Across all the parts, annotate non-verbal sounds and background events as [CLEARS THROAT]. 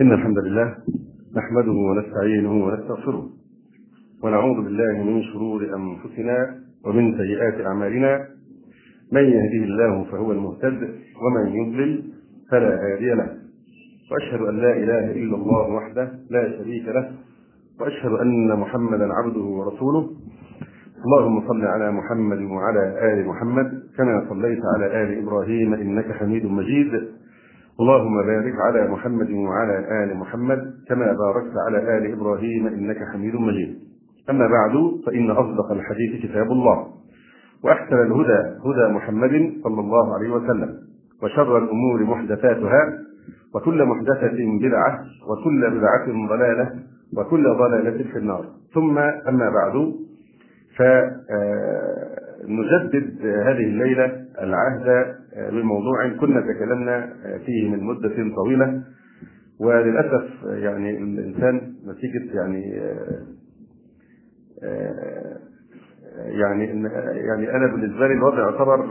إن الحمد لله نحمده ونستعينه ونستغفره ونعوذ بالله من شرور أنفسنا ومن سيئات أعمالنا. من يهده الله فهو المهتد ومن يضلل فلا هادي له. وأشهد أن لا إله إلا الله وحده لا شريك له. وأشهد أن محمدا عبده ورسوله. اللهم صل على محمد وعلى آل محمد كما صليت على آل إبراهيم إنك حميد مجيد. اللهم بارك على محمد وعلى آل محمد كما باركت على آل إبراهيم إنك حميد مجيد. أما بعد فإن أصدق الحديث كتاب الله وأحسن الهدى هدى محمد صلى الله عليه وسلم وشر الأمور محدثاتها وكل محدثة بدعة وكل بدعة ضلالة وكل ضلالة في النار. ثم أما بعد فنجدد هذه الليلة العهد بموضوع كنا تكلمنا فيه من مدة طويلة. وللأسف يعني الإنسان نتيجة يعني يعني يعني أنا بالنسبة لي الوضع يعتبر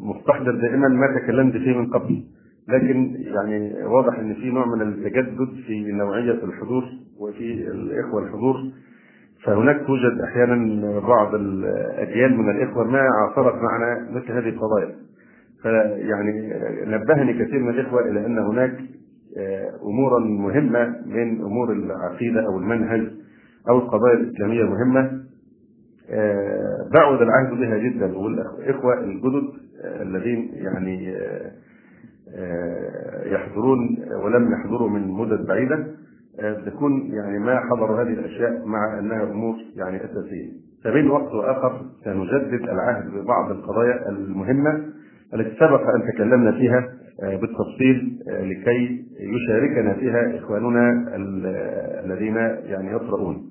مستحضر دائما ما تكلمت فيه من قبل. لكن يعني واضح إن في نوع من التجدد في نوعية الحضور وفي الإخوة الحضور. فهناك توجد أحيانا بعض الأجيال من الإخوة ما عاصرت معنا مثل هذه القضايا. فيعني نبهني كثير من الإخوة إلى أن هناك أمورا مهمة من أمور العقيدة أو المنهج أو القضايا الإسلامية المهمه بعد العهد بها جدا والإخوة الجدد الذين يعني يحضرون ولم يحضروا من مدد بعيدة تكون يعني ما حضروا هذه الأشياء مع أنها أمور يعني أساسية. فبين وقت وآخر سنجدد العهد ببعض القضايا المهمة التي سبق أن تكلمنا فيها بالتفصيل لكي يشاركنا فيها إخواننا الذين يعني يقرؤون.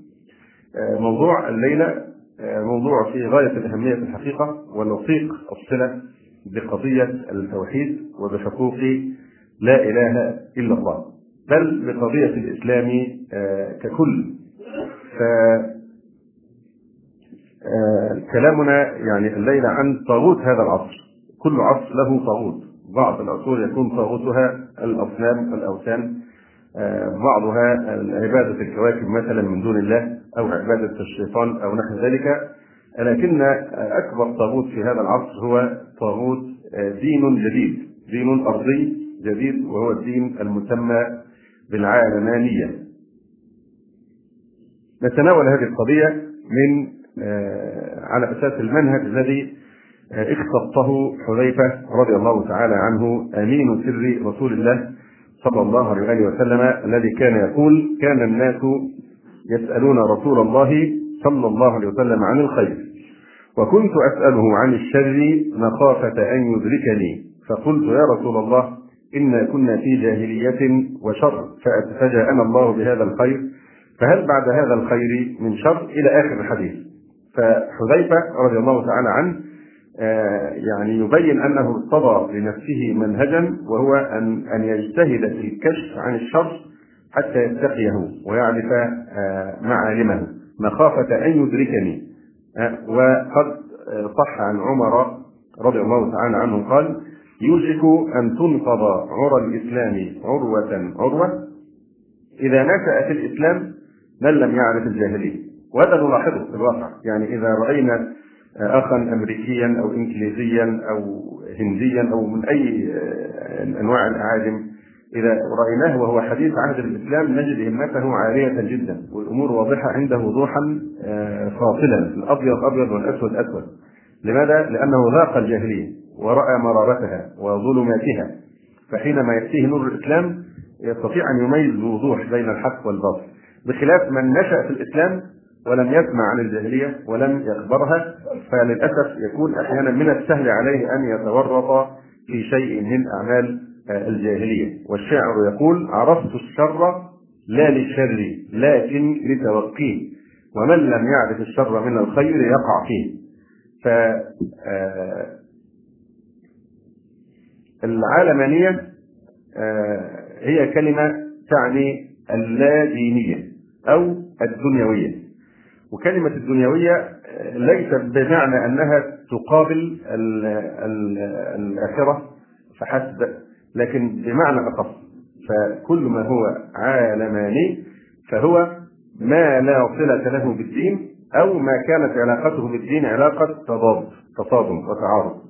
موضوع الليلة موضوع في غاية الأهمية في الحقيقة ونطيق الصلة بقضية التوحيد وبحقوق لا إله إلا الله. بل بقضية الإسلام ككل ف كلامنا يعني الليلة عن طاغوت هذا العصر كل عصر له طاغوت. بعض العصور يكون طاغوتها الأصنام الأوثان بعضها عبادة الكواكب مثلا من دون الله أو عبادة الشيطان أو نحو ذلك. لكن أكبر طاغوت في هذا العصر هو طاغوت دين جديد دين أرضي جديد وهو الدين المسمى بالعالمانية. نتناول هذه القضية من على أساس المنهج الذي اختصه حذيفة رضي الله تعالى عنه أمين سر رسول الله صلى الله عليه وسلم الذي كان يقول كان الناس يسألون رسول الله صلى الله عليه وسلم عن الخير وكنت أسأله عن الشر مخافة أن يدركني فقلت يا رسول الله إنا كنا في جاهلية وشر فجاءنا الله بهذا الخير فهل بعد هذا الخير من شر إلى آخر الحديث؟ فحذيفة رضي الله تعالى عنه يعني يبين أنه ارتضى لنفسه منهجا وهو أن أن يجتهد في الكشف عن الشر حتى يتقيه ويعرف معالمه. مخافة أن يدركني. وقد صح عن عمر رضي الله تعالى عنه قال يوشك أن تنقض عرى الإسلام عروة عروة. إذا نشأ في الإسلام من لم يعرف الجاهلية؟ وهذا نلاحظه في الواقع. يعني إذا رأينا أخا أمريكيا أو إنجليزيا أو هنديا أو من أي أنواع الأعاجم إذا رأيناه وهو حديث عهد الإسلام نجد همته عالية جدا والأمور واضحة عنده وضوحا فاصلا الأبيض أبيض والأسود أسود. لماذا؟ لأنه ذاق الجاهلية ورأى مرارتها وظلماتها. فحينما يأتيه نور الإسلام يستطيع أن يميز بوضوح بين الحق والباطل. بخلاف من نشأ في الإسلام ولم يسمع عن الجاهلية ولم يخبرها فللأسف يكون أحيانا من السهل عليه أن يتورط في شيء من أعمال الجاهلية. والشاعر يقول عرفت الشر لا للشر لكن لتوقيه ومن لم يعرف الشر من الخير يقع فيه. ف العالمانية هي كلمة تعني اللادينية أو الدنيوية. وكلمة الدنيوية ليست بمعنى أنها تقابل ال ال الآخرة فحسب لكن بمعنى أخص فكل ما هو عالماني فهو ما لا صلة له بالدين أو ما كانت علاقته بالدين علاقة تضاد تصادم وتعارض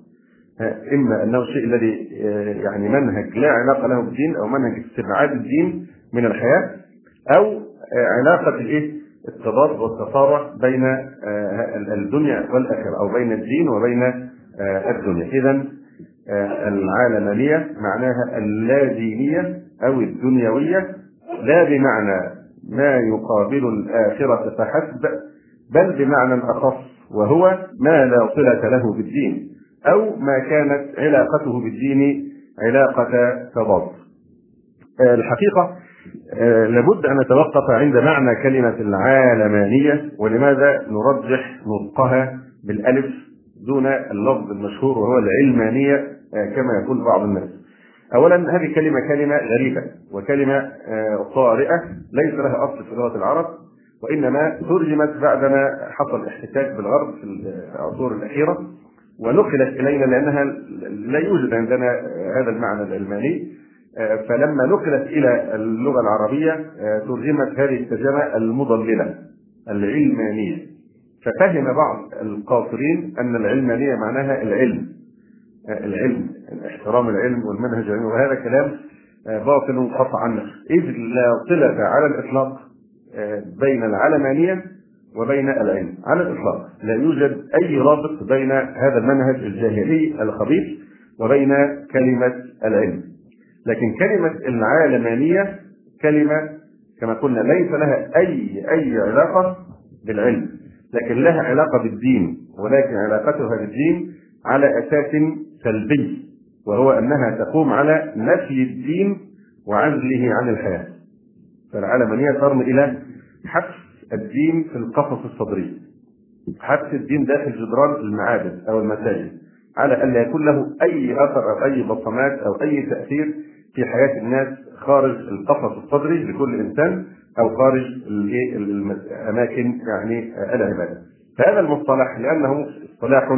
إما أنه الشيء الذي يعني منهج لا علاقة له بالدين أو منهج استبعاد الدين من الحياة أو علاقة الإيه؟ التضاد والتصارع بين الدنيا والآخرة أو بين الدين وبين الدنيا. إذا العالمانية معناها اللادينية أو الدنيوية لا بمعنى ما يقابل الآخرة فحسب بل بمعنى أخص وهو ما لا صلة له بالدين أو ما كانت علاقته بالدين علاقة تضاد. الحقيقة لابد أن نتوقف عند معنى كلمة العالمانية ولماذا نرجح نطقها بالألف دون اللفظ المشهور وهو العلمانية كما يقول بعض الناس. اولا هذه كلمة كلمة غريبة وكلمة طارئة ليس لها أصل في لغة العرب وإنما ترجمت بعدما حصل احتكاك بالغرب في العصور الأخيرة ونقلت إلينا لأنها لا يوجد عندنا هذا المعنى العلماني. فلما نقلت إلى اللغة العربية ترجمت هذه الترجمة المضللة العلمانية. ففهم بعض القاصرين أن العلمانية معناها العلم. العلم احترام العلم والمنهج العلمي. وهذا كلام باطل قطعا. إذ لا صلة على الإطلاق بين العلمانية وبين العلم. على الإطلاق. لا يوجد أي رابط بين هذا المنهج الجاهلي الخبيث وبين كلمة العلم. لكن كلمة العالمانية كلمة كما قلنا ليس لها أي أي علاقة بالعلم لكن لها علاقة بالدين ولكن علاقتها بالدين على أساس سلبي وهو أنها تقوم على نفي الدين وعزله عن الحياة. فالعلمانيه ترمي إلى حبس الدين في القفص الصدري حبس الدين داخل جدران المعابد أو المساجد على أن لا يكون له أي أثر أو أي بصمات أو أي تأثير في حياة الناس خارج القفص الصدري لكل إنسان أو خارج الاماكن يعني العبادة. فهذا المصطلح لأنه اصطلاح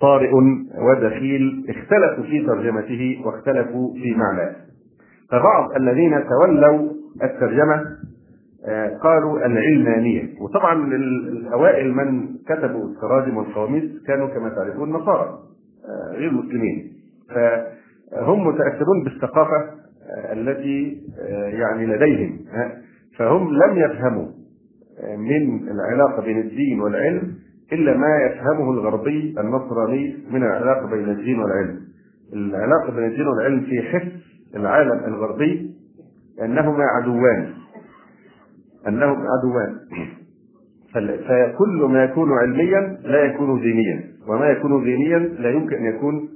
طارئ ودخيل اختلفوا في ترجمته واختلفوا في معناه. فبعض الذين تولوا الترجمة قالوا العلمانية وطبعا الأوائل من كتبوا التراجم والقواميس كانوا كما تعرفون نصارى غير مسلمين فهم متأثرون بالثقافة التي يعني لديهم فهم لم يفهموا من العلاقة بين الدين والعلم إلا ما يفهمه الغربي النصراني من العلاقة بين الدين والعلم. العلاقة بين الدين والعلم في حس العالم الغربي أنهما عدوان انهم عدوان. فكل ما يكون علميا لا يكون دينيا وما يكون دينيا لا يمكن أن يكون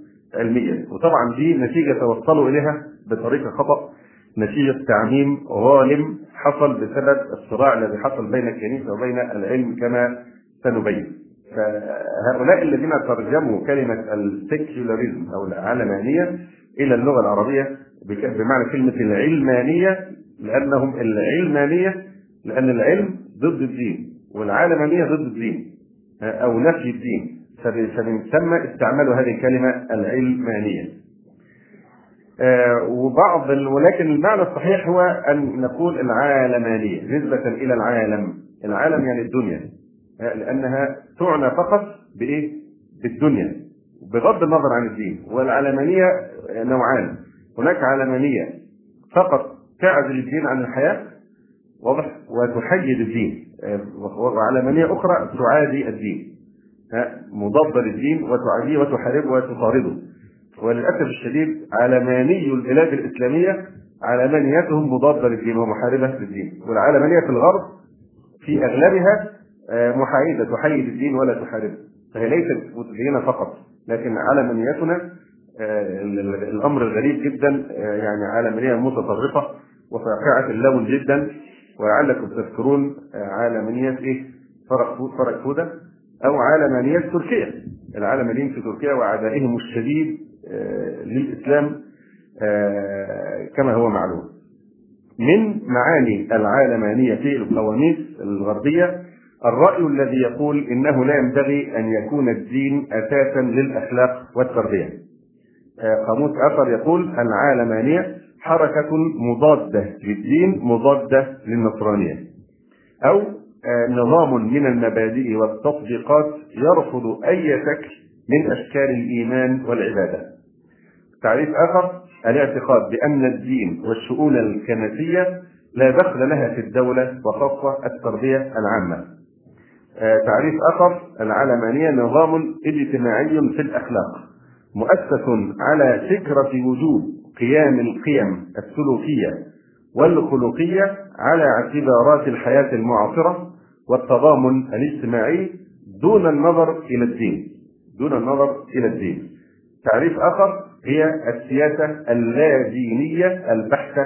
وطبعا دي نتيجة توصلوا إليها بطريقة خطأ. نتيجة تعميم غالم حصل بسبب الصراع الذي حصل بين الكنيسة وبين العلم كما سنبين. فهؤلاء الذين ترجموا كلمة السكيولاريزم أو العلمانية إلى اللغة العربية بمعنى كلمة العلمانية لأنهم العلمانية لأن العلم ضد الدين والعالمانية ضد الدين أو نفي الدين. فبنسمى استعمال هذه الكلمة العلمانية. وبعض ولكن المعنى الصحيح هو أن نقول العالمانية نسبة إلى العالم. العالم يعني الدنيا. لأنها تعنى فقط بإيه؟ بالدنيا. بغض النظر عن الدين. والعلمانية نوعان. هناك علمانية فقط تعزل الدين عن الحياة واضح؟ وتحيد الدين. وعلمانية أخرى تعادي الدين. مضادة للدين وتعاديه وتحاربه وتطارده. وللأسف الشديد علماني البلاد الإسلامية علمانيتهم مضادة للدين ومحاربة للدين والعلمانية في الغرب في أغلبها محايدة تحيد الدين ولا تحاربه. فهي ليست متدينة فقط لكن علمانيتنا الأمر الغريب جدا يعني علمانية متطرفة وفاقعة اللون جدا. ولعلكم تذكرون عالمانية إيه؟ فرق فرق هدى أو علمانية تركيا. العلمانيين في تركيا وعدائهم الشديد للإسلام كما هو معلوم. من معاني العالمانية في القواميس الغربية الرأي الذي يقول إنه لا ينبغي أن يكون الدين أساسا للأخلاق والتربية. قاموس آخر يقول العالمانية حركة مضادة للدين مضادة للنصرانية. أو آه، نظام من المبادئ والتطبيقات يرفض أي شكل من أشكال الإيمان والعبادة. تعريف آخر الاعتقاد بأن الدين والشؤون الكنسية لا دخل لها في الدولة وخاصة التربية العامة. آه، تعريف آخر العلمانية نظام اجتماعي في الأخلاق مؤسس على فكرة وجوب قيام القيم السلوكية والخلقية على اعتبارات الحياة المعاصرة والتضامن الاجتماعي دون النظر إلى الدين. دون النظر إلى الدين. تعريف آخر هي السياسة اللادينية البحتة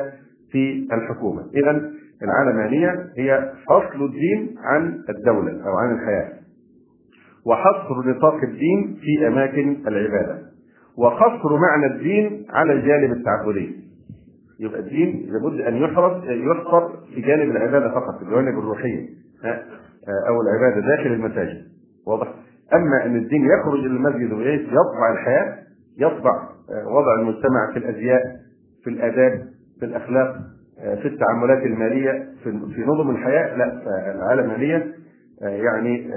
في الحكومة. إذا العلمانية هي فصل الدين عن الدولة أو عن الحياة. وحصر نطاق الدين في أماكن العبادة. وقصر معنى الدين على الجانب التعبدي. يبقى الدين لابد أن يحرص يحصر في جانب العبادة فقط في الجوانب الروحيه أو العبادة داخل المساجد. واضح. أما أن الدين يخرج إلى المسجد ويطبع الحياة يطبع وضع المجتمع في الأزياء في الآداب في الأخلاق في التعاملات المالية في نظم الحياة. لا العالمانيه يعني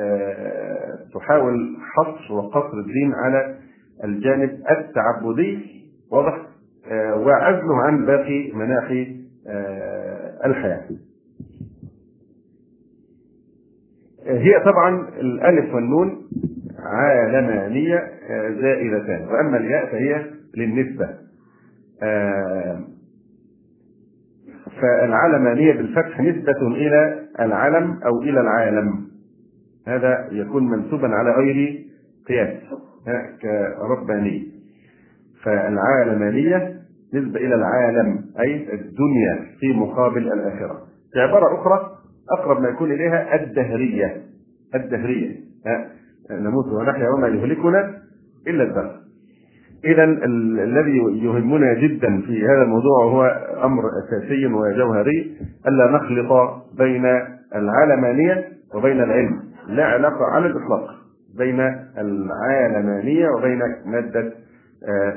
تحاول حصر وقصر الدين على الجانب التعبدي. واضح. وعزله عن باقي مناحي الحياة. هي طبعا الألف والنون عالمانية زائدتان. وأما الياء فهي للنسبة. فالعلمانيه بالفتح نسبة إلى العلم أو إلى العالم. هذا يكون منسوبا على غير قياس كرباني. فالعالمانية نسبة إلى العالم أي الدنيا في مقابل الآخرة. بعباره أخرى أقرب ما يكون إليها الدهرية. الدهرية. نموت ونحيا وما يهلكنا إلا الدهر. اذا الذي يهمنا جدا في هذا الموضوع هو أمر أساسي وجوهري الا نخلط بين العلمانيه وبين العلم. لا علاقة على الإطلاق بين العالمانية وبين مادة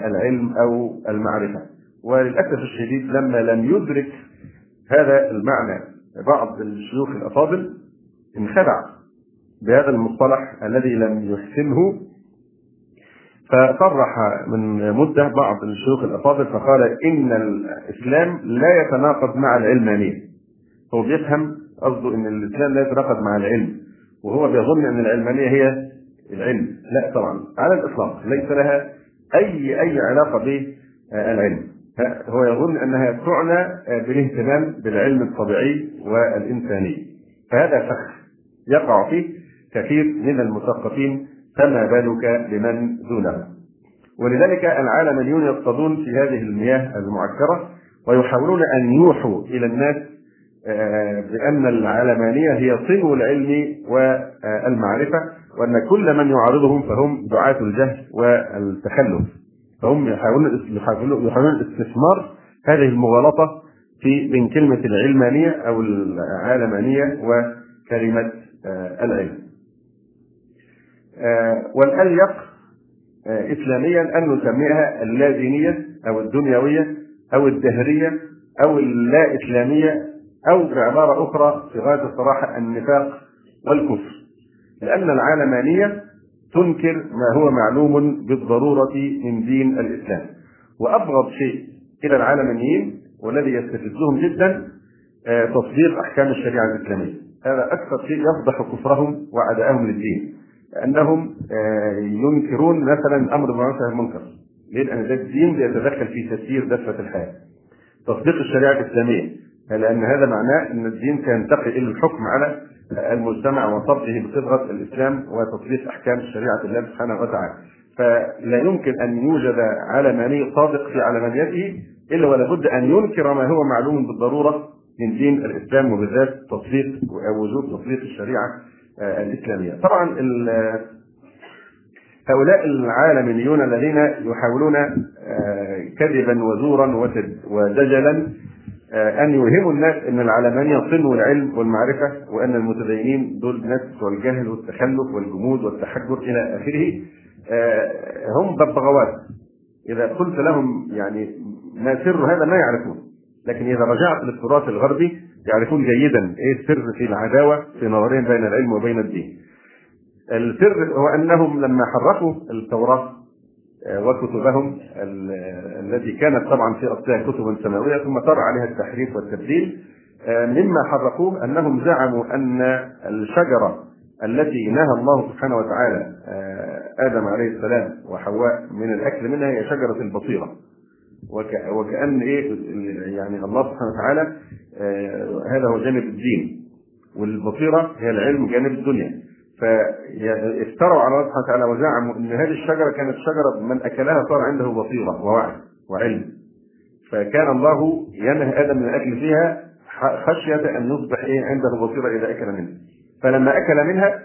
العلم أو المعرفة. وللأسف الشديد لما لم يدرك هذا المعنى بعض الشيوخ الأفاضل انخدع بهذا المصطلح الذي لم يحسنه. فصرح من مدة بعض الشيوخ الأفاضل فقال إن الإسلام لا يتناقض مع العلمانية. هو بيفهم قصده إن الإسلام لا يتناقض مع العلم وهو بيظن إن العلمانية هي العلم. لا طبعا على الإطلاق ليس لها أي أي علاقة بالعلم. هو يظن أنها تعنى بالاهتمام بالعلم الطبيعي والإنساني. فهذا فخ يقع فيه كثير من المثقفين فما بالك بمن دونه؟ ولذلك العالمانيون يصطادون في هذه المياه المعكرة ويحاولون أن يوحوا إلى الناس بأن العلمانية هي صنو العلم والمعرفة وأن كل من يعارضهم فهم دعاة الجهل والتخلف. فهم يحاولون يحاولون استثمار هذه المغالطة في بين كلمة العلمانية أو العالمانية وكلمة العلم. والأليق إسلاميا أن نسميها اللادينية أو الدنيوية أو الدهرية أو اللا إسلامية أو بعبارة أخرى في غاية الصراحة النفاق والكفر. لأن العالمانية تنكر ما هو معلوم بالضرورة من دين الإسلام. وأبغض شيء إلى العالمانيين والذي يستفزهم جدا تطبيق أحكام الشريعة الإسلامية. هذا أكثر شيء يفضح كفرهم وعداءهم للدين. انهم ينكرون مثلا أمر بالمعروف عن المنكر. ليه؟ لأن ده الدين بيتدخل في تسيير دفه الحياة. تطبيق الشريعة الإسلامية. لأن هذا معناه إن الدين سينتقل إلى الحكم على المجتمع وصرفه بصبغه الإسلام وتطبيق أحكام شريعه الله سبحانه وتعالى. فلا يمكن أن يوجد علماني صادق في علمانيته إلا ولا بد أن ينكر ما هو معلوم بالضرورة من دين الإسلام وبالذات تطبيق أو وجوب تطبيق الشريعة الإسلامية. طبعا هؤلاء العالميون الذين يحاولون كذبا وزورا ودجلا أن يوهموا الناس أن العلمانية صنو العلم والمعرفة وأن المتدينين دول ناس والجهل والتخلف والجمود والتحجر إلى آخره هم ببغاوات إذا قلت لهم يعني ما سر هذا ما يعرفون لكن إذا رجعت للتراث الغربي يعرفون جيدا إيه السر في العداوة في نظرهم بين العلم وبين الدين. السر هو أنهم لما حرفوا التوراة آه، وكتبهم التي كانت طبعا في اصلها كتبا سماوية ثم طرأ عليها التحريف والتبديل آه، مما حرفوه أنهم زعموا أن الشجرة التي نهى الله سبحانه وتعالى آه، آدم عليه السلام وحواء من الأكل منها هي شجرة البصيرة. وكأن إيه يعني الله سبحانه وتعالى آه، هذا هو جانب الدين والبصيرة هي العلم جانب الدنيا. فافتروا على الله سبحانه وتعالى وزعموا إن هذه الشجرة كانت شجرة من أكلها صار عنده بصيرة ووعي وعلم. فكان الله ينهى آدم من الأكل فيها خشية أن يصبح إيه عنده بصيرة إذا أكل منها. فلما أكل منها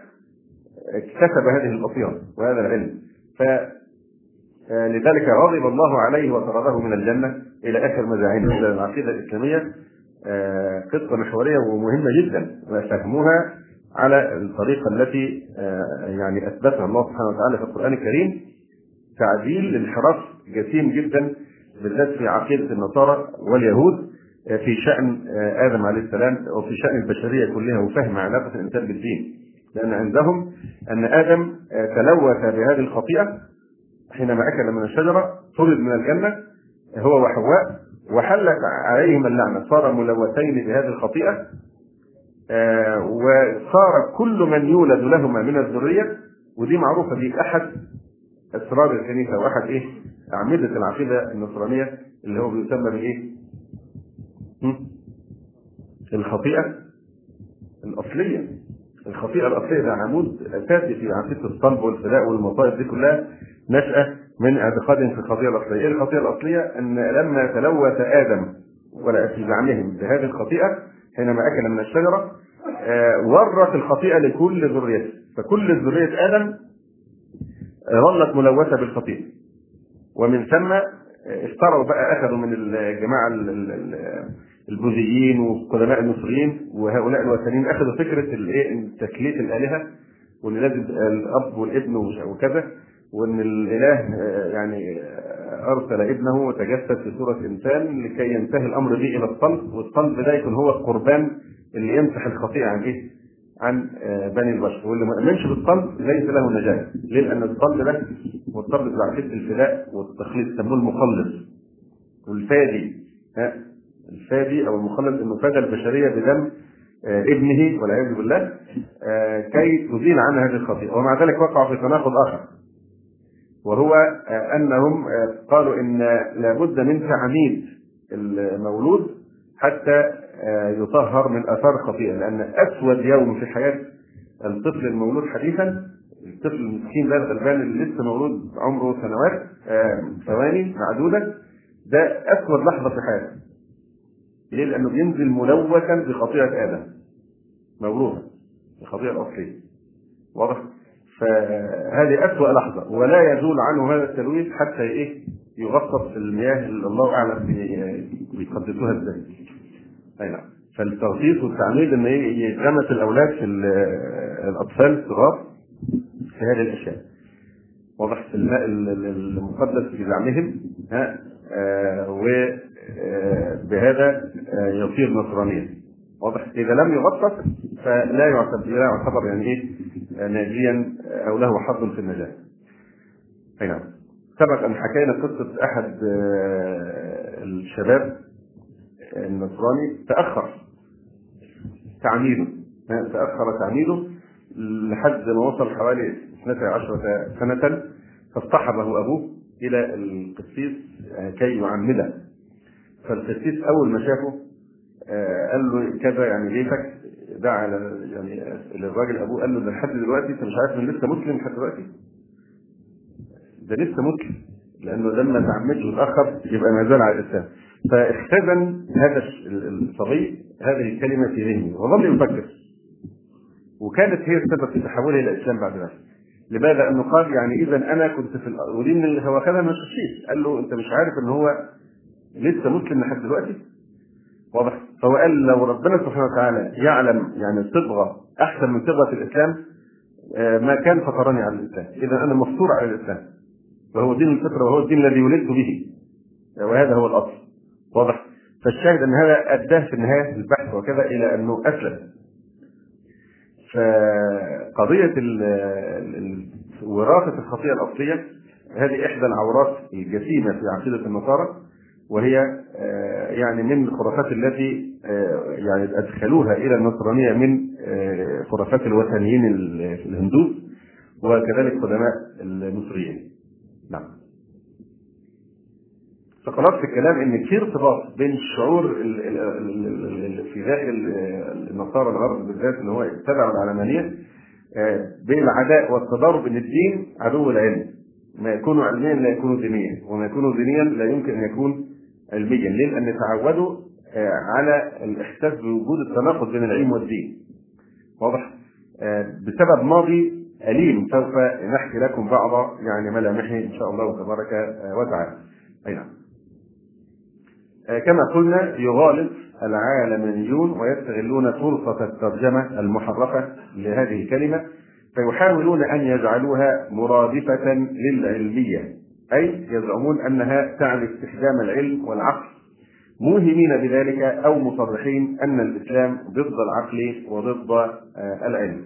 اكتسب هذه البصيرة وهذا العلم. ف آه، لذلك غضب الله عليه وطرده من الجنة إلى آخر مزاعمه. العقيدة الإسلامية آه، قصة محورية ومهمة جدا وفهموها على الطريقة التي آه، يعني أثبتها الله سبحانه وتعالى في القرآن الكريم تعديل انحراف جسيم جدا بالذات في عقيدة النصارى واليهود في شأن آدم عليه السلام وفي شأن البشرية كلها وفهم علاقة الإنسان بالدين. لأن عندهم أن آدم تلوث بهذه الخطيئة حينما أكل من الشجرة طرد من الجنة هو وحواء وحلت عليهم اللعنة. صار ملوثين بهذه الخطيئة آه، وصار كل من يولد لهما من الذرية ودي معروفة دي أحد أسرار الكنيسة وأحد إيه أعمدة العقيدة النصرانية اللي هو بيسمى بإيه؟ الخطيئة الأصلية الخطيئة الأصلية ده عمود أساسي في عقيدة الصلب والفداء والمصائب دي كلها نشأة من اعتقادهم في الخطيئة الأصلية، إيه الخطيئة الأصلية؟ أن لما تلوث آدم ولا في زعمهم بهذه الخطيئة حينما أكل من الشجرة آه، ورث الخطيئة لكل ذريته، فكل ذرية آدم ظلت ملوثة بالخطيئة. ومن ثم اشتروا بقى أخذوا من الجماعة البوذيين وقدماء المصريين وهؤلاء الوثنيين أخذوا فكرة الإيه؟ تكليف الآلهة وإن لازم الأب والابن وكذا وإن الإله آه، يعني آه، أرسل ابنه وتجسد في صوره انسان لكي ينتهي الأمر به إلى الصلب والصلب ده يكون هو القربان اللي يمسح الخطيئة عن إيه؟ عن آه، بني البشر. واللي ما امنش بالصلب ليس له نجاة. ليه؟ لأن الصلب ده هو الصلب بتاع الفداء والتخليص يسموه المخلص والفادي ها؟ الفادي أو المخلص انه فدى البشرية بدم ابنه والعياذ بالله كي تزيل عنها هذه الخطيئة. ومع ذلك وقعوا في تناقض آخر. وهو أنهم قالوا إن لابد من تعميد المولود حتى يطهر من أثار الخطيئه لأن أسود يوم في حياة الطفل المولود حديثا الطفل المسكين ده الغلبان اللي لسه مولود عمره سنوات ثواني معدودة ده أسود لحظة في حياته ليه؟ لأنه بينزل ملوثا بخطيئة آدم موروثا الخطيئه الاصليه واضح؟ فهذه أسوأ لحظة ولا يزول عنه هذا التلويث حتى إيه يغطس في المياه اللي الله أعلم بيقدسوها إزاي. أي نعم. فالتغطيس والتعميد إن يتغمس الأولاد في الأطفال الصغار في هذه الأشياء. واضح في الماء المقدس في زعمهم ها آه وبهذا آه يصير نصرانيا. واضح إذا لم يغطس فلا يعتبر لا يعتبر يعني إيه ناجيا أو له حظ في النجاة. أي نعم. سبق أن حكينا قصة أحد آه، الشباب النصراني تأخر تعميده تأخر تعميده لحد ما وصل حوالي 12 سنة فاصطحبه أبوه إلى القسيس آه، كي يعمده فالقسيس أول ما شافه آه، قال له كذا يعني بيتك دعا يعني للراجل أبوه قال له ده لحد دلوقتي أنت مش عارف إن لسه مسلم لحد دلوقتي؟ ده لسه مسلم لأنه لما تعمدش متاخر يبقى ما زال على الإسلام. فاختزن هذا الصبي هذه الكلمة في ذهنه وظل يفكر. وكانت هي السبب في تحوله إلى الإسلام بعد ذلك. لماذا؟ أنه قال يعني اذا أنا كنت في ودي من هو خدها من الشيش قال له أنت مش عارف إن هو لسه مسلم لحد دلوقتي؟ واضح؟ فهو قال لو ربنا سبحانه وتعالى يعلم يعني صبغة أحسن من صبغة الإسلام آه، ما كان فطرني على الإسلام. اذا أنا مفطور على الإسلام. وهو دين الفطره وهو الدين الذي ولدت به. وهذا هو الأصل. فالشاهد أن هذا أداه في النهاية البحث وكذا إلى أنه أسلم. فقضية وراثة الخطيئة الأصلية هذه إحدى العورات الجسيمة في عقيدة النصارى. وهي آه، يعني من الخرافات التي آه، يعني أدخلوها إلى النصرانية من آه، خرافات الوثنيين الهندوس وكذلك قدماء المصريين. نعم. فخلاص في الكلام إن في ارتباط بين الشعور في داخل النصارى الغرب بالذات اللي هو اتبعوا العلمانية بين العداء والتضارب إن الدين عدو العلم ما يكون علميا لا يكون دينيا وما يكون دينيا لا يمكن أن يكون علميا ليه؟ لأن تعودوا آه، على الإحساس بوجود التناقض بين العلم والدين. واضح؟ آه، بسبب ماضي أليم سوف نحكي لكم بعض يعني ملامحه إن شاء الله تبارك آه، وتعالى. أي نعم. كما قلنا يغالط العالمانيون ويستغلون فرصة الترجمة المحرفة لهذه الكلمة فيحاولون أن يجعلوها مرادفة للعلمية. أي يزعمون أنها تعني استخدام العلم والعقل موهمين بذلك أو مصرحين أن الإسلام ضد العقل وضد آه، العلم.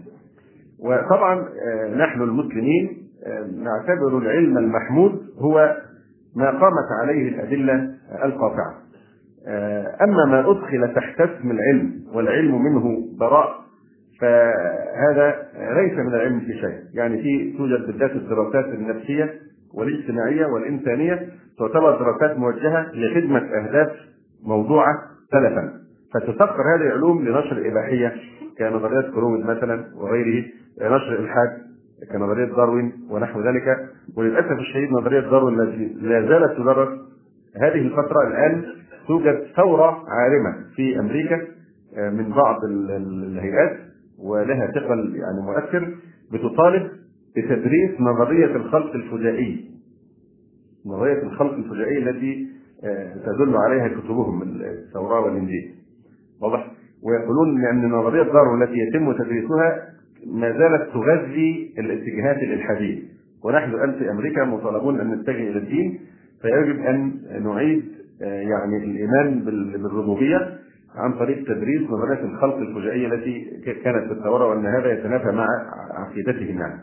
وطبعا آه، نحن المسلمين آه، نعتبر العلم المحمود هو ما قامت عليه الأدلة القاطعة. أما ما أدخل تحت اسم العلم والعلم منه براء فهذا ليس من العلم في شيء. يعني في توجد بالذات الدراسات النفسية والاجتماعية والإنسانية تعتبر دراسات موجهة لخدمة أهداف موضوعة سلفا. فتسخر هذه العلوم لنشر الإباحية كنظريات كرومد مثلا وغيره نشر الإلحاد كنظرية داروين ونحو ذلك. وللأسف الشديد نظرية داروين التي لا زالت تدرس هذه الفترة الآن توجد ثورة عارمة في أمريكا آه، من بعض الهيئات ولها ثقل يعني مؤثر بتطالب بتدريس نظرية الخلق الفجائي. نظرية الخلق الفجائي التي آه، تدل عليها كتبهم التوراة والإنجيل. واضح؟ ويقولون أن نظرية دارو التي يتم تدريسها ما زالت تغذي الاتجاهات الإلحادية ونحن الآن في أمريكا مطالبون أن نتجه إلى الدين فيجب أن نعيد آه، يعني الإيمان بالربوبية عن طريق تدريس نظرية الخلق الفجائية التي كانت في التوراة وأن هذا يتنافى مع عقيدتهم يعني.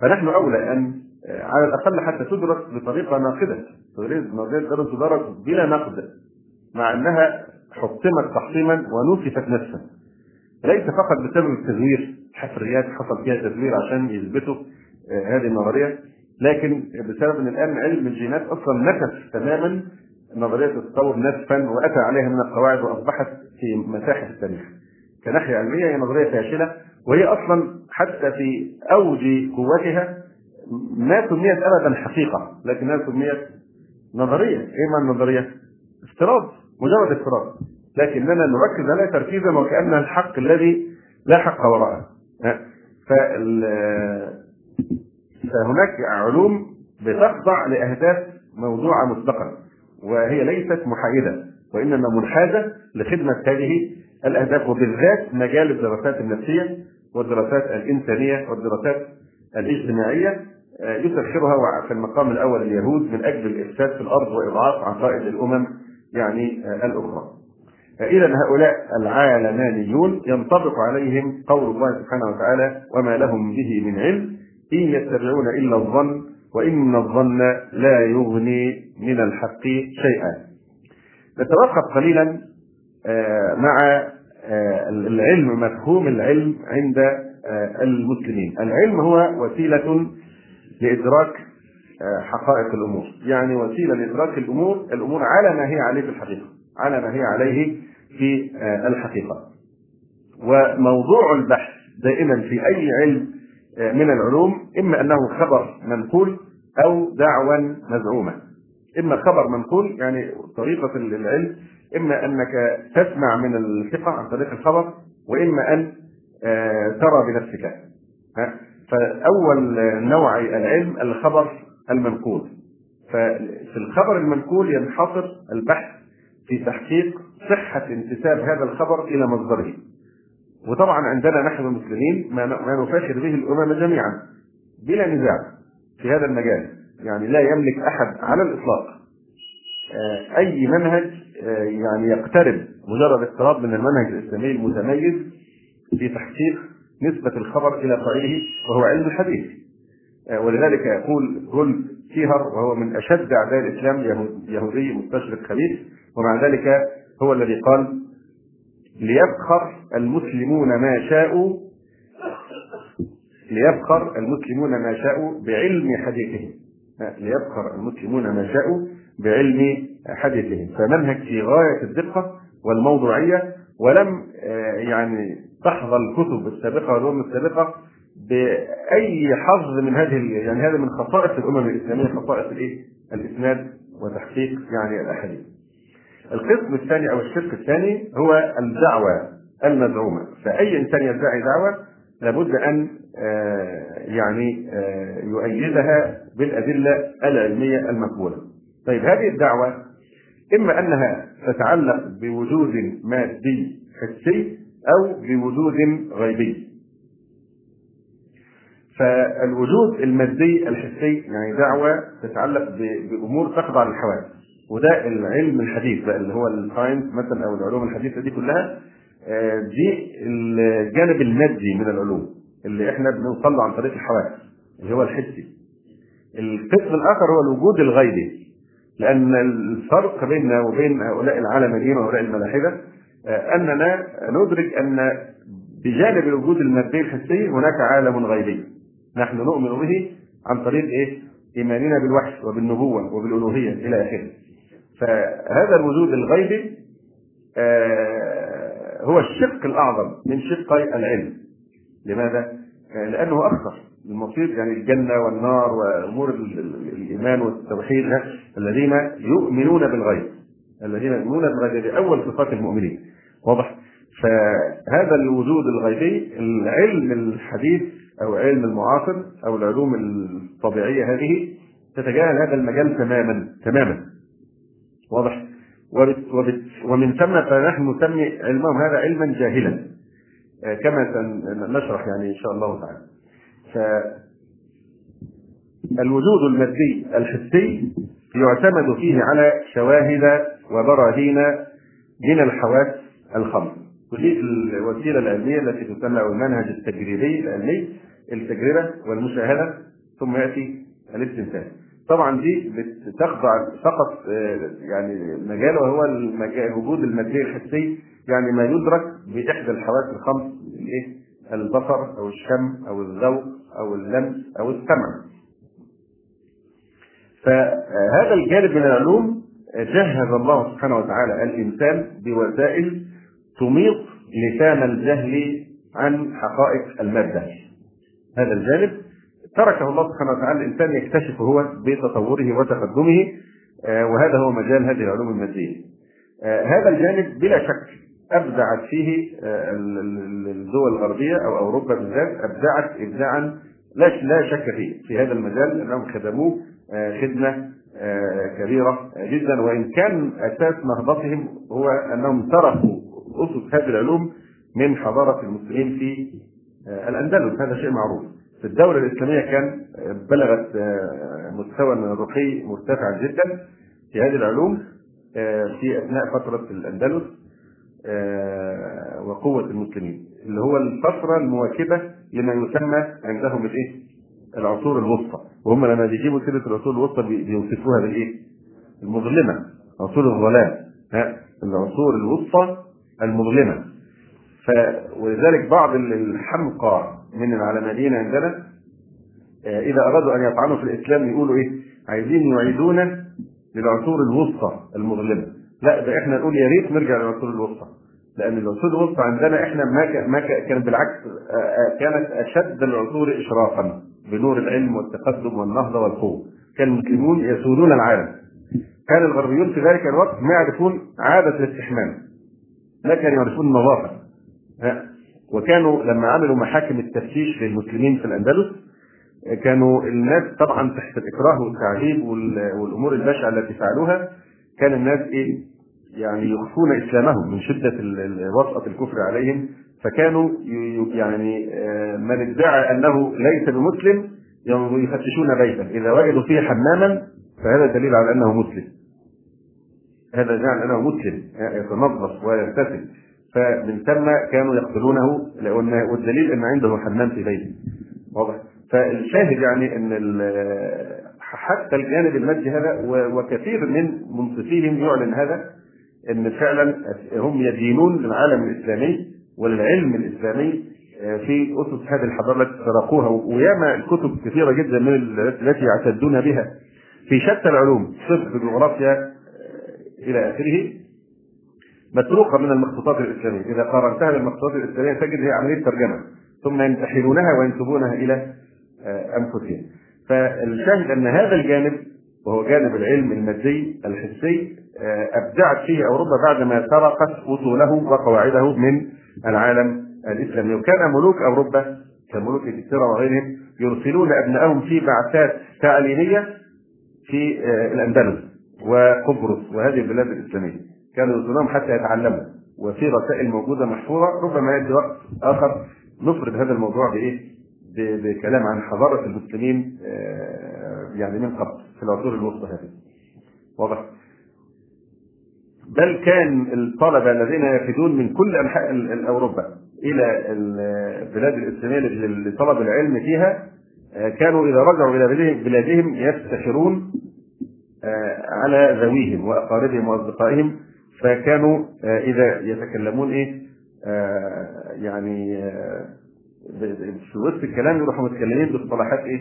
فنحن أولى أن آه، على الأقل حتى تدرس بطريقة ناقدة. نظريه دار تدرس بلا نقد مع أنها حطمت تحطيما ونسفت نفسا. ليس فقط بسبب التزوير حفريات حصل فيها تزوير عشان يثبتوا آه، هذه النظرية لكن بسبب إن الآن علم الجينات أصلا نكس تماما نظرية التطور نسفا وأتى عليها من القواعد وأصبحت في مساحه التاريخ. كناحية علمية هي نظرية فاشلة وهي أصلا حتى في أوج قوتها ما سميت ابدا حقيقة لكنها سميت نظرية إيه معنى النظريه؟ افتراض مجرد افتراض لكننا نركز عليها تركيزا وكانها الحق الذي لا حق وراءه فهناك علوم بتخضع لأهداف موضوعة مسبقا وهي ليست محايدة وإنما منحازة لخدمة هذه الأهداف وبالذات مجال الدراسات النفسية والدراسات الإنسانية والدراسات الاجتماعية آه، يسخرها في المقام الأول اليهود من أجل الإفساد في الأرض وإضعاف عقائد الأمم يعني آه، الأخرى. آه، اذا هؤلاء العالمانيون ينطبق عليهم قول الله سبحانه وتعالى وما لهم به من علم إن يتبعون إلا الظن وإن الظن لا يغني من الحق شيئا. نتوقف قليلا مع آه، العلم مفهوم العلم عند آه، المسلمين. العلم هو وسيلة لإدراك آه، حقائق الأمور. يعني وسيلة لإدراك الأمور الأمور على ما هي عليه في الحقيقة على ما هي عليه في الحقيقة. وموضوع البحث دائما في أي علم من العلوم إما أنه خبر منقول أو دعوى مزعومة. إما خبر منقول يعني طريقة العلم إما أنك تسمع من الثقة عن طريق الخبر وإما أن آه، ترى بنفسك. فأول نوع العلم الخبر المنقول. ففي الخبر المنقول ينحصر البحث في تحقيق صحة انتساب هذا الخبر إلى مصدره. وطبعا عندنا نحن المسلمين ما نفاخر به الأمم جميعا. بلا نزاع في هذا المجال. يعني لا يملك أحد على الإطلاق. آه، أي منهج يعني يقترب مجرد اقتراب من المنهج الإسلامي المتميز في تحقيق نسبة الخبر إلى قائله وهو علم الحديث ولذلك يقول جول كيهر وهو من أشد أعداء الإسلام يهودي مستشرق خبيث ومع ذلك هو الذي قال ليبخر المسلمون ما شاءوا ليبخر المسلمون ما شاءوا بعلم حديثهم. ليبخر المسلمون ما شاءوا بعلم حديثهم فمنهج في غاية الدقة والموضوعية ولم آه، يعني تحظى الكتب السابقة والأمم السابقة بأي حظ من هذه يعني هذا من خصائص الأمم الإسلامية خصائص الإيه؟ الإسناد وتحقيق يعني الأحاديث. القسم الثاني أو الشق الثاني هو الدعوة المزعومة، فأي إنسان يدعي دعوة لابد أن آه، يعني آه، يؤيدها بالأدلة العلمية المقبولة. طيب هذه الدعوة إما أنها تتعلق بوجود مادي حسي أو بوجود غيبي. فالوجود المادي الحسي يعني دعوة تتعلق بأمور تخضع للحواس وده العلم الحديث بقى اللي هو الساينس مثلا أو العلوم الحديثة دي كلها آه، دي الجانب المادي من العلوم اللي إحنا بنوصل له عن طريق الحواس اللي هو الحسي. القسم الآخر هو الوجود الغيبي. لأن الفرق بيننا وبين هؤلاء العالميين وهؤلاء الملاحدة آه، أننا ندرك أن بجانب الوجود المادي الحسي هناك عالم غيبي نحن نؤمن به عن طريق إيه؟ إيماننا بالوحي وبالنبوة وبالألوهية إلى آخره. فهذا الوجود الغيبي آه هو الشق الأعظم من شقي العلم. لماذا؟ آه لأنه أخطر المصير يعني الجنة والنار وأمور الإيمان والتوحيد الذين يؤمنون بالغيب. الذين يؤمنون بالغيب هذه أول صفات المؤمنين. واضح؟ فهذا الوجود الغيبي العلم الحديث أو علم المعاصر أو العلوم الطبيعية هذه تتجاهل هذا المجال تماما تماما واضح ومن ثم فنحن نسمي علمهم هذا علما جاهلا آه، كما نشرح يعني إن شاء الله تعالى فالوجود المادي الحسي يعتمد فيه على شواهد وبراهين من الحواس الخمس ودي الوسيلة العلمية التي تسمى المنهج التجريبي العلمي التجربة والمشاهدة ثم يأتي الاستنتاج. طبعا دي بتخضع فقط آه، يعني مجال وهو الوجود المادي الحسي يعني ما يدرك بإحدى الحواس الخمس الايه البصر أو الشم أو الذوق أو اللمس أو السمع فهذا الجانب من العلوم جهز الله سبحانه وتعالى الإنسان بوسائل تميط لسان الجهل عن حقائق المادة هذا الجانب تركه الله سبحانه وتعالى الإنسان يكتشف هو بتطوره وتقدمه آه، وهذا هو مجال هذه العلوم المادية. آه، هذا الجانب بلا شك أبدعت فيه آه، الدول الغربية أو أوروبا بالذات أبدعت ابداعا لا شك فيه في هذا المجال انهم خدموه خدمة كبيرة جدا. وإن كان أساس نهضتهم هو أنهم تركوا أسس هذه العلوم من حضارة المسلمين في آه، الأندلس. هذا شيء معروف. في الدولة الإسلامية كان آه، بلغت آه، مستوى من الرقي مرتفع جدا في هذه العلوم في أثناء فترة الأندلس. وقوة المسلمين اللي هو الفترة المواكبة لما يسمى عندهم الإيه؟ العصور الوسطى وهم لما بيجيبوا سيرة العصور الوسطى بيوصفوها بالإيه؟ المظلمة عصور الظلام ها العصور الوسطى المظلمة ف ولذلك بعض الحمقى من العلمانيين عندنا آه، إذا أرادوا أن يطعنوا في الإسلام يقولوا إيه؟ عايزين يعيدونا للعصور الوسطى المظلمة. لا ده إحنا نقول يا ريت نرجع للعصور الوسطى. لأن العصور الوسطى عندنا إحنا ما ما كانت بالعكس كانت أشد العصور اشرافا بنور العلم والتقدم والنهضة والقوة. كان المسلمون يسودون العالم. كان الغربيون في ذلك الوقت ما يعرفون عادة الاستحمام. لا كانوا يعرفون النظافة وكانوا لما عملوا محاكم التفتيش للمسلمين في الأندلس كانوا الناس طبعا تحت الإكراه والتعذيب والأمور البشعة التي فعلوها كان الناس إيه؟ يعني يخفون إسلامهم من شدة وطأة الكفر عليهم فكانوا يعني آه، من ادعى أنه ليس بمسلم يفتشون بيته. إذا وجدوا فيه حماما فهذا دليل على أنه مسلم. هذا جعل أنه مسلم يتنظف ويغتسل فمن ثم كانوا يقتلونه والدليل إن عنده حمام في بيته. واضح؟ فالشاهد يعني إن حتى الجانب المادي هذا وكثير من منصفيهم يعلن هذا إن فعلا هم يدينون للعالم الإسلامي وللعلم الإسلامي آه، في أسس هذه الحضارة التي سرقوها. وياما الكتب كثيرة جدا من التي يعتدون بها. في شتى العلوم طب جغرافيا آه، إلى آخره مسروقه من المخطوطات الإسلامية، إذا قارنتها بالمخطوطات الإسلامية تجد هي عملية ترجمة. ثم ينتحلونها وينسبونها إلى آه، أنفسهم. فالشاهد أن هذا الجانب وهو جانب العلم المادي الحسي آه، أبدعت فيه أوروبا بعدما سرقت أصوله وقواعده من العالم الإسلامي وكان ملوك أوروبا كملوك انجلترا وغيرهم يرسلون ابنائهم في بعثات تعليمية في آه، الأندلس وقبرص وهذه البلاد الإسلامية كانوا يرسلونهم حتى يتعلموا وفي رسائل موجودة محفوظة ربما يأتي وقت آخر نفرد هذا الموضوع بإيه؟ بكلام عن حضارة المسلمين آه، يعني من قبل في العصور الوسطى هذه واضح؟ بل كان الطلبة الذين يفدون من كل أنحاء أوروبا إلى البلاد الإسلامية لطلب العلم فيها آه، كانوا إذا رجعوا إلى بلادهم يفتخرون آه، على ذويهم وأقاربهم وأصدقائهم فكانوا إذا يتكلمون إيه يعني في وسط الكلام يروحوا متكلمين باصطلاحات إيه؟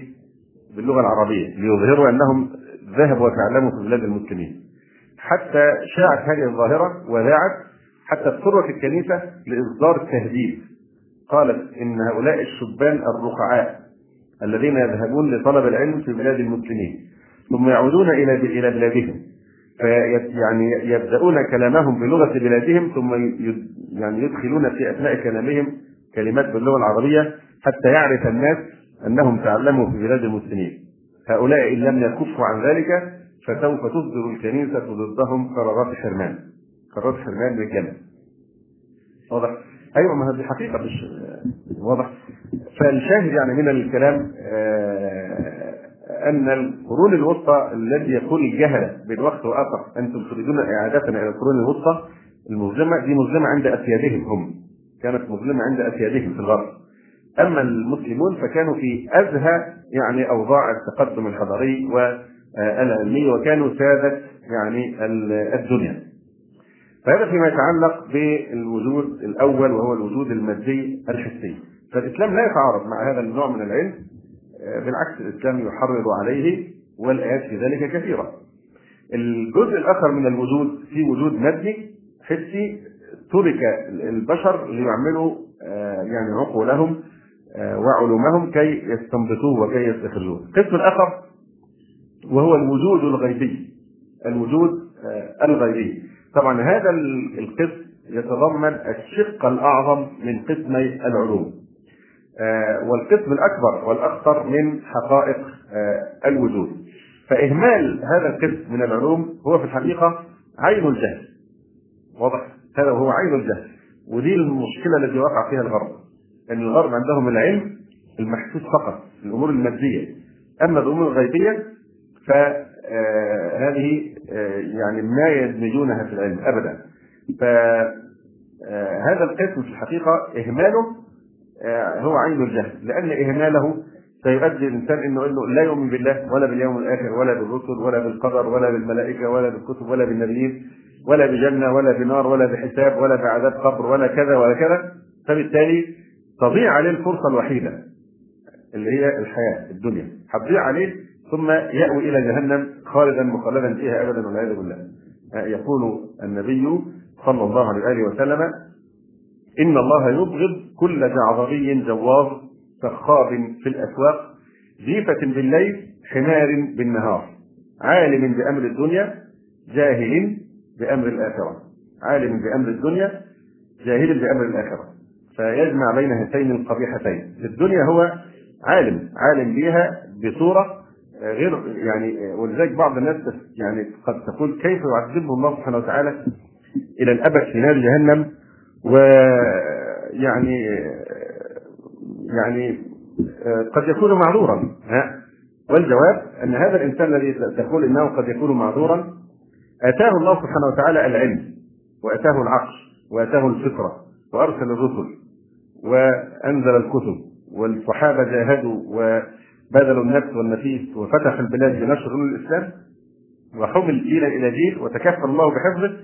باللغة العربية ليظهروا أنهم ذهبوا وتعلموا في بلاد المسلمين. حتى شاعت هذه الظاهرة وذاعت حتى اضطرت الكنيسة لإصدار تهديد قالت إن هؤلاء الشبان الرقعاء الذين يذهبون لطلب العلم في بلاد المسلمين ثم يعودون إلى إلى بلادهم يعني يبدأون كلامهم بلغة بلادهم ثم يعني يدخلون في أثناء كلامهم كلمات باللغة العربية حتى يعرف الناس أنهم تعلموا في بلاد المسلمين. هؤلاء إن لم يكفوا عن ذلك فسوف تصدر الكنيسة ضدهم قرارات حرمان. قرارات حرمان للجنه واضح؟ أيوه ما هذه حقيقة مش واضح. فالشاهد يعني من الكلام آه، أن القرون الوسطى الذي يقول الجهله بين وقت واخر أنتم تريدون إعادتنا إلى القرون الوسطى المظلمه دي مظلمه عند أسيادهم هم. كانت مظلمة عند أسيادهم في الغرب. أما المسلمون فكانوا في أزهى يعني أوضاع التقدم الحضاري والعلمي وكانوا سادة يعني الدنيا. فهذا فيما يتعلق بالوجود الأول وهو الوجود المادي الحسي. فالإسلام لا يتعارض مع هذا النوع من العلم بالعكس الإسلام يحرض عليه والآيات في ذلك كثيرة. الجزء الآخر من الوجود في وجود مادي حسي ترك البشر ليعملوا آه، يعني عقولهم آه، وعلومهم كي يستنبطوه وكي يستخرجوه. القسم الأخر وهو الوجود الغيبي. الوجود آه، الغيبي. طبعا هذا القسم يتضمن الشق الأعظم من قسمي العلوم. والقسم الأكبر والأخطر من حقائق الوجود. فإهمال هذا القسم من العلوم هو في الحقيقة عين الجهل. واضح؟ هذا وهو عين الجهل. ودي المشكلة التي وقع فيها الغرب. ان الغرب عندهم العلم المحسوس فقط الأمور المادية. أما الأمور الغيبية فهذه آه، يعني ما يدمجونها في العلم ابدا. فهذا آه، القسم في الحقيقة إهماله آه، هو عين الجهل. لأن إهماله سيؤدي الإنسان إنه إنه لا يؤمن بالله ولا باليوم الآخر ولا بالرسل ولا بالقدر ولا بالملائكة ولا بالكتب ولا بالنبيين. ولا بجنة ولا بنار ولا بحساب ولا بعذاب قبر ولا كذا ولا كذا فبالتالي تضيع عليه الفرصة الوحيدة اللي هي الحياة الدنيا. هتضيع عليه ثم يأوي إلى جهنم خالدا مخلدا فيها أبدا والعياذ بالله. يقول النبي صلى الله عليه وآله وسلم إن الله يبغض كل جعظمي جواظ سخاب في الأسواق جيفة بالليل حمار بالنهار عالم بأمر الدنيا جاهل بأمر الآخرة عالم بأمر الدنيا جاهل بأمر الآخرة. فيجمع بين هاتين القبيحتين. الدنيا هو عالم عالم بها بصورة غير يعني ولذلك بعض الناس يعني قد تقول كيف يعذبه الله سبحانه وتعالى إلى الأبد في نار جهنم؟ ويعني يعني قد يكون معذورا. ها؟ والجواب أن هذا الإنسان الذي تقول إنه قد يكون معذورا آتاه الله سبحانه وتعالى العلم وآتاه العقل وآتاه الفطره وأرسل الرسل وأنزل الكتب والصحابة جاهدوا وبذلوا النفس والنفيس وفتح البلاد بنشر الاسلام وحمل جيلا إلى جيل وتكفل الله بحفظه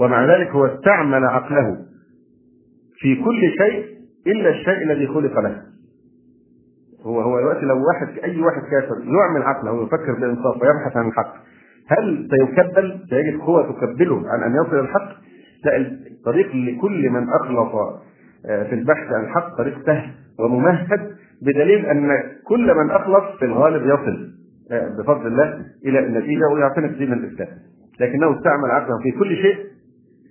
ومع ذلك هو استعمل عقله في كل شيء إلا الشيء الذي خلق له. هو هو دلوقتي لو واحد أي واحد كافر يعمل عقله ويفكر بالانصاف ويبحث عن الحق هل سيكبل؟ سيجد قوة تكبله عن أن يصل الحق؟ لا الطريق لكل من أخلص آه، في البحث عن الحق طريق سهل وممهد بدليل أن كل من أخلص في الغالب يصل آه، بفضل الله إلى النتيجة ويعتنق دين الاسلام لكنه استعمل عقله في كل شيء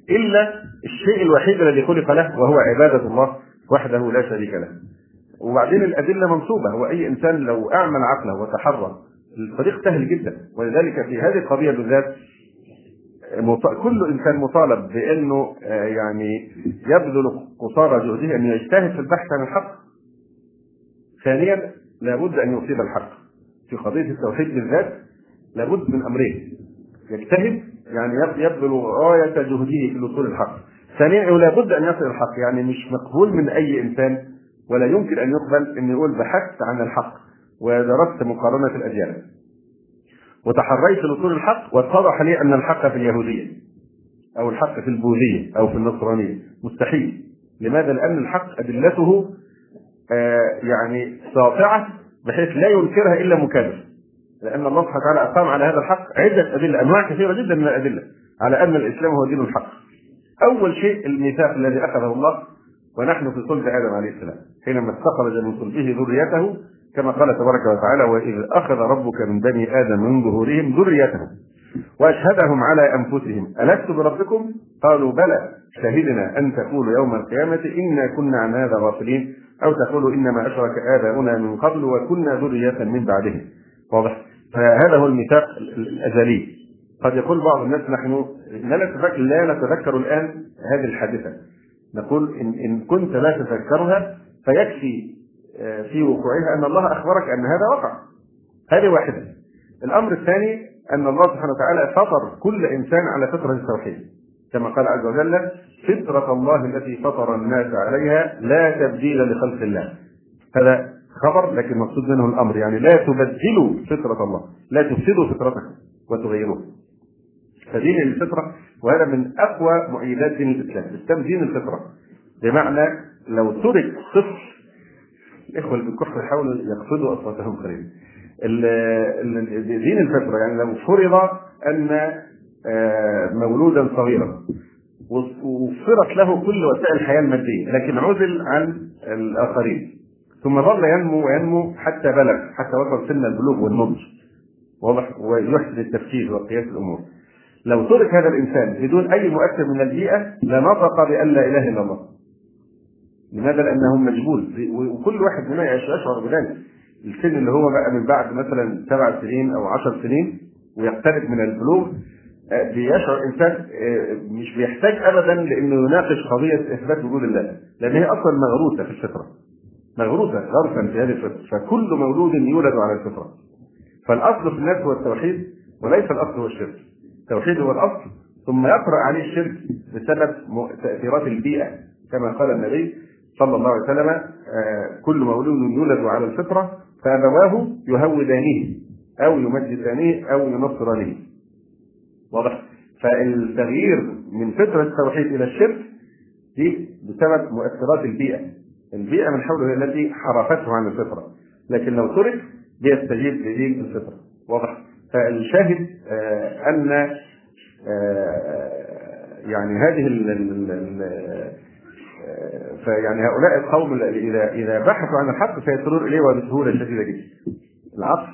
إلا الشيء الوحيد الذي خلق له وهو عبادة الله وحده لا شريك له. وبعدين الأدلة منصوبة هو اي إنسان لو أعمل عقله وتحرى الطريق سهل جدا. ولذلك في هذه القضية بالذات كل إنسان مطالب بأنه آه، يعني يبذل قصارى جهده أن يجتهد في البحث عن الحق. ثانيا لابد أن يصيب الحق. في قضية التوحيد بالذات لابد من أمرين. يجتهد يعني يبذل غاية جهده في الوصول الحق. ثانيا لابد أن يصل الحق. يعني مش مقبول من أي إنسان ولا يمكن أن يقبل أن يقول بحثت عن الحق. ودرست مقارنة الاجيال وتحريت لوصول الحق واتضح لي أن الحق في اليهودية أو الحق في البوذية أو في النصرانية. مستحيل. لماذا؟ لأن الحق أدلته آه يعني ساطعة بحيث لا ينكرها إلا مكابر. لأن الله سبحانه وتعالى أقام على هذا الحق عدة أدلة أنواع كثيرة جدا من الأدلة على أن الإسلام هو دين الحق. أول شيء الميثاق الذي أخذه الله ونحن في صلب آدم عليه السلام حينما استخرج من صلبه ذريته كما قال تبارك وتعالى واذ اخذ ربك من بني آدم من ظهورهم ذريتهم واشهدهم على انفسهم الست بربكم؟ قالوا بلى شهدنا ان تقولوا يوم القيامه انا كنا عن هذا غافلين أو تقولوا انما اشرك اباؤنا من قبل وكنا ذريه من بعدهم. واضح؟ فهذا هو الميثاق الأزلي. قد يقول بعض الناس نحن لا نتذكر لا نتذكر الآن هذه الحادثة. نقول إن, إن كنت لا تذكرها فيكفي في وقوعها أن الله أخبرك أن هذا وقع. هذه واحدة. الأمر الثاني أن الله سبحانه وتعالى فطر كل إنسان على فطرة التوحيد. كما قال عز وجل فطرة الله التي فطر الناس عليها لا تبديل لخلق الله. هذا خبر لكن مقصود منه الأمر. يعني لا تبدلوا فطرة الله. لا تفسدوا فطرتكم وتغيروها. فدين الفطرة وهذا من أقوى مؤيدات دين الإسلام. الاسلام دين الفطرة. بمعنى لو ترك طفل الاخوه اللي بالكحل يحاولوا يقصدوا أصواتهم قريبا دين الفطرة يعني لو فرض أن آه، مولودا صغيرا وفرت له كل وسائل الحياة المادية لكن عزل عن الآخرين. ثم ظل ينمو وينمو حتى بلغ حتى وصل سن البلوغ والنضج. واضح؟ ويحسن التفكير وقياس الأمور. لو ترك هذا الإنسان بدون أي مؤثر من البيئة لنطق بأن لا إله إلا الله. لماذا؟ لأنه مجبول. وكل واحد منا يشعر بذلك. السن اللي هو بقى من بعد مثلا سبع سنين أو عشر سنين ويقترب من البلوغ آه، بيشعر إنسان آه، مش بيحتاج ابدا لأنه يناقش قضية إثبات وجود الله لأن هي أصلا مغروسة في الفطرة. مغروسة غرسا في هذه الفطرة. فكل مولود يولد على الفطرة. فالأصل في الناس هو التوحيد وليس الأصل هو الشرك. التوحيد هو الأصل ثم يطرا عليه الشرك بسبب تاثيرات البيئة كما قال النبي صلى الله عليه وسلم آه، كل مولود يولد على الفطرة فأبواه يهودانه أو يمجدانه أو ينصرانه. واضح؟ فالتغيير من فطرة التوحيد إلى الشرك دي بسبب مؤثرات البيئة. البيئة من حوله هي التي حرفته عن الفطرة. لكن لو ترك بيستجيب لدين الفطرة. واضح؟ فالشاهد آه، أن آه، يعني هذه فيعني هؤلاء القوم إذا إذا بحثوا عن الحق سيصلون إليه وبسهوله شديده جدا. العقل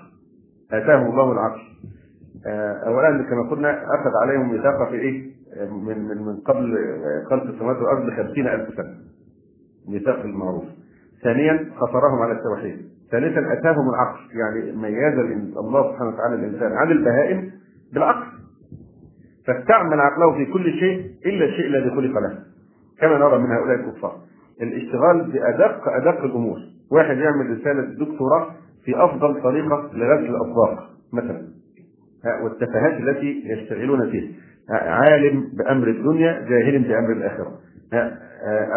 آتاهم الله العقل. اولا كما قلنا أخذ عليهم ميثاق في إيه؟ من من من قبل خلق السماوات والأرض ب 50000 سنة. ميثاق المعروف. ثانيا خطرهم على التوحيد. ثالثا أتاهم العقل يعني ميز الله سبحانه وتعالى الإنسان عن البهائم بالعقل فاستعمل عقله في كل شيء إلا الشيء الذي خلق له كما نرى من هؤلاء الكفار. الاشتغال بأدق أدق الأمور. واحد يعمل رسالة دكتوراه في أفضل طريقة لغسل الأطباق مثلا. والتفاهات التي يشتغلون فيها. عالم بأمر الدنيا جاهل بأمر الآخرة.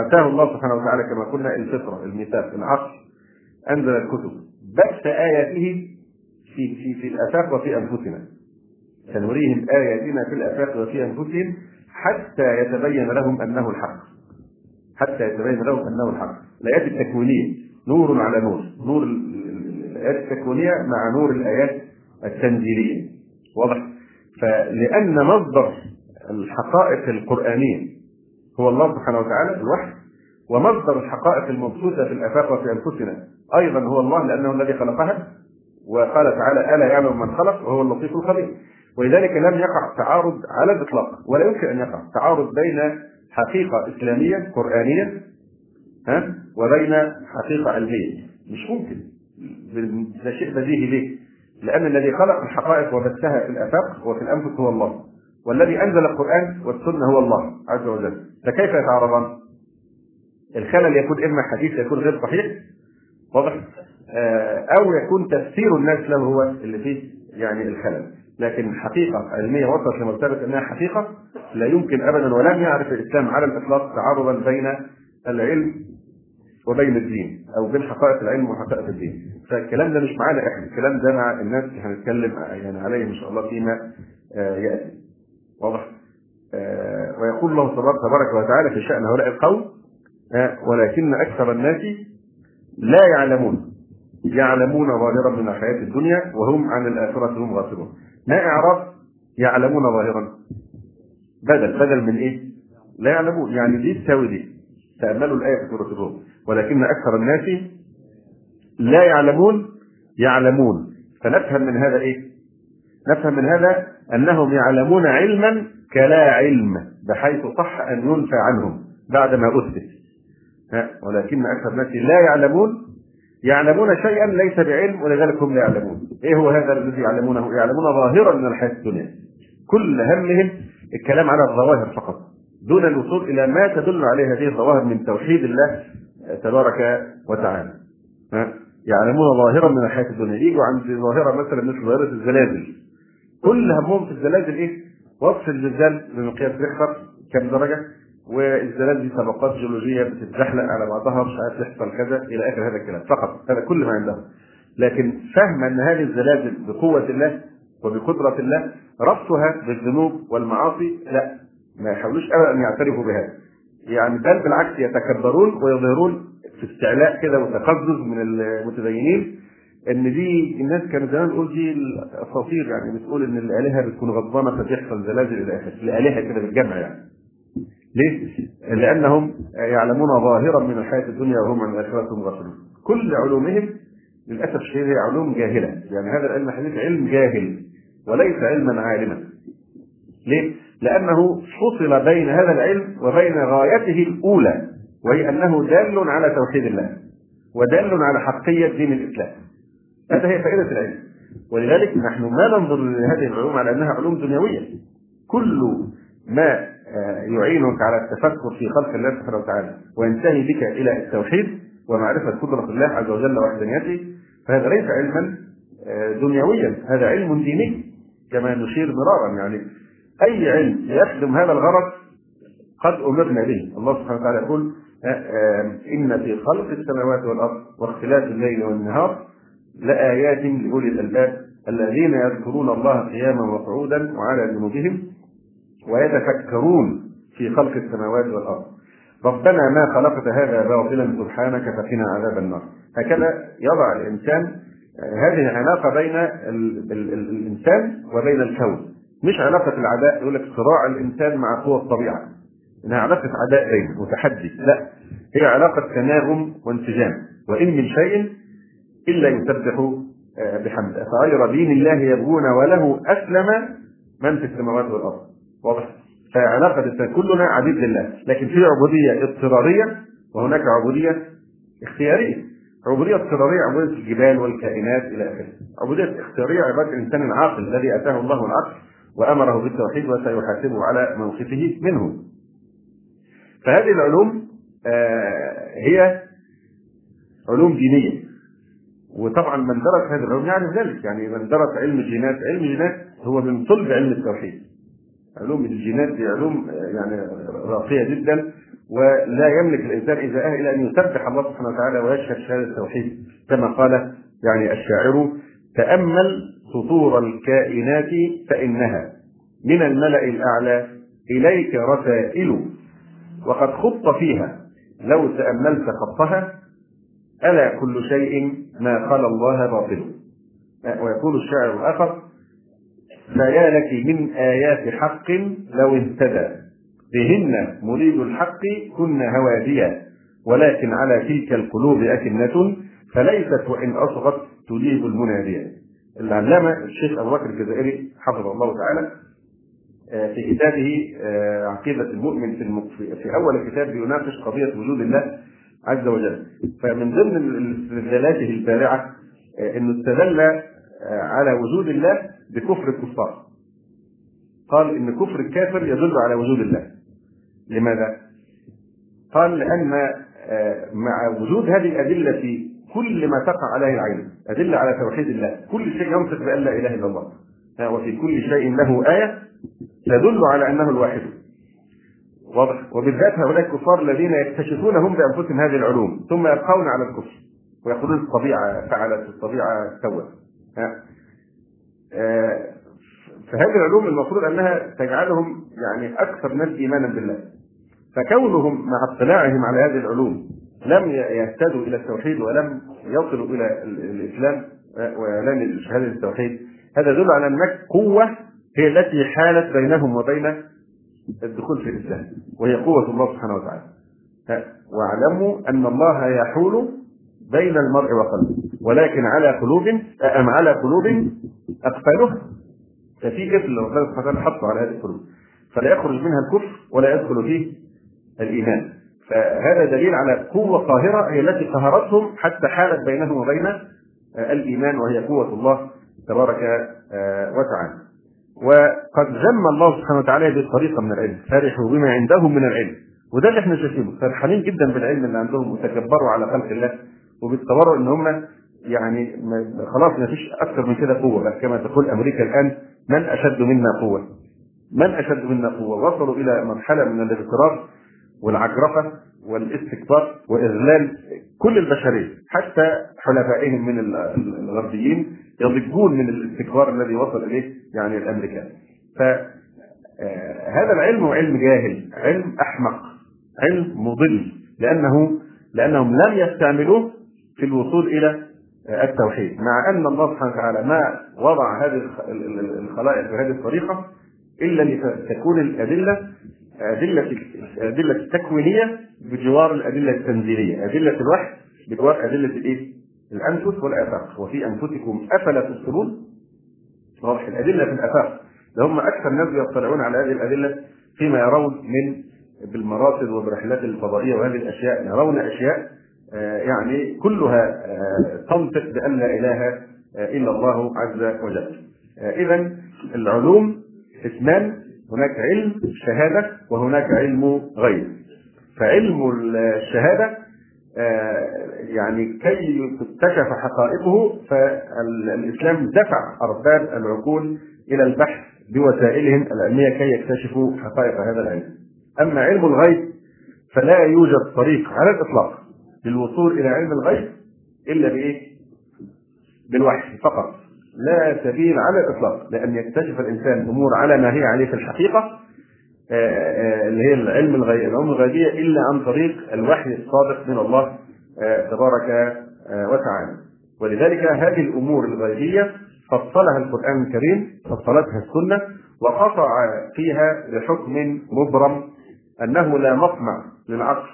أتاه الله سبحانه وتعالى كما قلنا الفطرة الميثاق العقل أنزل الكتب. بث آياته في في في الآفاق وفي أنفسنا. سنريهم آياتنا في الآفاق وفي أنفسهم. حتى يتبين لهم أنه الحق. حتى يتبين لهم أنه الحق. الآيات التكوينية نور على نور. نور الآيات التكوينية مع نور الآيات التنزيلية. واضح؟ فلأن مصدر الحقائق القرآنية هو الله سبحانه وتعالى الوحي ومصدر الحقائق المبثوثه في الأفاق وفي أنفسنا أيضا هو الله لأنه الذي خلقها وقال تعالى ألا يعلم من خلق؟ وهو اللطيف الخبير. ولذلك لم يقع تعارض على الإطلاق ولا يمكن أن يقع تعارض بين حقيقة إسلامية قرآنية ها وبين حقيقة علمية. مش ممكن. ده شيء بديهي ليه؟ لأن الذي خلق الحقائق وبثها في الأفاق وفي الأنفس هو الله والذي أنزل القرآن والسنة هو الله عز وجل. فكيف يتعارضان؟ الخلل يكون إما حديث يكون غير صحيح واضح؟ آه، أو يكون تفسير الناس له هو اللي فيه يعني الخلل. لكن حقيقة علمية وصلت لمرتبة أنها حقيقة لا يمكن أبدا ولم يعرف الإسلام على الإطلاق تعارضا بين العلم وبين الدين أو بين حقائق العلم وحقائق الدين. فالكلام ده مش معانا إحنا الكلام ده مع الناس اللي هنتكلم يعني عليه إن شاء الله فيما آه، يأتي. واضح؟ آه، ويقول الله تبارك وتعالى في شأن هؤلاء القوم ولكن أكثر الناس لا يعلمون يعلمون ظاهرا من الحياة الدنيا وهم عن الآخرة هم غافلون. ما إعراب يعلمون ظاهرا. بدل بدل من إيه؟ لا يعلمون. يعني دي تساوي دي. تأملوا الآية في سورة الروم. ولكن أكثر الناس لا يعلمون يعلمون. فنفهم من هذا إيه؟ نفهم من هذا أنهم يعلمون علما كلا علم بحيث صح أن ينفى عنهم بعدما أثبت. ولكن أكثر الناس لا يعلمون يعلمون شيئا ليس بعلم ولذلك هم لا يعلمون. إيه هو هذا الذي يعلمونه؟ يعلمون ظاهرا من الحياة الدنيا. كل همهم الكلام على الظواهر فقط. دون الوصول إلى ما تدل عليه هذه الظواهر من توحيد الله تبارك وتعالى؟ يعلمون ظاهرا من الحياة الدنيا. يجوا عند ظاهرة مثلا مثل ظاهرة الزلازل. كل همهم في الزلازل إيه؟ وصف الزلزال بمقياس ريختر كم درجة؟ والزلازل دي طبقات جيولوجية بتتزحلق على بعضها مش عارف يحصل كذا إلى آخر هذا الكلام. فقط هذا كل ما عندهم. لكن فهم أن هذه الزلازل بقوة الله وبقدرة الله ربطها بالذنوب والمعاصي لا ما يحاولوش ابدا أن يعترفوا بهذا. يعني بل بالعكس يتكبرون ويظهرون في استعلاء كده وتقزز من المتدينين إن دي الناس كانوا زمان تقول دي الأساطير يعني بتقول إن الآلهة بتكون غضبانة فتحصل زلازل إلى اخره الالهه كده بالجمع يعني. ليه؟ لأنهم يعلمون ظاهرا من الحياة الدنيا وهم عن الآخرة غافلون. كل علومهم للأسف الشديد هي علوم جاهلة، يعني هذا العلم الحديث علم جاهل وليس علما عالما. ليه؟ لأنه فصل بين هذا العلم وبين غايته الأولى وهي أنه دال على توحيد الله ودال على حقية دين الإسلام. هذا هي فائدة العلم. ولذلك نحن ما ننظر لهذه العلوم على أنها علوم دنيوية. كل ما يعينك على التفكر في خلق الله سبحانه وتعالى وينتهي بك إلى التوحيد ومعرفة قدرة الله عز وجل وحدانيته فهذا ليس علما آه، دنيويا هذا علم ديني كما نشير مرارا. يعني أي علم يخدم هذا الغرض قد أمرنا به. الله سبحانه وتعالى يقول آه، إن في خلق السماوات والأرض واختلاف الليل والنهار لآيات لأولي الألباب الذين يذكرون الله قياما وقعودا وعلى جنوبهم. ويتفكرون في خلق السماوات والأرض. ربنا ما خلقت هذا باطلا سبحانك فقنا عذاب النار. هكذا يضع الإنسان هذه العلاقه بين ال ال ال الإنسان وبين الكون. مش علاقة العداء يقول لك صراع الإنسان مع قوى الطبيعة. إنها علاقة عداء بين وتحدي. لا هي علاقة تناغم وانسجام. وإن من شيء إلا يسبح آه، بحمده. فغير دين الله يبغون وله أسلم من في السماوات والأرض. واضح؟ فعلاقة الإنسان كلنا عبيد لله لكن في عبودية اضطرارية وهناك عبودية اختيارية. عبودية اضطرارية عبودية الجبال والكائنات إلى آخره. عبودية اختيارية عبادة الإنسان العاقل الذي أتاه الله العقل وأمره بالتوحيد وسيحاسبه على موقفه منه. فهذه العلوم آه هي علوم دينية. وطبعا من درس هذه العلوم يعرف ذلك يعني من درس علم الجينات علم الجينات هو من صلب علم التوحيد. علوم الجينات دي علوم يعني راقية جدا ولا يملك الإنسان اذا أهل إلى أن يسبح الله سبحانه وتعالى ويشهد شهادة التوحيد كما قال يعني الشاعر تأمل سطور الكائنات فإنها من الملأ الأعلى إليك رسائل وقد خط فيها لو تأملت خطها ألا كل شيء ما خلا الله باطل. ويقول الشاعر الآخر فيا لك من آيات حق لو اهتدى بهن مريد الحق كن هواديا. ولكن على تلك القلوب أكنة فليست وإن أصغت تجيب المنادية العلامة الشيخ أبو بكر الجزائري حفظه الله تعالى آه، في كتابه آه، عقيدة المؤمن في في أول كتاب بيناقش قضية وجود الله عز وجل. فمن ضمن استدلالاته البارعة آه، أنه استدل على وجود الله بكفر الكفار. قال إن كفر الكافر يدل على وجود الله. لماذا؟ قال لأن آه، مع وجود هذه الأدلة في كل ما تقع عليه العين أدلة على توحيد الله كل شيء ينطق بأن لا إله إلا الله. وفي كل شيء له آية تدل على أنه الواحد. واضح؟ وبالذات هؤلاء الكفار الذين يكتشفون هم بأنفسهم هذه العلوم ثم يبقون على الكفر ويقولون الطبيعة فعلت الطبيعة سوت. فهذه العلوم المفروض أنها تجعلهم يعني أكثر الناس إيمانا بالله. فكونهم مع اطلاعهم على هذه العلوم لم يهتدوا إلى التوحيد ولم يصلوا إلى الإسلام آه، ولم شهاده التوحيد هذا يدل على أنك قوة هي التي حالت بينهم وبين الدخول في الإسلام وهي قوة الله سبحانه وتعالى. واعلموا أن الله يحول بين المرء وقلبه. ولكن على قلوب أم على قلوب أقفالها ففي قفل ربنا سبحانه وتعالى حطه على هذه القلوب. فلا يخرج منها الكفر ولا يدخل فيه الإيمان. فهذا دليل على قوة قاهرة هي التي قهرتهم حتى حالت بينهم وبين الإيمان وهي قوة الله تبارك آه، وتعالى. وقد ذم الله سبحانه وتعالى هذه الطريقة من العلم فرحوا بما عندهم من العلم. وده اللي إحنا شايفينه فرحانين جدا بالعلم اللي عندهم وتكبروا على خلق الله. وبيتصوروا إن هم يعني خلاص ما فيش أكثر من كده قوة بل كما تقول أمريكا الآن من أشد منا قوة. من أشد منا قوة؟ وصلوا إلى مرحلة من الاغترار والعجرفة والاستكبار وإذلال كل البشرية حتى حلفائهم من الغربيين يضجون من الاستكبار الذي وصل إليه يعني الأمريكان. فهذا العلم علم جاهل علم أحمق علم مضل لأنه لأنهم لم يستعملوه في الوصول إلى التوحيد مع أن الله سبحانه وتعالى ما وضع هذه الخلائق بهذه الطريقة إلا لتكون الأدلة أدلة الادله التكوينية بجوار الأدلة التنزيلية، أدلة الوحي بجوار أدلة الإيه؟ الأنفس والآفاق، وفي أنفسكم أفلا تبصرون؟ واضح الأدلة في الآفاق، ده هم أكثر الناس يطلعون على هذه الأدلة فيما يرون من بالمراصد وبالرحلات الفضائية وهذه الأشياء يرون أشياء آه، يعني كلها آه، تنطق بأن لا إله آه، إلا الله عز وجل. إذا العلوم اسمان هناك علم شهادة وهناك علم غيب. فعلم الشهادة يعني كي تكتشف حقائقه فالإسلام دفع أرباب العقول إلى البحث بوسائلهم العلمية كي يكتشفوا حقائق هذا العلم. أما علم الغيب فلا يوجد طريق على الإطلاق. للوصول إلى علم الغيب إلا بإيه؟ بالوحي فقط. لا سبيل على الإطلاق لأن يكتشف الإنسان امور على ما هي عليه في الحقيقة آه، آه، اللي هي العلم الغيب العلوم الغيبية إلا عن طريق الوحي الصادق من الله آه، تبارك وتعالى. ولذلك هذه الأمور الغيبية فصلها القرآن الكريم فصلتها السنة وقطع فيها بحكم مبرم أنه لا مطمع للعقل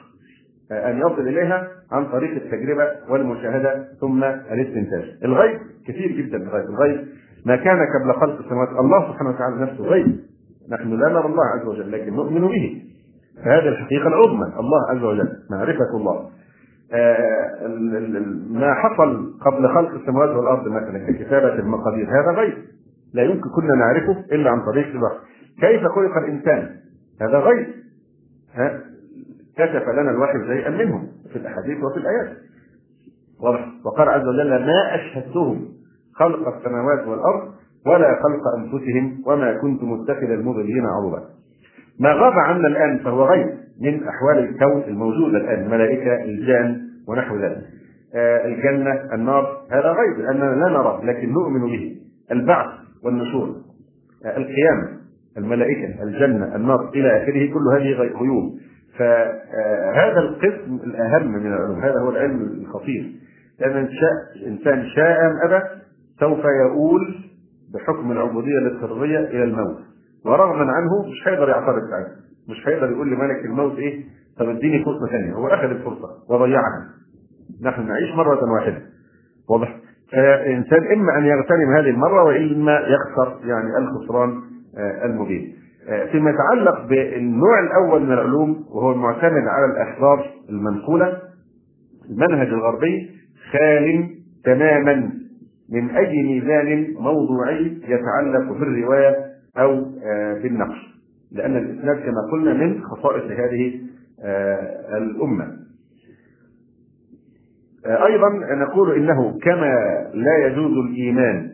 أن يصل إليها. عن طريق التجربة والمشاهدة ثم الاستنتاج. الغيب كثير جدا الغيب، الغيب ما كان قبل خلق السماوات، الله سبحانه وتعالى نفسه غيب. نحن لا نرى الله عز وجل لكن نؤمن به. فهذه الحقيقة العظمى، الله عز وجل، معرفة الله. آه ما حصل قبل خلق السماوات والأرض مثلا ككتابه المقادير هذا غيب. لا يمكن كنا نعرفه إلا عن طريق الوحي. كيف خلق الإنسان؟ هذا غيب. ها كشف لنا الوحي شيئا منهم في الأحاديث وفي الآيات. واضح. وقال عز وجل ما أشهدتهم خلق السماوات والأرض ولا خلق أنفسهم وما كنت متخذ المضلين عضدا ما غاب عنا الآن فهو غيب من أحوال الكون الموجودة الآن الملائكة الجان ونحو ذلك. آه الجنة النار هذا غيب لأننا لا نرى لكن نؤمن به. البعث والنشور آه القيامة الملائكة الجنة النار إلى آخره كل هذه غيوب فهذا القسم الأهم من العلوم هذا هو العلم الخطير. لأن إنسان شاء أم أبى سوف يؤول بحكم العبودية الاضطرارية إلى الموت. ورغما عنه مش هيقدر يعترض ساعتها مش هيقدر يقول لملك الموت إيه طب إديني فرصة ثانية. هو أخذ الفرصة وضيعها. نحن نعيش مرة واحدة. واضح؟ فالإنسان إما أن يغتنم هذه المرة وإما يخسر يعني الخسران المبين. فيما يتعلق بالنوع الأول من العلوم وهو المعتمد على الاحبار المنقولة المنهج الغربي خال تماما من اي ميزان موضوعي يتعلق بالرواية أو بالنقل لأن الإسناد كما قلنا من خصائص هذه الأمة. أيضا نقول إنه كما لا يجوز الإيمان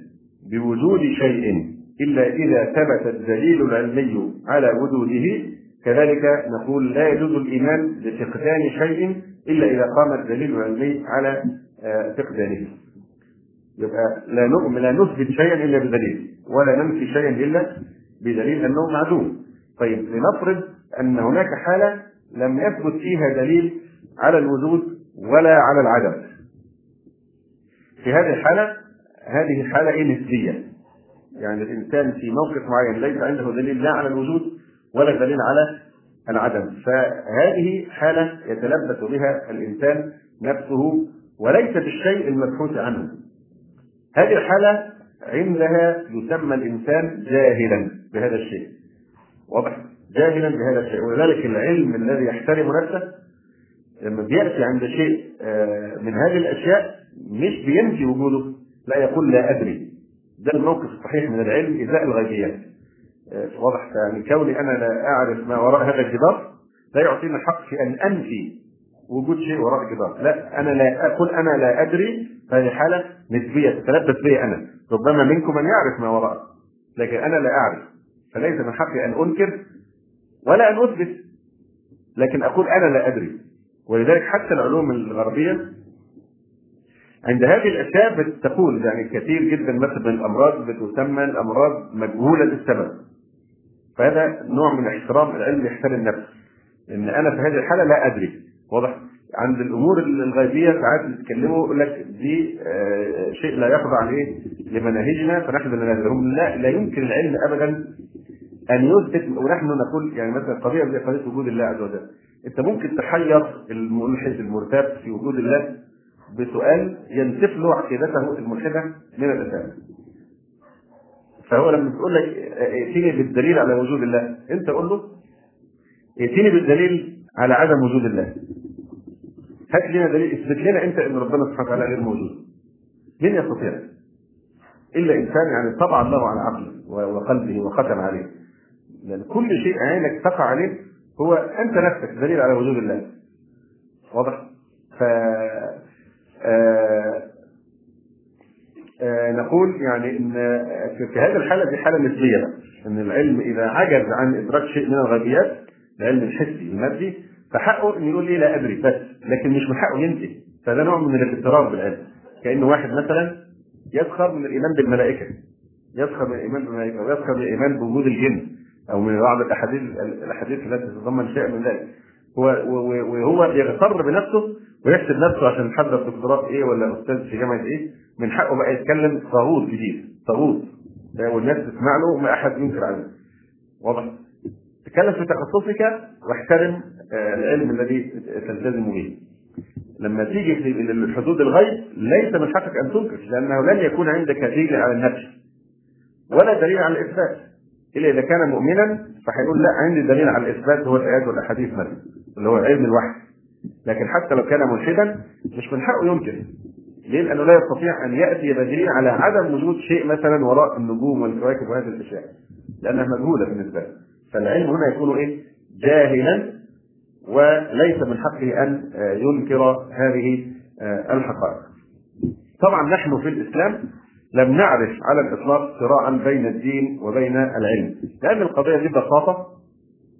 بوجود شيء إلا إذا ثبت الدليل العلمي على وجوده. كذلك نقول لا يجوز الإيمان بفقدان شيء إلا إذا قام الدليل العلمي على فقدانه. يبقى لا نؤمن لا نثبت شيئا إلا بدليل ولا ننفي شيئا إلا بدليل أنه معدوم. طيب لنفرض أن هناك حالة لم يثبت فيها دليل على الوجود ولا على العدم. في هذه الحالة هذه حالة إيه نسبية يعني الإنسان في موقف معين ليس عنده دليل لا على الوجود ولا دليل على العدم. فهذه حالة يتلبس بها الإنسان نفسه وليس بالشيء المبحوث عنه. هذه الحالة عندها يسمى الإنسان جاهلا بهذا الشيء. واضح؟ جاهلا بهذا الشيء. ولذلك العلم الذي يحترم نفسه لما بيأتي عند شيء من هذه الأشياء مش بينفي وجوده لا يقول لا أدري. ده الموقف الصحيح من العلم إزاء الغيبيات. واضح يعني كوني أنا لا أعرف ما وراء هذا الجدار لا يعطيني الحق في أن أنفي وجود شيء وراء الجدار. لا أنا لا أقول أنا لا أدري فهذه حاله نسبية تتلبس بي أنا. ربما منكم من يعرف ما وراء لكن أنا لا أعرف. فليس من حقي أن أنكر ولا أن أثبت لكن أقول أنا لا أدري. ولذلك حتى العلوم الغربية عند هذه الاشياء بتقول يعني كثير جدا مثلا الأمراض بتسمى الأمراض مجهولة السبب فهذا نوع من احترام العلم يحترم النفس. إن أنا في هذه الحالة لا أدري. واضح. عند الأمور الغيبية ساعات يتكلموا يقول لك دي آه شيء لا يخضع لايه؟ لمناهجنا. فنحن لا ندري لا لا يمكن العلم ابدا أن يثبت. ونحن نقول يعني مثلا قضية زي قضية وجود الله عز وجل. أنت ممكن تحير الملحد المرتاب في وجود الله بسؤال ينسف له عقيدته الملحده من الاسلام. فهو لما بيقول لك ائتني بالدليل على وجود الله، انت قول له ائتني بالدليل على عدم وجود الله. هات لنا دليل اثبت لنا انت ان ربنا سبحانه وتعالى غير موجود. مين يستطيع؟ إلا إنسان يعني طبع الله على عقله وقلبه وختم عليه. لأن كل شيء عينك تقع عليه هو أنت نفسك دليل على وجود الله. واضح؟ ف آه آه نقول يعني إن في هذه الحالة دي حالة نسبية إن العلم إذا عجز عن إدراك شيء من الغيبيات العلم الحسي المادي فحقه إن يقول لي لا أدري بس لكن مش من حقه ينفي فده نوع من الاضطرار بالعلم. كانه واحد مثلا يسخر من الإيمان بالملائكة يسخر من الإيمان بالملائكة ويسخر من الإيمان بوجود الجن أو من بعض الأحاديث الأحاديث التي تتضمن شيء من ذلك. هو وهو يغتر بنفسه ويحسب نفسه عشان يحضر دكتوراه إيه ولا أستاذ في جامعة إيه من حقه بقى يتكلم طاغوت جديد طاغوت. والناس تسمع له وما أحد ينكر عليه. واضح؟ تكلم في تخصصك واحترم العلم الذي تلتزم به. لما تيجي في حدود الغيب ليس من حقك أن تنكر لأنه لن يكون عندك دليل على النفي ولا دليل على الإثبات. إلا إذا كان مؤمنا فهيقول لا عندي دليل على الإثبات هو الآيات والأحاديث مثلا اللي هو علم الوحي. لكن حتى لو كان ملحدا مش من حقه ينكر ليه؟ لأنه لا يستطيع أن يأتي بدليل على عدم وجود شيء مثلا وراء النجوم والكواكب وهذه الأشياء لأنها مجهولة بالنسبة له فالعلم هنا يكون إيه؟ جاهلا وليس من حقه أن ينكر هذه الحقائق. طبعا نحن في الإسلام لم نعرف على الإطلاق صراعا بين الدين وبين العلم لأن القضية دي ببساطه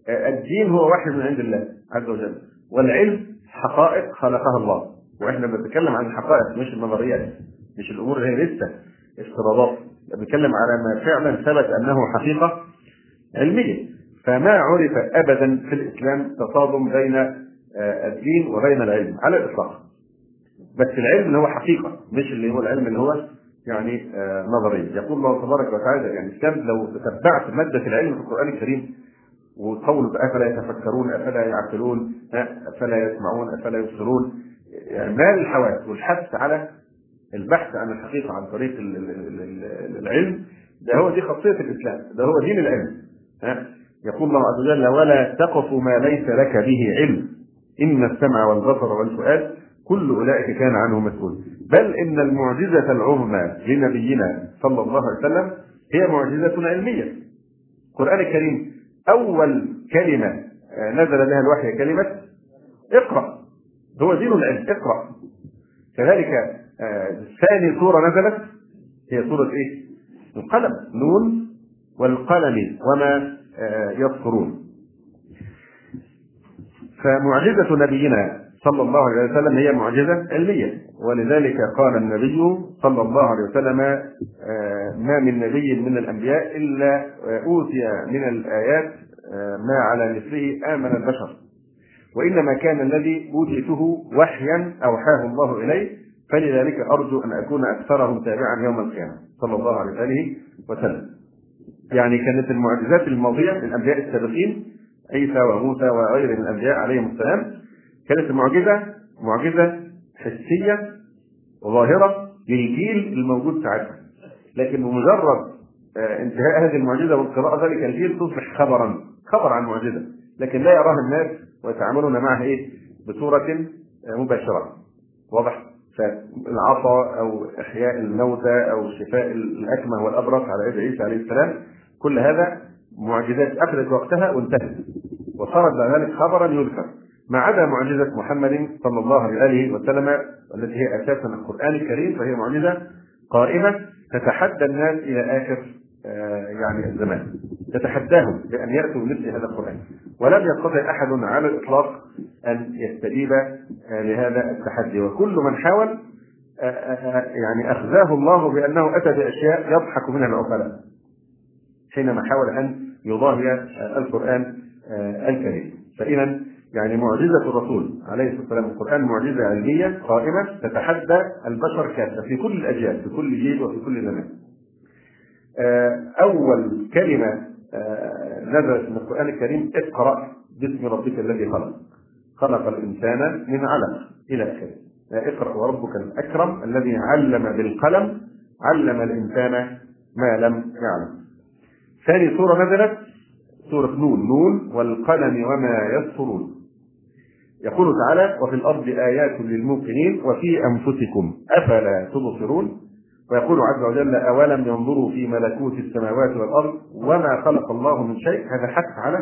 آه، الدين هو واحد من عند الله عز وجل والعلم حقائق خلقها الله. وإحنا بنتكلم عن الحقائق مش النظريات مش الأمور اللي هي لسه افتراضات. بنتكلم على ما فعلا ثبت أنه حقيقة علمية. فما عرف ابدا في الإسلام تصادم بين آه، الدين وبين العلم على الإطلاق. بس العلم اللي هو حقيقة مش اللي هو العلم اللي هو يعني آه، نظري يقول الله تبارك وتعالى يعني الإسلام لو تتبعت مادة العلم في القرآن الكريم وقوله أفلا يتفكرون أفلا يعقلون أفلا يسمعون أفلا يبصرون يعني مال الحواس والحث على البحث عن الحقيقة عن طريق العلم ده هو دي خاصية الإسلام ده هو دين العلم يقول الله عز وجل ولا تقف ما ليس لك به علم إن السمع والبصر والفؤاد كل أولئك كان عنه مسؤول. بل إن المعجزة العظمى لنبينا صلى الله عليه وسلم هي معجزة علمية. القران الكريم أول كلمة نزل بها الوحي كلمة اقرأ. هو دين العلم اقرأ. كذلك آه، ثاني سورة نزلت هي سورة إيه؟ القلم نون والقلم وما آه، يذكرون فمعجزة نبينا صلى الله عليه وسلم هي معجزة علمية. ولذلك قال النبي صلى الله عليه وسلم آه، ما من نبي من الأنبياء إلا أوتي من الآيات آه، ما على مثله آمن البشر. وإنما كان الذي أوتيته وحيا أوحاه الله إليه فلذلك أرجو أن أكون أكثرهم تابعا يوم القيامة صلى الله عليه وسلم. يعني كانت المعجزات الماضية للأنبياء السابقين عيسى وموسى وغير من الأنبياء عليهم السلام كانت المعجزة معجزة حسية ظاهرة للجيل الموجود ساعتها. لكن بمجرد آه، انتهاء هذه المعجزة والقراءة ذلك الجيل تصبح خبرا خبر عن معجزة. لكن لا يراها الناس ويتعاملون معها إيه؟ بصورة آه، مباشرة. واضح؟ فالعطاء أو إحياء الموتى أو شفاء الأكمه والأبرص على يد عيسى عليه السلام كل هذا معجزات أخذت وقتها وانتهت. وصارت بعد ذلك خبرا يذكر. ما عدا معجزة محمد صلى الله عليه وسلم والتي هي أساسا القرآن الكريم فهي معجزة قائمة تتحدى الناس إلى آخر آه، يعني الزمان. تتحداهم بأن يأتوا بمثل هذا القرآن. ولم يستطع أحد على الإطلاق أن يستجيب آه، لهذا التحدي. وكل من حاول آه، يعني أخزاه الله بأنه أتى بأشياء يضحك منها العقلاء حينما حاول أن يضاهي القرآن الكريم. فإذا يعني معجزة الرسول عليه الصلاة والسلام القرآن معجزة علمية قائمة تتحدى البشر كافة في كل الأجيال في كل جيل وفي كل زمان. آه، أول كلمة آه، نزلت من القرآن الكريم اقرأ باسم ربك الذي خلق. خلق الإنسان من علق إلى آخره. اقرأ وربك الأكرم الذي علم بالقلم علم الإنسان ما لم يعلم. ثاني سورة نزلت سورة نون نون والقلم وما يسطرون يقول تعالى وفي الأرض آيات للموقنين وفي أنفسكم أفلا تبصرون؟ ويقول عز وجل أولم ينظروا في ملكوت السماوات والأرض وما خلق الله من شيء؟ هذا حث على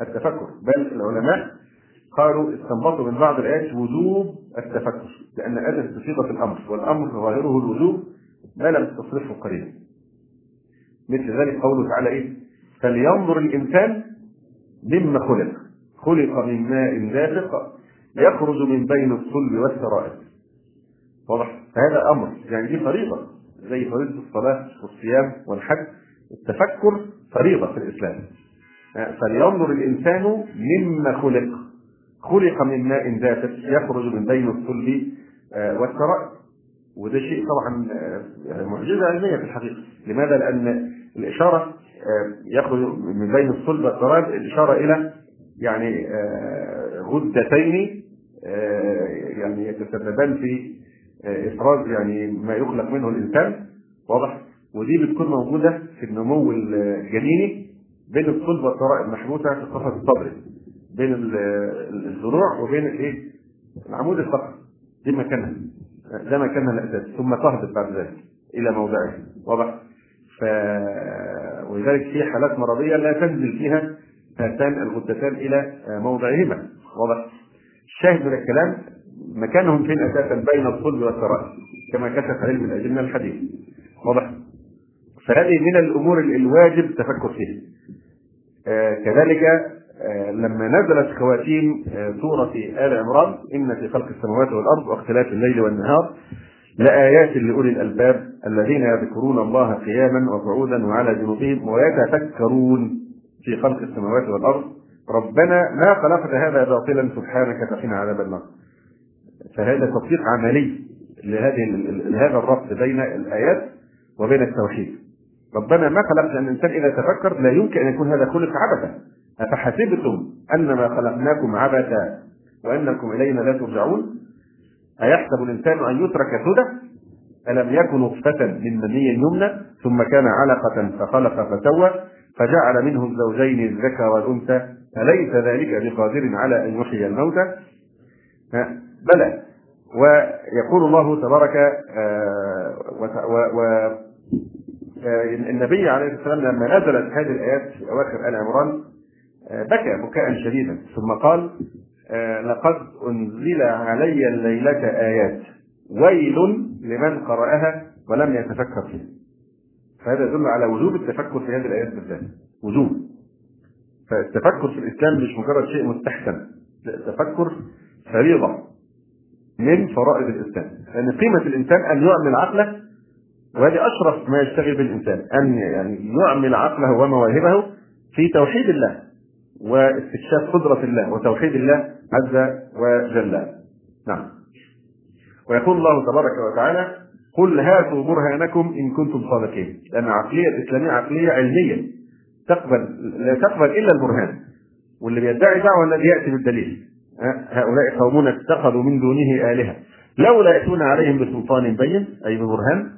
التفكر. بل العلماء قالوا استنبطوا من بعض الآيات وجوب التفكر لأن أدت بصيغة الأمر والأمر ظاهره الوجوب ما لم تصرفه قريبا مثل ذلك قوله تعالى إيه؟ فلينظر الإنسان مما خلق. خلق من ماء دافق يخرج من بين الصلب والسرائر. واضح؟ هذا أمر. يعني دي فريضة. زي فريضة الصلاة والصيام والحج. التفكر فريضة في الإسلام. فلينظر الإنسان مما خلق. خلق من ماء دافق يخرج من بين الصلب آه، والسرائر. وده شيء طبعا آه، معجزة علمية في الحقيقة. لماذا؟ لأن الإشارة آه، يخرج من بين الصلب والسرائر. الإشارة إلى يعني آه، غدتين آه، يعني يتسببان في آه، إفراز يعني ما يخلق منه الإنسان. واضح؟ ودي بتكون موجودة في النمو الجنيني بين الصلب والثراء المحبوسة في قفص الصدر بين الذروع وبين الايه؟ العمود الفقري دي مكانها ده مكانها الاساسي ثم تهبط بعد ذلك إلى موضعها واضح؟ ف ولذلك في حالات مرضية لا تنزل فيها هاتان الغدتان إلى موضعهما. واضح؟ الشاهد من الكلام مكانهم فين أساسا بين الصلب والثراء كما كشف علم الاجنه الحديث. واضح؟ فهذه من الأمور الواجب التفكر فيها. آه كذلك آه لما نزلت خواتيم آه سورة آل عمران إن في خلق السماوات والأرض واختلاف الليل والنهار لآيات لأولي الألباب الذين يذكرون الله قياما وقعودا وعلى جنوبهم ويتفكرون. في خلق السماوات والأرض. ربنا ما خلقت هذا باطلا سبحانك فقنا عذاب النار. فهذا تطبيق عملي لهذه لهذا الربط بين الآيات وبين التوحيد. ربنا ما خلقت أن الإنسان إذا تفكر لا يمكن أن يكون هذا خلق عبثا. أفحسبتم أنما خلقناكم عبثا وأنكم إلينا لا ترجعون؟ أيحسب الإنسان أن يترك سدى؟ ألم يكن نطفة من مني يمنى ثم كان علقة فخلق فسوى؟ فجعل منه الزوجين الذكر والأنثى أليس ذلك بقادر على أن يحيي الموتى؟ بلى. ويقول الله تبارك آه، و آه، النبي عليه الصلاة والسلام لما نزلت هذه الآيات في أواخر آل عمران آه، بكى بكاء شديدا. ثم قال لقد أنزل علي الليلة آيات. ويل لمن قرأها ولم يتفكر فيها. فهذا يدل على وجوب التفكر في هذه الآيات بالذات وجوب. فالتفكر في الإسلام مش مجرد شيء مستحسن التفكر فريضة من فرائض الإسلام. لأن قيمة الإنسان أن يعمل عقله وهذه أشرف ما يشتغل به الإنسان. أن يعني يعمل عقله ومواهبه في توحيد الله واستكشاف قدرة الله وتوحيد الله عز وجل. نعم. ويقول الله تبارك وتعالى قل هاتوا برهانكم إن كنتم صادقين. لأن العقليه الإسلامية عقلية علمية. تقبل لا تقبل إلا البرهان. واللي بيدعي دعوة الذي يأتي بالدليل. هؤلاء قومون اتخذوا من دونه آلهة. لولا يأتون عليهم بسلطان بين أي ببرهان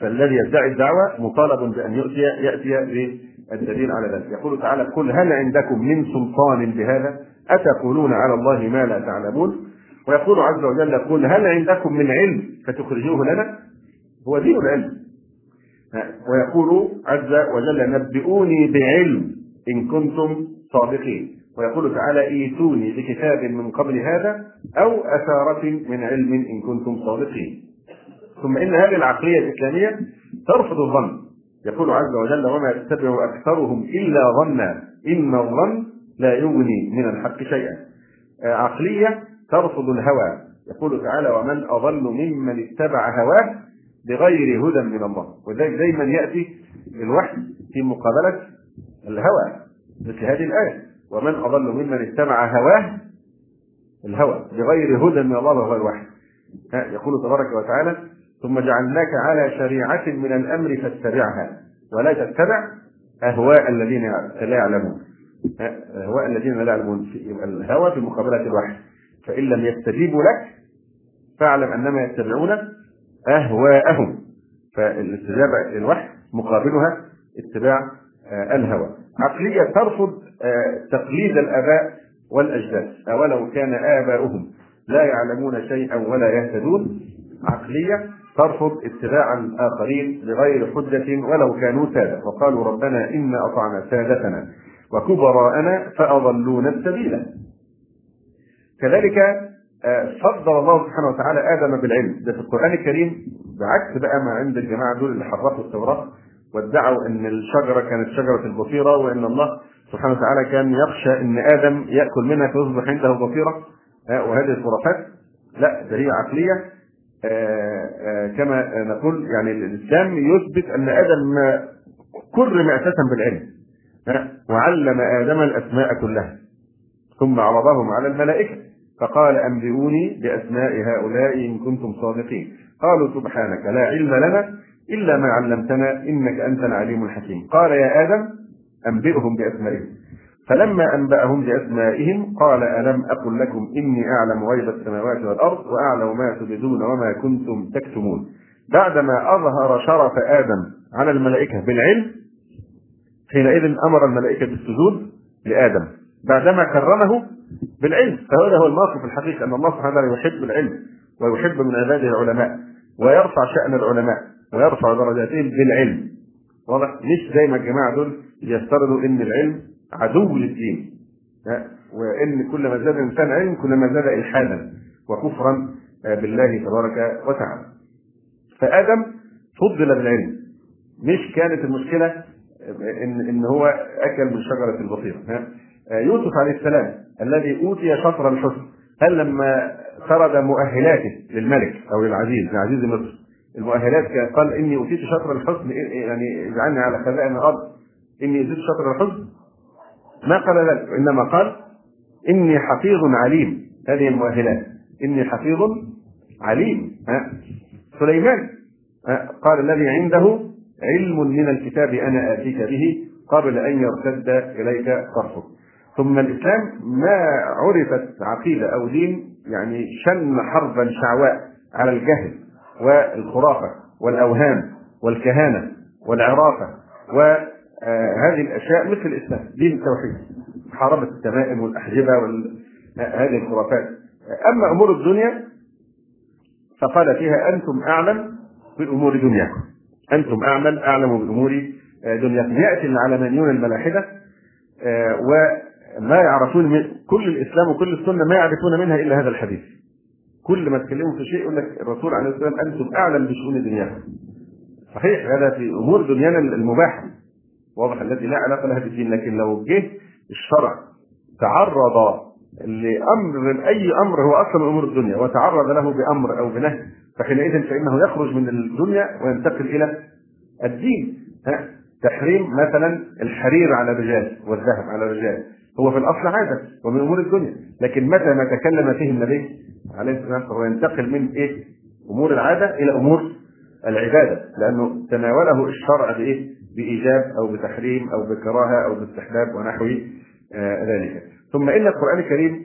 فالذي يدعي الدعوة مطالب بأن ياتي يأتي بالدليل على ذلك. يقول تعالى قل هل عندكم من سلطان بهذا؟ أتقولون على الله ما لا تعلمون؟ ويقول عز وجل قل هل عندكم من علم فتخرجوه لنا؟ هو دين العلم. ويقول عز وجل نبئوني بعلم إن كنتم صادقين. ويقول تعالى إيتوني بكتاب من قبل هذا أو أثارة من علم إن كنتم صادقين. ثم إن هذه العقلية الإسلامية ترفض الظن. يقول عز وجل وما يتبع أكثرهم إلا ظنا إن الظن لا يغني من الحق شيئا. عقلية ترفض الهوى. يقول تعالى ومن أضل ممن اتبع هواه بغير هدى من الله. وذلك دايما يأتي الوحي في مقابلة الهوى. مثل هذه الآية ومن أضل ممن اتبع هواه الهوى بغير هدى من الله وهو الوحي. يقول تبارك وتعالى ثم جعلناك على شريعة من الأمر فاتبعها ولا تتبع أهواء الذين لا يعلمون. أهواء الذين لا يعلمون الهوى في مقابلة الوحي. فإن لم يستجيبوا لك فاعلم أنما يتبعون أهواءهم. فالاستجابة للوحي مقابلها اتباع آه، الهوى. عقلية ترفض آه، تقليد الآباء والأجداد. أولو كان آباؤهم لا يعلمون شيئا ولا يهتدون. عقلية ترفض اتباع الآخرين بغير حجة ولو كانوا سادة. وقالوا ربنا إنا أطعنا سادتنا وكبراءنا فأضلونا السبيل كذلك آه، فضل الله سبحانه وتعالى آدم بالعلم. ده في القرآن الكريم بعكس بقى ما عند الجماعة دول اللي حرفوا التوراة وادعوا إن الشجرة كانت شجرة البصيرة وإن الله سبحانه وتعالى كان يخشى إن آدم يأكل منها فيصبح عنده بصيرة آه، وهذه الخرافات. لا ده هي عقلية آه، كما نقول يعني الإسلام يثبت أن آدم كرم أساسا بالعلم وعلم آدم الأسماء كلها ثم عرضهم على الملائكة. فقال أنبئوني بأسماء هؤلاء إن كنتم صادقين. قالوا سبحانك لا علم لنا إلا ما علمتنا إنك أنت العليم الحكيم. قال يا آدم أنبئهم بأسمائهم. فلما أنبأهم بأسمائهم قال ألم أقل لكم إني أعلم غيب السماوات والأرض وأعلم ما تبدون وما كنتم تكتمون. بعدما أظهر شرف آدم على الملائكة بالعلم حينئذ أمر الملائكة بالسجود لآدم. بعدما كرمه بالعلم. فهذا هو الموقف الحقيقي أن الله سبحانه وتعالى يحب العلم ويحب من عباده العلماء ويرفع شأن العلماء ويرفع درجاتهم بالعلم. واضح؟ مش زي ما الجماعة دول يفترضوا إن العلم عدو للدين. وإن كل ما زاد الإنسان علم كل ما زاد إلحادا وكفرا بالله تبارك وتعالى. فآدم فضل بالعلم. مش كانت المشكلة إن إن هو أكل من شجرة البصيرة. يوسف عليه السلام الذي أوتي شطر الحسن. هل لما سرد مؤهلاته للملك أو للعزيز لعزيز مصر المؤهلات قال إني أوتيت شطر الحسن يعني اجعلني على خزائن الأرض. إني أوتيت شطر الحسن؟ ما قال ذلك إنما قال إني حفيظ عليم. هذه المؤهلات. إني حفيظ عليم. ها؟ سليمان قال الذي عنده علم من الكتاب أنا آتيك به قبل أن يرتد إليك طرفك. ثم الإسلام ما عرفت عقيدة أو دين يعني شن حربا شعواء على الجهل والخرافة والأوهام والكهانة والعرافة وهذه الأشياء مثل الإسلام دين التوحيد محاربه التمائم والأحجبة وهذه الخرافات. أما أمور الدنيا فقال فيها أنتم أعلم بأمور دنياكم. أنتم اعلم أعلم بأمور دنياكم. يأتي العلمانيون الملاحدة آه، وما يعرفون من كل الإسلام وكل السنة ما يعرفون منها إلا هذا الحديث. كل ما تكلموا في شيء يقول لك الرسول عليه الصلاة والسلام أنتم أعلم بشؤون دنياكم. صحيح هذا في أمور دنيانا المباحه واضح الذي لا علاقة لها بالدين لكن لو جه الشرع تعرض لأمر اي أمر هو أصلا من أمور الدنيا وتعرض له بأمر أو بنهي فحينئذ فإنه يخرج من الدنيا وينتقل إلى الدين. ها؟ تحريم مثلا الحرير على الرجال والذهب على الرجال. هو في الأصل عادة ومن أمور الدنيا لكن متى ما تكلم فيه النبي عليه الصلاة والسلام ينتقل من إيه؟ أمور العادة إلى أمور العبادة لأنه تناوله الشرع بإيه؟ بإيجاب أو بتحريم أو بكراهة أو باستحباب ونحو آه ذلك ثم إن القرآن الكريم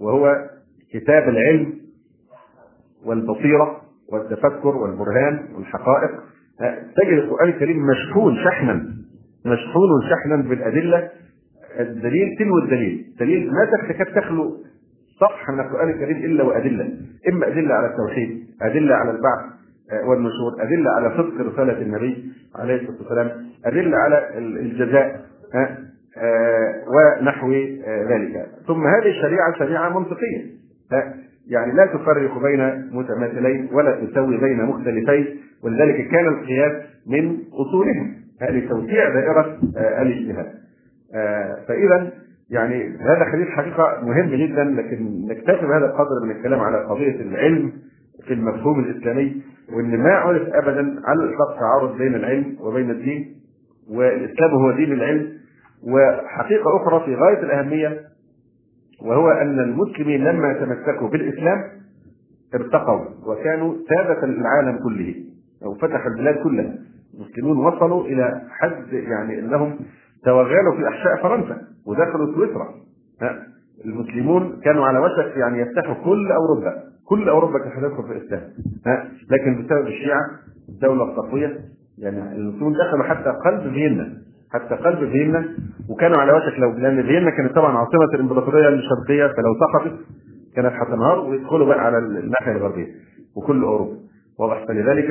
وهو كتاب العلم والبصيرة والتفكر والبرهان والحقائق آه، تجد القرآن الكريم مشحون شحنا مشحون شحنا بالأدلة الدليل تلو الدليل دليل ما تكاد تخلو صفحه من القرآن الكريم إلا وأدلة. إما أدلة على التوحيد أدلة على البعث آه، والنشور أدلة على صدق رسالة النبي عليه الصلاة والسلام أدلة على الجزاء آه، ونحو ذلك. ثم هذه الشريعة شريعة منطقية. يعني لا تفرق بين متماثلين ولا تسوي بين مختلفين ولذلك كان القياس من أصولهم. هذه توسيع دائرة الاجتهاد. فاذا يعني هذا حديث حقيقة مهم جدا لكن نكتفي بهذا القدر من الكلام على قضية العلم في المفهوم الإسلامي وإن ما عرف ابدا على الإطلاق تعارض بين العلم وبين الدين والإسلام هو دين العلم وحقيقة أخرى في غاية الأهمية وهو أن المسلمين لما تمسكوا بالإسلام ارتقوا وكانوا سادة العالم كله أو فتحوا البلاد كلها. المسلمون وصلوا إلى حد يعني أنهم توغلوا في أحشاء فرنسا ودخلوا سويسرا. المسلمون كانوا على وشك يعني يفتحوا كل أوروبا. كل أوروبا كانت هتدخل في الإسلام. لكن بسبب الشيعة الدولة الصفوية يعني المسلمون دخلوا حتى قلب فيينا. حتى قلب فيينا. وكانوا على وشك لو لأن فيينا كانت طبعا عاصمة الإمبراطورية الشرقية فلو سقطت كانت هتنهار ويدخلوا بقى على الناحية الغربية. وكل أوروبا. واضح. فلذلك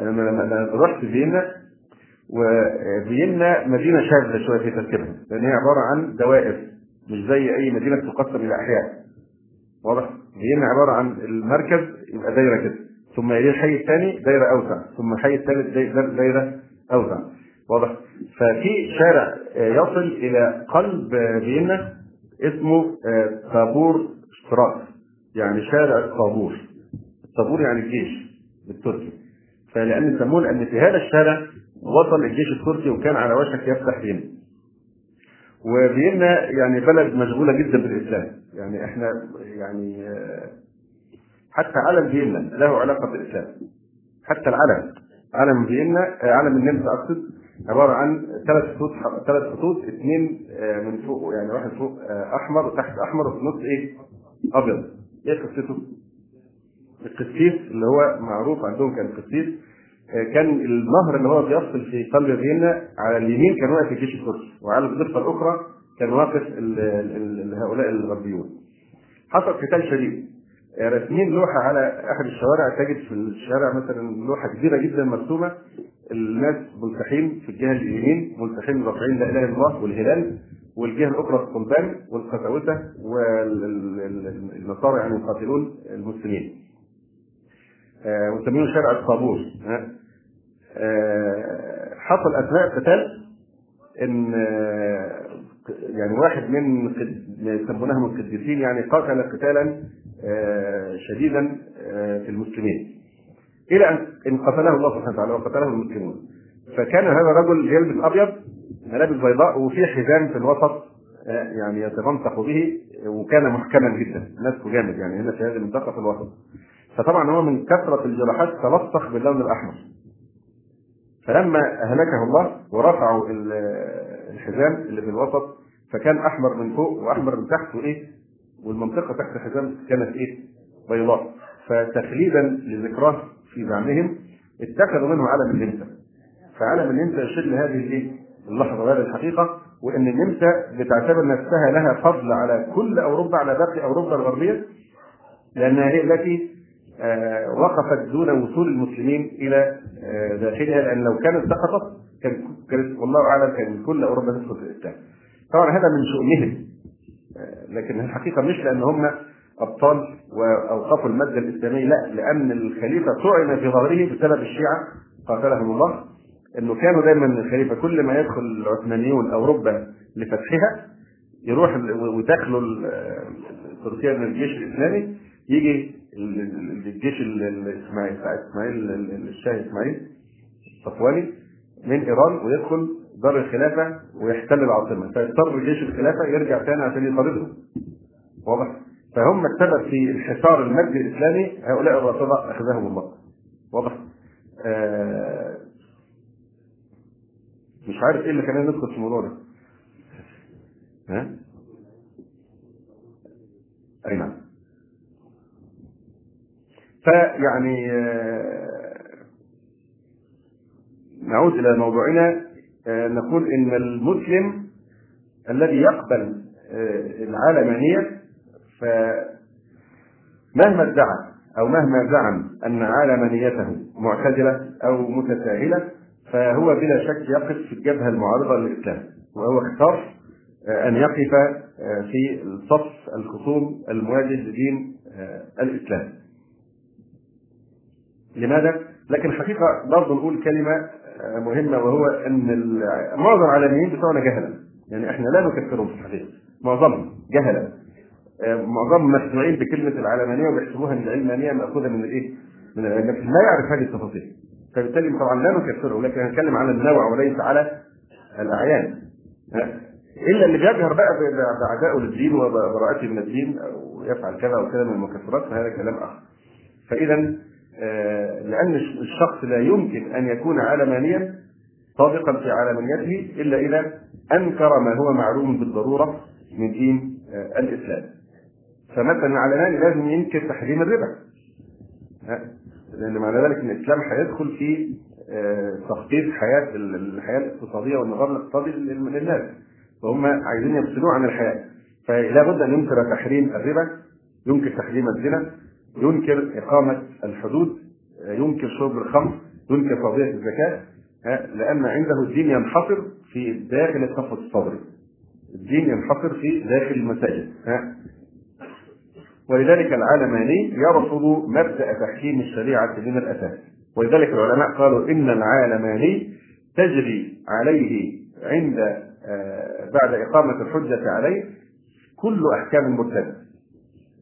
أنا رحت فيينا وفيينا مدينة شاذة شوية في تركيبها لأن هي عبارة عن دوائر مش زي أي مدينة تقسم إلى أحياء. واضح؟ فيينا عبارة عن المركز يبقى دايرة كده ثم يليه الحي الثاني دايرة أوسع ثم الحي الثالث دايرة أوسع. واضح؟ ففي شارع يصل إلى قلب فيينا اسمه طابور اشتراك يعني شارع الطابور الطابور يعني الجيش بالتركي. فلأن يسمون ان في هذا الشارع وصل الجيش التركي وكان على وشك يفتح فيينا وفيينا يعني بلد مشغولة جدا بالإسلام. يعني إحنا يعني حتى علم فيينا له علاقة بالإسلام. حتى العلم. علم فيينا علم النمسا أقصد عبارة عن ثلاث خطوط ثلاث خطوط اثنين من فوق يعني واحد فوق أحمر وتحت أحمر وفي النص إيه؟ أبيض. إيه قصته؟ القسيس اللي هو معروف عندهم كان قسيس. كان النهر اللي هو بيفصل في قلب فيينا على اليمين كان واقف الجيش التركي وعلى الضفة الأخرى كان واقف هؤلاء الغربيون حصل قتال شديد راسمين لوحة على احد الشوارع تجد في الشارع مثلا لوحة كبيرة جدا مرسومة الناس ملتحين في الجهة اليمين ملتحين رافعين لا إله إلا الله والهلال والجهة الأخرى الصلبان والقساوسه والنصارى يعني يقاتلون المسلمين. مسمينه شارع الطابور. آه، حصل أثناء القتال إن آه، يعني واحد من يسمونهم القديسين يعني قاتل قتالا آه، شديدا في المسلمين. إلى أن قتله الله سبحانه وتعالى وقتله المسلمون. فكان هذا الرجل يلبس أبيض ملابس بيضاء وفي حزام في الوسط يعني يتمنطق به وكان محكما جدا. ماسكه جامد يعني هنا في هذه المنطقة في الوسط. فطبعا هو من كثرة الجراحات تلصق باللون الأحمر. فلما أهلكه الله ورفعوا الحزام اللي في الوسط فكان أحمر من فوق وأحمر من تحت وإيه؟ والمنطقة تحت الحزام كانت إيه؟ بيضاء. فتخليدا لذكراه في زعمهم اتخذوا منه علم النمسا. فعلم النمسا يشير لهذه الإيه؟ اللحظة وهذه الحقيقة وإن النمسا بتعتبر نفسها لها فضل على كل أوروبا على باقي أوروبا الغربية لأنها هي التي وقفت دون وصول المسلمين إلى آه، داخلها لأن لو كانت سقطت كان كانت والله أعلم كان كل أوروبا تدخل في الإسلام. طبعا هذا من شؤمهم آه، لكن الحقيقة مش لأن هم أبطال واوقفوا المادة الإسلامية لا لأن الخليفة طعن في ظهره بسبب الشيعة قاتلهم الله إنه كانوا دايما الخليفة كل ما يدخل العثمانيون اوروبا لفتحها يروح ويدخلوا تركيا من الجيش الإسلامي يجي الجيش الاسماعيلي بتاع إسماعيل الشاه إسماعيل الصفواني من إيران ويدخل دار الخلافة ويحتل العاصمة. فيضطر جيش الخلافة يرجع تاني عشان يطاردهم واضح؟ فهم السبب في انحسار المجد الإسلامي هؤلاء الرافضة أخذهم الله. واضح؟ آه مش عارف إيه اللي خلاني ندخل في الموضوع ده. ها؟ أي نعم. فيعني آه، نعود إلى موضوعنا آه، نقول إن المسلم الذي يقبل آه، العالمانية فمهما ادعى أو مهما زعم أن عالمانيته معتدلة أو متساهلة فهو بلا شك يقف في الجبهة المعارضة للإسلام وهو اختار أن يقف في صف الخصوم المواجه لدين الإسلام. لماذا؟ لكن الحقيقة برضه نقول كلمة آه، مهمة وهو إن معظم العالميين بتوعنا جهلا. يعني إحنا لا نكفرهم في الحقيقة. معظمهم جهلا. آه، معظمهم مسموعين بكلمة العلمانية وبيحسبوها أن العلمانيه مأخوذة من الإيه؟ من لكن لا يعرف هذه التفاصيل. فبالتالي طبعا لا نكفره لكن هنتكلم على النوع وليس على الأعيان. إلا اللي بيجهر بقى بعدائه للدين وبراءته من الدين أو يفعل كذا وكذا من المكفرات فهذا كلام آخر. فاذا آه، لأن الشخص لا يمكن أن يكون علمانيا صادقا في علمانيته إلا إذا أنكر ما هو معلوم بالضرورة من دين آه، الإسلام. فمثلا العلماني لازم ينكر تحريم الربا. لأن معنى ذلك أن الإسلام هيدخل في آه، تخطيط حياة الحياة الاقتصادية والنظام الاقتصادي للناس. فهم عايزين يفصلوه عن الحياة. فلا بد أن ينكر تحريم الربا ينكر تحريم الزنا ينكر إقامة الحدود ينكر شرب الخمر ينكر قضية الزكاة لأن عنده الدين ينحصر في داخل الصف الصدري الدين ينحصر في داخل المساجد ولذلك العلماني يرفض مبدأ تحكيم الشريعة من الأساس. ولذلك العلماء قالوا إن العالماني تجري عليه عند آه، بعد إقامة الحجة عليه كل أحكام المرتد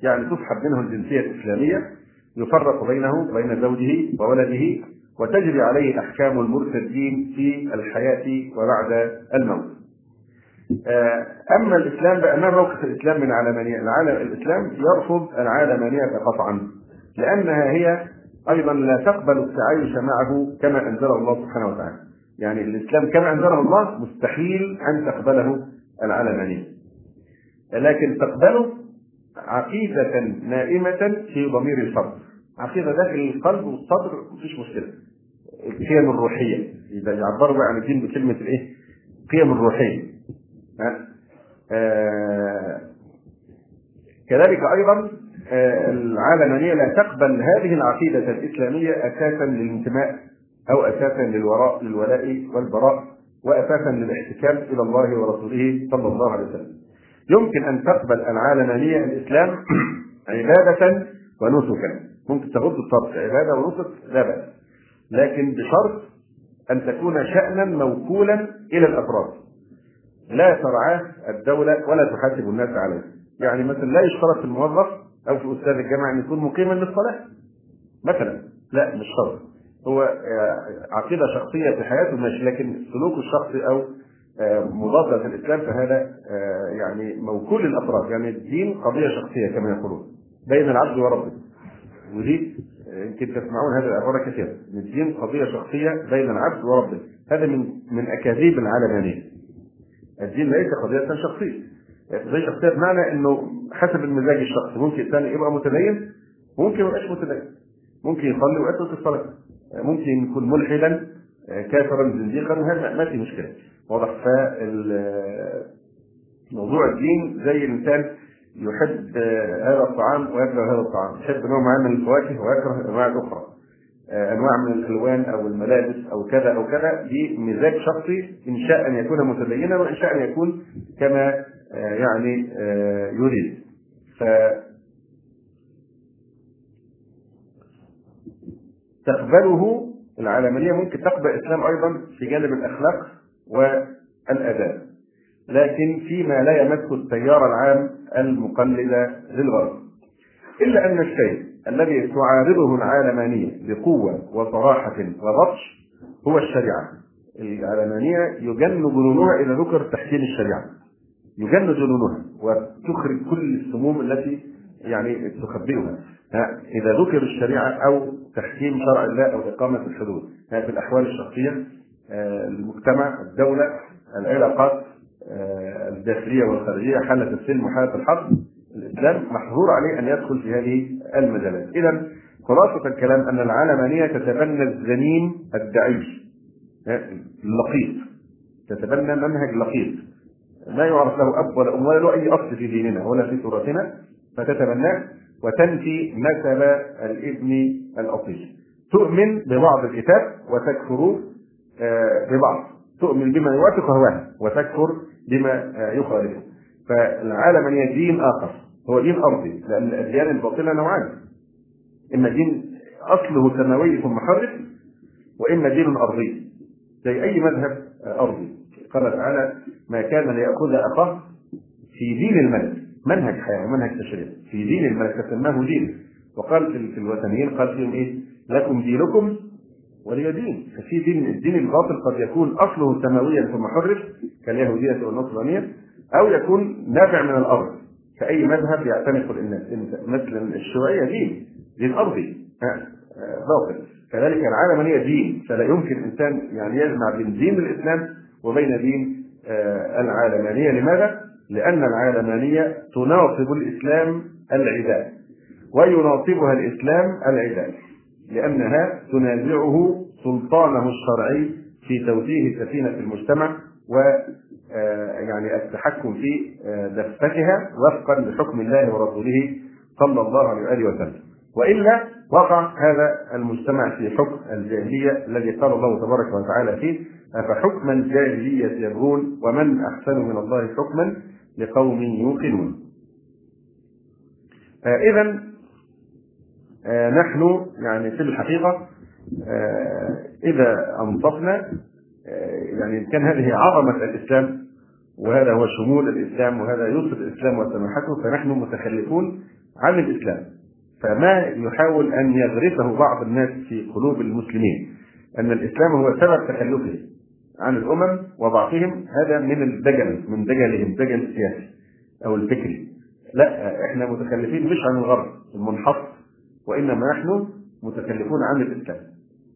يعني تسحب منه الجنسية الإسلامية يفرق بينه وبين زوجه وولده وتجري عليه أحكام المرتدين في الحياة وبعد الموت. آه، أما الإسلام بقى ما موقف الإسلام من العلمانية العالم الإسلام يرفض العالمانية قطعا لأنها هي أيضا لا تقبل التعايش معه كما أنزله الله سبحانه وتعالى. يعني الإسلام كما أنزله الله مستحيل أن تقبله العلمانية لكن تقبله عقيدة نائمة في ضمير الفرد. عقيدة داخل القلب والصدر مفيش مشكلة. القيم الروحية. إذا يعبروا عن الدين بكلمة الإيه؟ القيم الروحية. آه كذلك أيضا آه العالمانية لا تقبل هذه العقيدة الإسلامية أساسا للانتماء أو أساسا للوراء للولاء والبراء وأساسا للاحتكام إلى الله ورسوله صلى الله عليه وسلم. يمكن أن تقبل العالمانية الإسلام [CLEARS THROAT] عبادة ونسكا. ممكن تغض الطرف عبادة ونسك لا بأس. لكن بشرط أن تكون شأنا موكولا إلى الأفراد. لا ترعاه الدولة ولا تحاسب الناس عليه. يعني مثلا لا يشترط في الموظف أو في أستاذ الجامعة أن يكون مقيما للصلاة. مثلا لا مش شرط. هو آه، عقيدة شخصية في حياته ماشي لكن سلوكه الشخصي أو آه، مضاد للاسلام فهذا آه، يعني موكول للأفراد. يعني الدين قضية شخصية كما يقولون. بين العبد وربه. ودي يمكن تسمعون هذه العباره كثيرا الدين قضية شخصية بين العبد وربه. هذا من من أكاذيب العلمانيه الدين ليس قضية شخصية. قضيه شخصية بمعنى إنه حسب المزاج الشخصي. ممكن الانسان يبقى متدين ممكن ما يبقاش متدين. ممكن يصلي ويترك الصلاه ممكن يكون ملحدا كافرا زنديقا هذا ما في مشكلة. واضح. موضوع الدين زي الانسان يحب هذا الطعام ويكره هذا الطعام، يحب نوع معين من الفواكه ويكره الانواع الاخرى. أنواع من الألوان أو الملابس أو كذا أو كذا. دي مزاج شخصي إن شاء أن يكون متدينا وإن شاء أن يكون كما يعني يريد. ف تقبله العالمية. ممكن تقبل الإسلام أيضا في جانب الأخلاق. والآداب لكن فيما لا يمس التيار العام المقلدة للغرب إلا أن الشيء الذي تعارضه العالمانية بقوة وصراحة وبطش هو الشريعة. العلمانية يجن جنونها إذا ذكر تحكيم الشريعة. يجن جنونها وتخرج كل السموم التي يعني تخبئها. إذا ذكر الشريعة أو تحكيم شرع الله أو إقامة الحدود. في الأحوال الشخصية المجتمع الدولة العلاقات الداخلية والخارجية حالة السلم وحالة الحرب. الإسلام محظور عليه أن يدخل في هذه المجالات. إذا خلاصة الكلام أن العلمانية تتبنى الزنين الدعيش اللقيط. تتبنى منهج لقيط. ما يعرف له أب ولا أم ولا له أي أصل في ديننا ولا في تراثنا فتتبناه وتنفي نسب الابن الأصيل. تؤمن ببعض الكتاب وتكفر ببعض. تؤمن بما يوافق هواها وتكفر بما يخالفه. فالعالمانية دين آخر. هو دين أرضي لأن الأديان الباطلة نوعان. إما دين أصله سماوي ثم حرف وإما دين أرضي. زي أي مذهب أرضي. قال تعالى ما كان ليأخذ أخاه في دين الملك. منهج حياة ومنهج تشريع. في دين الملك فسماه دين. وقال في الوثنيين قال فيهم إيه؟ لكم دينكم ولي دين. ففي دين الدين الباطل قد يكون أصله سماويا ثم حرف كاليهودية والنصرانية أو يكون نابع من الأرض. كاي مذهب يعتنق الناس مثل الشيوعية دين دين أرضي. باطل. كذلك العالمانيه دين. فلا يمكن إنسان يعني يجمع بين دين الإسلام وبين دين العالمانية. لماذا؟ لأن العالمانية تناصب الإسلام العداء ويناصبها الإسلام العداء لأنها تنازعه سلطانه الشرعي في توجيه السفينة في المجتمع و يعني التحكم في دفتها وفقا لحكم الله ورسوله صلى الله عليه وآله وسلم. وإلا وقع هذا المجتمع في حكم الجاهلية الذي قال الله تبارك وتعالى فيه أفحكم الجاهلية يبغون ومن أحسن من الله حكما لقوم يوقنون. آه آه نحن يعني في الحقيقة آه إذا أنصفنا يعني كان هذه عظمة الإسلام وهذا هو شمول الإسلام وهذا يوصف الإسلام وسماحته فنحن متخلفون عن الإسلام. فما يحاول أن يغرسه بعض الناس في قلوب المسلمين أن الإسلام هو سبب تخلفه عن الأمم وضعفهم هذا من الدجل من دجلهم دجل السياسي أو الفكري. لا إحنا متكلفين مش عن الغرب المنحط وإنما نحن متكلفون عن الإسلام.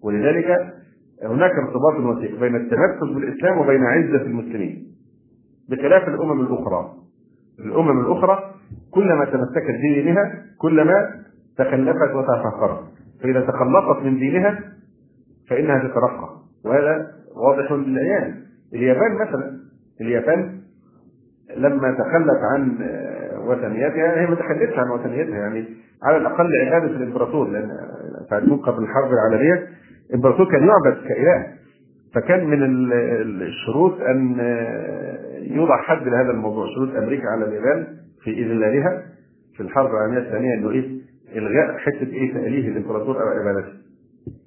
ولذلك هناك ارتباط وثيق بين التمسك بالإسلام وبين عزة المسلمين. بخلاف الأمم الأخرى. الأمم الأخرى كلما تمسكت بدينها كلما تخلفت وتفخرت فإذا تخلصت من دينها فإنها تترقى. وهذا واضح للعيان. اليابان مثلا. اليابان لما تخلت عن وثنيتها هي ما عن وثنيتها يعني على الأقل عبادة الإمبراطور لأن تعرفون قبل الحرب العالمية الإمبراطور كان يعبد كإله فكان من الشروط أن يوضع حد لهذا الموضوع شروط أمريكا على اليابان في إذلالها في الحرب العالمية الثانية إنه إيه؟ إلغاء حتة إيه؟ تاليه الإمبراطور أو عبادته.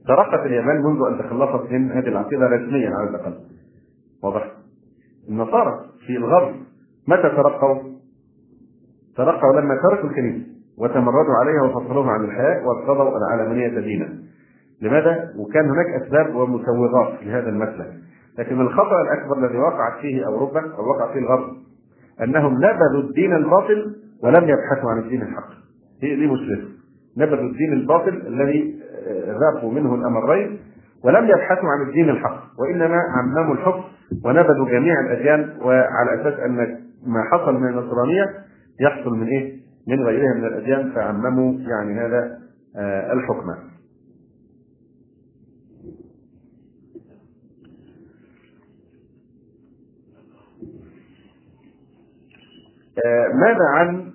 ترقت اليابان منذ أن تخلصت من هذه العقيدة رسميا على الأقل. واضح. النصارى في الغرب متى ترقوا؟ ترقوا لما تركوا الكنيسه وتمردوا عليها وفصلوها عن الحياة وارتضوا العالمانيه دينا. لماذا؟ وكان هناك أسباب ومسوغات لهذا المسلك. لكن الخطأ الأكبر الذي وقعت فيه أوروبا أو وقع فيه الغرب أنهم نبذوا الدين الباطل ولم يبحثوا عن الدين الحق. هي دي مشكلة. نبذوا الدين الباطل الذي ذاقوا منه الأمرين ولم يبحثوا عن الدين الحق. وإنما عمموا الحكم ونبذوا جميع الأديان وعلى أساس أن ما حصل من النصرانية يحصل من إيه؟ من غيرها من الأديان فعمموا يعني هذا آه، الحكم. آه، ماذا عن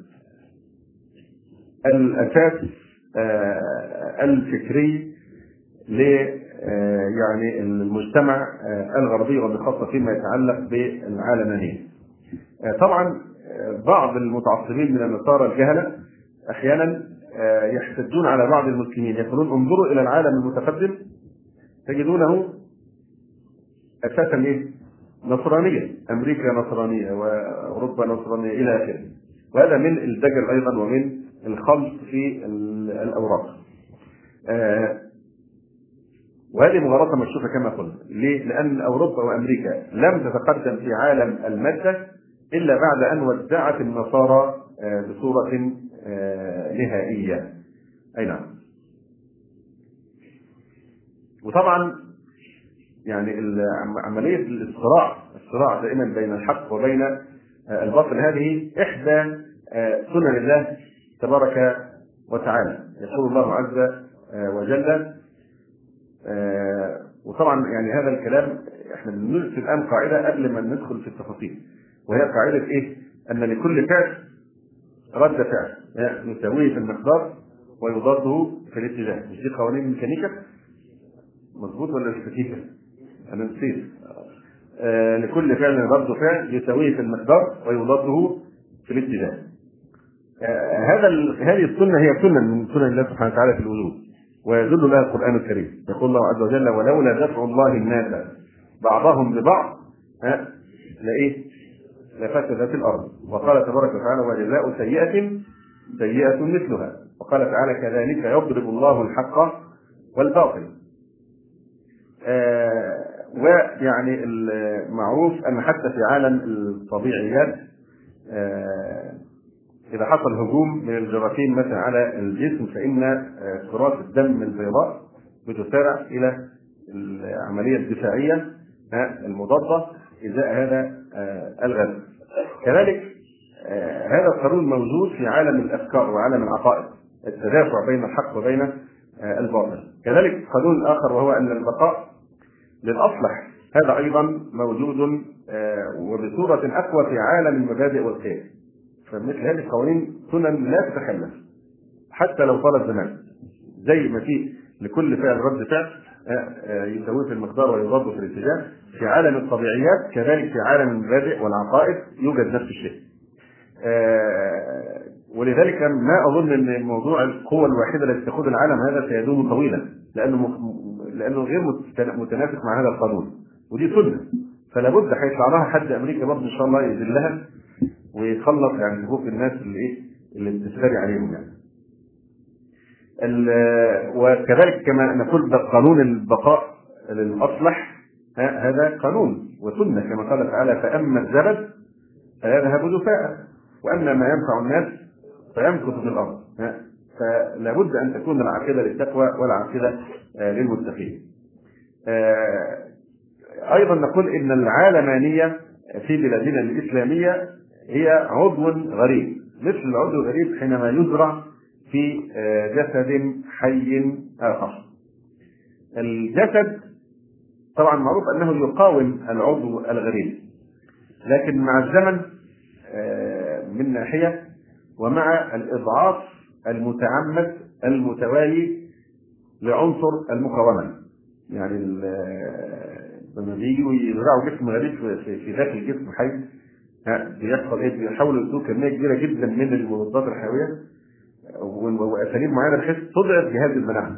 الأساس آه، الفكري ل يعني المجتمع الغربي وبخاصه فيما يتعلق بالعالمانيه. طبعا بعض المتعصبين من النصارى الجهلة أحيانا يحتجون على بعض المسلمين يقولون انظروا إلى العالم المتقدم تجدونه أساسا إيه؟ نصرانية أمريكا نصرانية وأوروبا نصرانية إلى آخره وهذا من الدجل أيضا ومن الخلط في الأوراق آه وهذه مغالطة مكشوفة كما قلنا ليه؟ لأن أوروبا وأمريكا لم تتقدم في عالم المادة إلا بعد أن ودعت النصارى آه بصورة آه نهائية. أي نعم. وطبعا يعني عملية الصراع الصراع دائما بين الحق وبين آه، الباطل. هذه إحدى آه، سنن الله تبارك وتعالى. يقول الله عز وجل وطبعا يعني هذا الكلام إحنا بنرسل الآن قاعدة قبل ما ندخل في التفاصيل. وهي قاعدة إيه؟ أن لكل فعل رد فعل. يساويه في المقدار ويضاده في الاتجاه. مش دي قوانين الميكانيكا مظبوط ولا مش أنا نسيت. آه لكل فعل رد فعل يساويه في المقدار ويضاده في الاتجاه. آه هذا هذه السنة هي سنة من سنن الله سبحانه وتعالى في الوجود ويدل لها القرآن الكريم. يقول الله عز وجل ولولا دفع الله الناس بعضهم ببعض ها لإيه؟ لفسدت الأرض. وقال تبارك وتعالى وجزاء سيئة سيئة مثلها. وقال تعالى كذلك يضرب الله الحق والباطل. آه ويعني المعروف أن حتى في عالم الطبيعيات آه، إذا حصل هجوم من الجراثيم مثلا على الجسم فإن آه، كرات الدم البيضاء بتسارع إلى العملية الدفاعية المضادة. إزاء هذا آه، الغاز. كذلك هذا القانون موجود في عالم الأفكار وعالم العقائد التدافع بين الحق وبين الباطل. كذلك قانون آخر وهو أن البقاء للأصلح هذا أيضا موجود آه، وبصورة أقوى في عالم المبادئ والقيم فمثل هذه القوانين سنن لا تتخلف حتى لو طال الزمان زي ما في لكل فعل رد فعل آه، آه، يساويه في المقدار ويضاد في الاتجاه. في عالم الطبيعيات كذلك في عالم المبادئ والعقائد يوجد نفس الشيء. ولذلك ما أظن إن موضوع القوه الواحدة التي تقود العالم هذا سيدوم طويلا لأنه لأنه غير متناسق مع هذا القانون. ودي سنة. فلا بد هيطلع لها حد أمريكا برضه إن شاء الله يذلها ويخلص يعني حقوق الناس اللي إيه اللي بتفتري عليهم يعني. وكذلك كما نقول قانون البقاء للأصلح هذا قانون وسنة كما قال تعالى فأما الزبد فيذهب دفاء وأما ما ينفع الناس فيمكث في الأرض فلا بد أن تكون العاقبة للتقوى والعاقبة آه، للمتقين. آه، أيضا نقول إن العالمانية في بلادنا الإسلامية هي عضو غريب مثل العضو الغريب حينما يزرع في آه، جسد حي آخر. الجسد طبعا معروف أنه يقاوم العضو الغريب لكن مع الزمن من ناحية ومع الإضعاف المتعمد المتوالي لعنصر المقاومة يعني لما بييجوا يزرعوا جسم غريب في داخل جسم حي بيحصل إيه؟ بيحاولوا يدوه كمية كبيرة جدا من المضادات الحيوية وأساليب معينة بحيث تضعف جهاز المناعة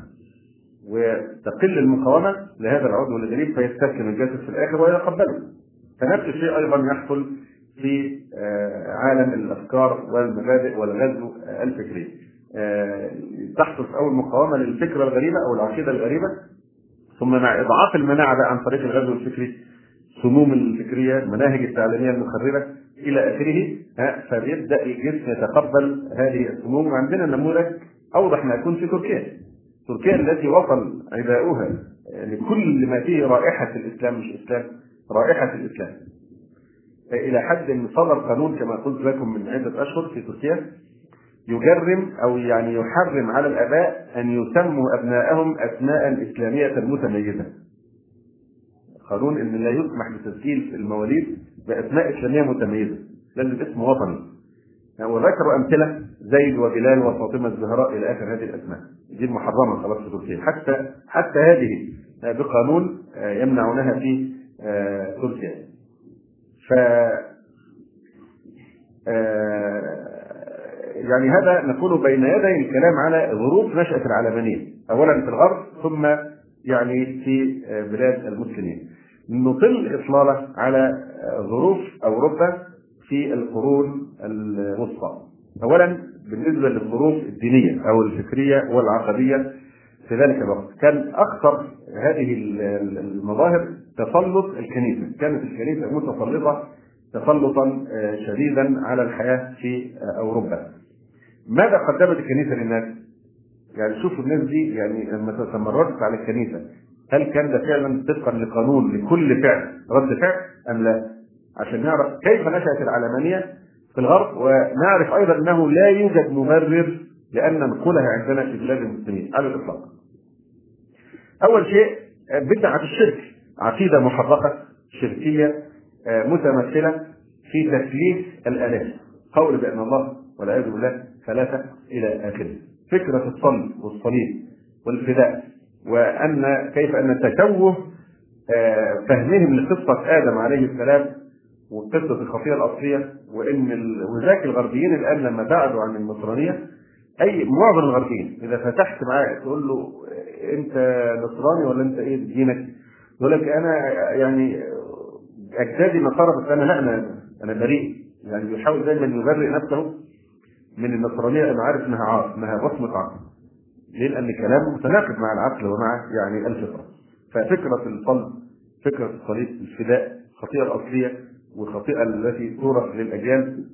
وتقل المقاومة لهذا العضو الغريب فيستسلم الجسد في الآخر ويتقبله. فنفس الشيء أيضا يحصل في آه، عالم الأفكار والمبادئ والغزو الفكري. آه، تحدث اول مقاومه للفكره الغريبة أو العقيدة الغريبة ثم مع إضعاف المناعة بقى عن طريق الغزو الفكري سموم الفكرية المناهج التعليمية المخربة إلى آخره فبيبدأ الجسم يتقبل هذه السموم وعندنا نموذج أوضح ما يكون في تركيا. تركيا التي وصل عداؤها لكل ما فيه رائحة الإسلام مش إسلام رائحة الإسلام. إلى حد صدر قانون كما قلت لكم من عدة أشهر في تركيا يجرم أو يعني يحرم على الآباء أن يسموا ابنائهم أسماء إسلامية متميزة. قانون إن لا يسمح بتسجيل المواليد بأسماء إسلامية متميزة، لازم اسم وطني. وذكروا أمثلة زيد وبلال وفاطمة الزهراء إلى آخر هذه الأسماء. دي محرمه خلاص في تركيا، حتى حتى هذه بقانون يمنعونها في تركيا. ف يعني هذا نقول بين يدي الكلام على ظروف نشأة العلمانية أولا في الغرب ثم يعني في بلاد المسلمين نطل إطلالة على ظروف أوروبا في القرون الوسطى. أولا بالنسبة للظروف الدينية أو الفكرية والعقدية في ذلك الوقت كان أخطر هذه المظاهر تسلط الكنيسة. كانت الكنيسة متسلطة تسلطا شديدا على الحياة في أوروبا. ماذا قدمت الكنيسة للناس؟ يعني شوفوا الناس دي يعني لما تمردت على الكنيسة هل كان ده فعلا طبقا لقانون لكل فعل رد فعل أم لا؟ عشان نعرف كيف نشأت العلمانية في الغرب ونعرف أيضا أنه لا يوجد مبرر لأن ننقلها عندنا في بلاد المسلمين على الإطلاق. أول شيء بدعة الشرك عقيدة محرقة شركية متمثلة في تثليث الآلهة قول بأن الله والعياذ بالله ثلاثة إلى آخره فكرة الصلب والصليب والفداء وأن كيف أن تشوه فهمهم لقصة آدم عليه السلام وقصة الخطيئة الأصلية وإن وذاك الغربيين الآن لما بعدوا عن النصرانية أي معظم الغربيين إذا فتحت معاه تقول له أنت نصراني ولا أنت إيه دينك؟ يقول لك أنا يعني أجدادي نصارى بس أنا لا أنا أنا بريء يعني بيحاول دايما يبرئ نفسه من النصرانية أنا عارف إنها عار إنها رسمه عقل ليه؟ لأن كلامه متناقض مع العقل ومع يعني الفطرة. ففكرة الصلب فكرة الصليب الفداء الخطيئه الأصلية والخطيئه التي تورث للأجيال.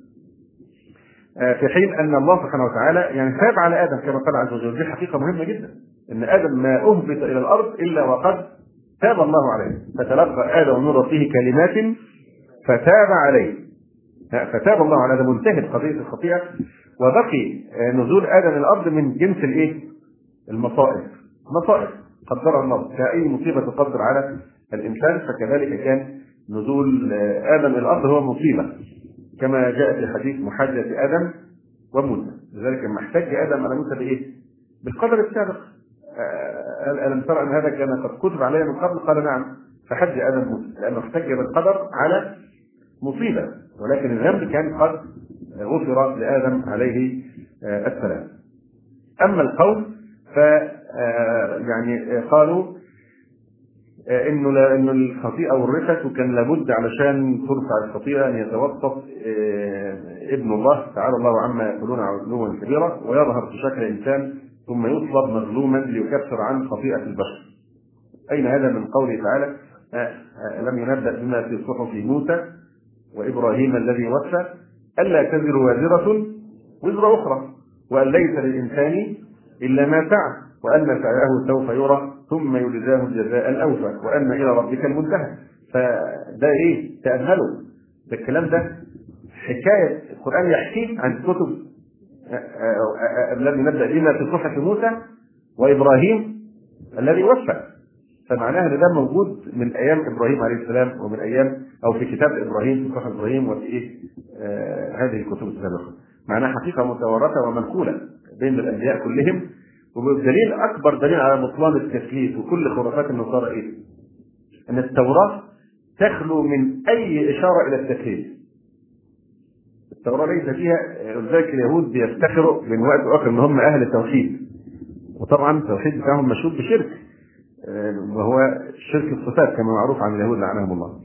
في حين أن الله سبحانه وتعالى يعني تاب على آدم كما قال عز وجل. دي حقيقة مهمة جدا. إن آدم ما اهبط إلى الأرض إلا وقد تاب الله عليه. فتلقى آدم من ربه كلمات فتاب عليه. فتاب الله على آدم منتهت قضية الخطيئة. وبقي نزول آدم الأرض من جنس الإيه؟ المصائب. مصائب قدرها الله. كأي مصيبة تقدر على الإنسان فكذلك كان نزول آدم إلى الأرض هو مصيبة. كما جاء في حديث محاجة آدم وموسى. لذلك لما احتج آدم على موسى بإيه؟ بالقدر السابق. ألم ترى أن هذا كان قد كتب علي من قبل؟ قال نعم. فحج آدم موسى. لأنه احتج بالقدر على مصيبة. ولكن الذنب كان قد غفر لآدم عليه السلام. أما القول ف يعني قالوا انه انه الخطيئة ورثت وكان لابد علشان ترفع الخطيئة أن يتوسط ابن الله تعالى الله عما يقولون علوا كبيرا ويظهر في شكل إنسان ثم يطلب مظلوما ليكفر عن خطيئة البشر. أين هذا من قوله تعالى لم ينبأ بما في صحف موسى وإبراهيم الذي وفى ألا تزر وازرة وزر أخرى وأن ليس للإنسان إلا ما سعى وأن سعيه سوف يرى ثم يجزاه الجزاء الأوفى وأن إلى ربك المنتهى. فده إيه؟ تأملوا ده الكلام ده حكاية. القرآن يحكي عن كتب الذي نبدأ بما في صحف موسى وإبراهيم الذي وفى. فمعناها إن ده موجود من أيام إبراهيم عليه السلام ومن أيام أو في كتاب إبراهيم في إبراهيم وفي إيه؟ آه هذه الكتب السابقة. معناها حقيقة متوارثه ومنقولة. بين الأنبياء كلهم وبدليل أكبر دليل على بطلان التثليث وكل خرافات النصارى إيه؟ أن التوراة تخلو من أي إشارة إلى التثليث. التوراة ليس فيها ولذلك اليهود بيفتخروا من وقت آخر إن هم أهل التوحيد. وطبعا التوحيد بتاعهم مشهود بشرك وهو شرك الصفات كما معروف عن اليهود لعنهم الله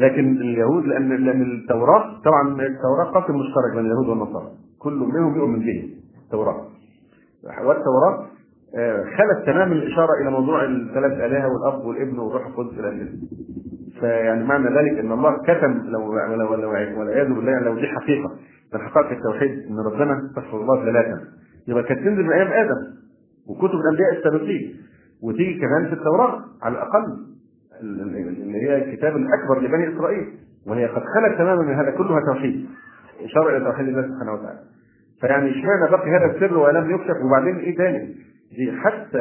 لكن اليهود لأن لأن التوراة طبعا التوراة قسم مشترك بين اليهود والنصارى كل منهم يؤمن به التوراه والتوراة آه، خلت تمام الإشارة إلى موضوع الثلاث الهه والأب والابن والروح القدس إلى اخره. فيعني معنى ذلك إن الله كتم لو لو لو والعياذ بالله لو دي حقيقة. من حقائق التوحيد إن ربنا استغفر الله ثلاثا يبقى كانت تنزل من أيام آدم وكتب الأنبياء السابقين وتيجي كمان في التوراة على الأقل اللي هي الكتاب الأكبر لبني إسرائيل. وهي قد خلت تماما من هذا كلها توحيد. إشارة إلى توحيد الله سبحانه وتعالى. فيعني اشمعنى بقي هذا السر ولم يكشف؟ وبعدين إيه تاني؟ دي حتى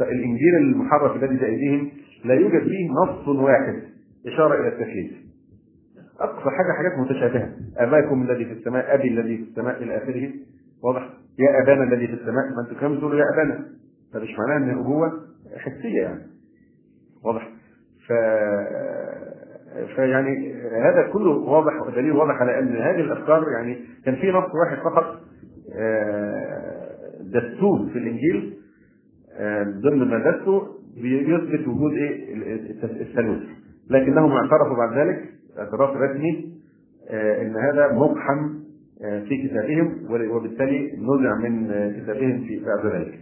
الإنجيل المحرف الذي بايديهم لا يوجد فيه نص واحد إشارة إلى التكليف أقصى حاجة حاجات متشابهة. اباكم الذي في السماء أبي الذي في السماء إلى آخره. واضح؟ يا أبانا الذي في السماء ما أنتم كمان تقولوا يا أبانا؟ فمش معناها ان الابوه حسية يعني؟ واضح؟ ف فيعني هذا كله واضح ودليل واضح على أن هذه الأفكار يعني كان في نص واحد فقط آه، دسوه في الإنجيل آه، ضمن ما دسه بيثبت وجود إيه؟ الثالوث. لكنهم اعترفوا بعد ذلك اعتراف رسمي آه، إن هذا مقحم في كتابهم وبالتالي نزع من كتابهم في بعد ذلك.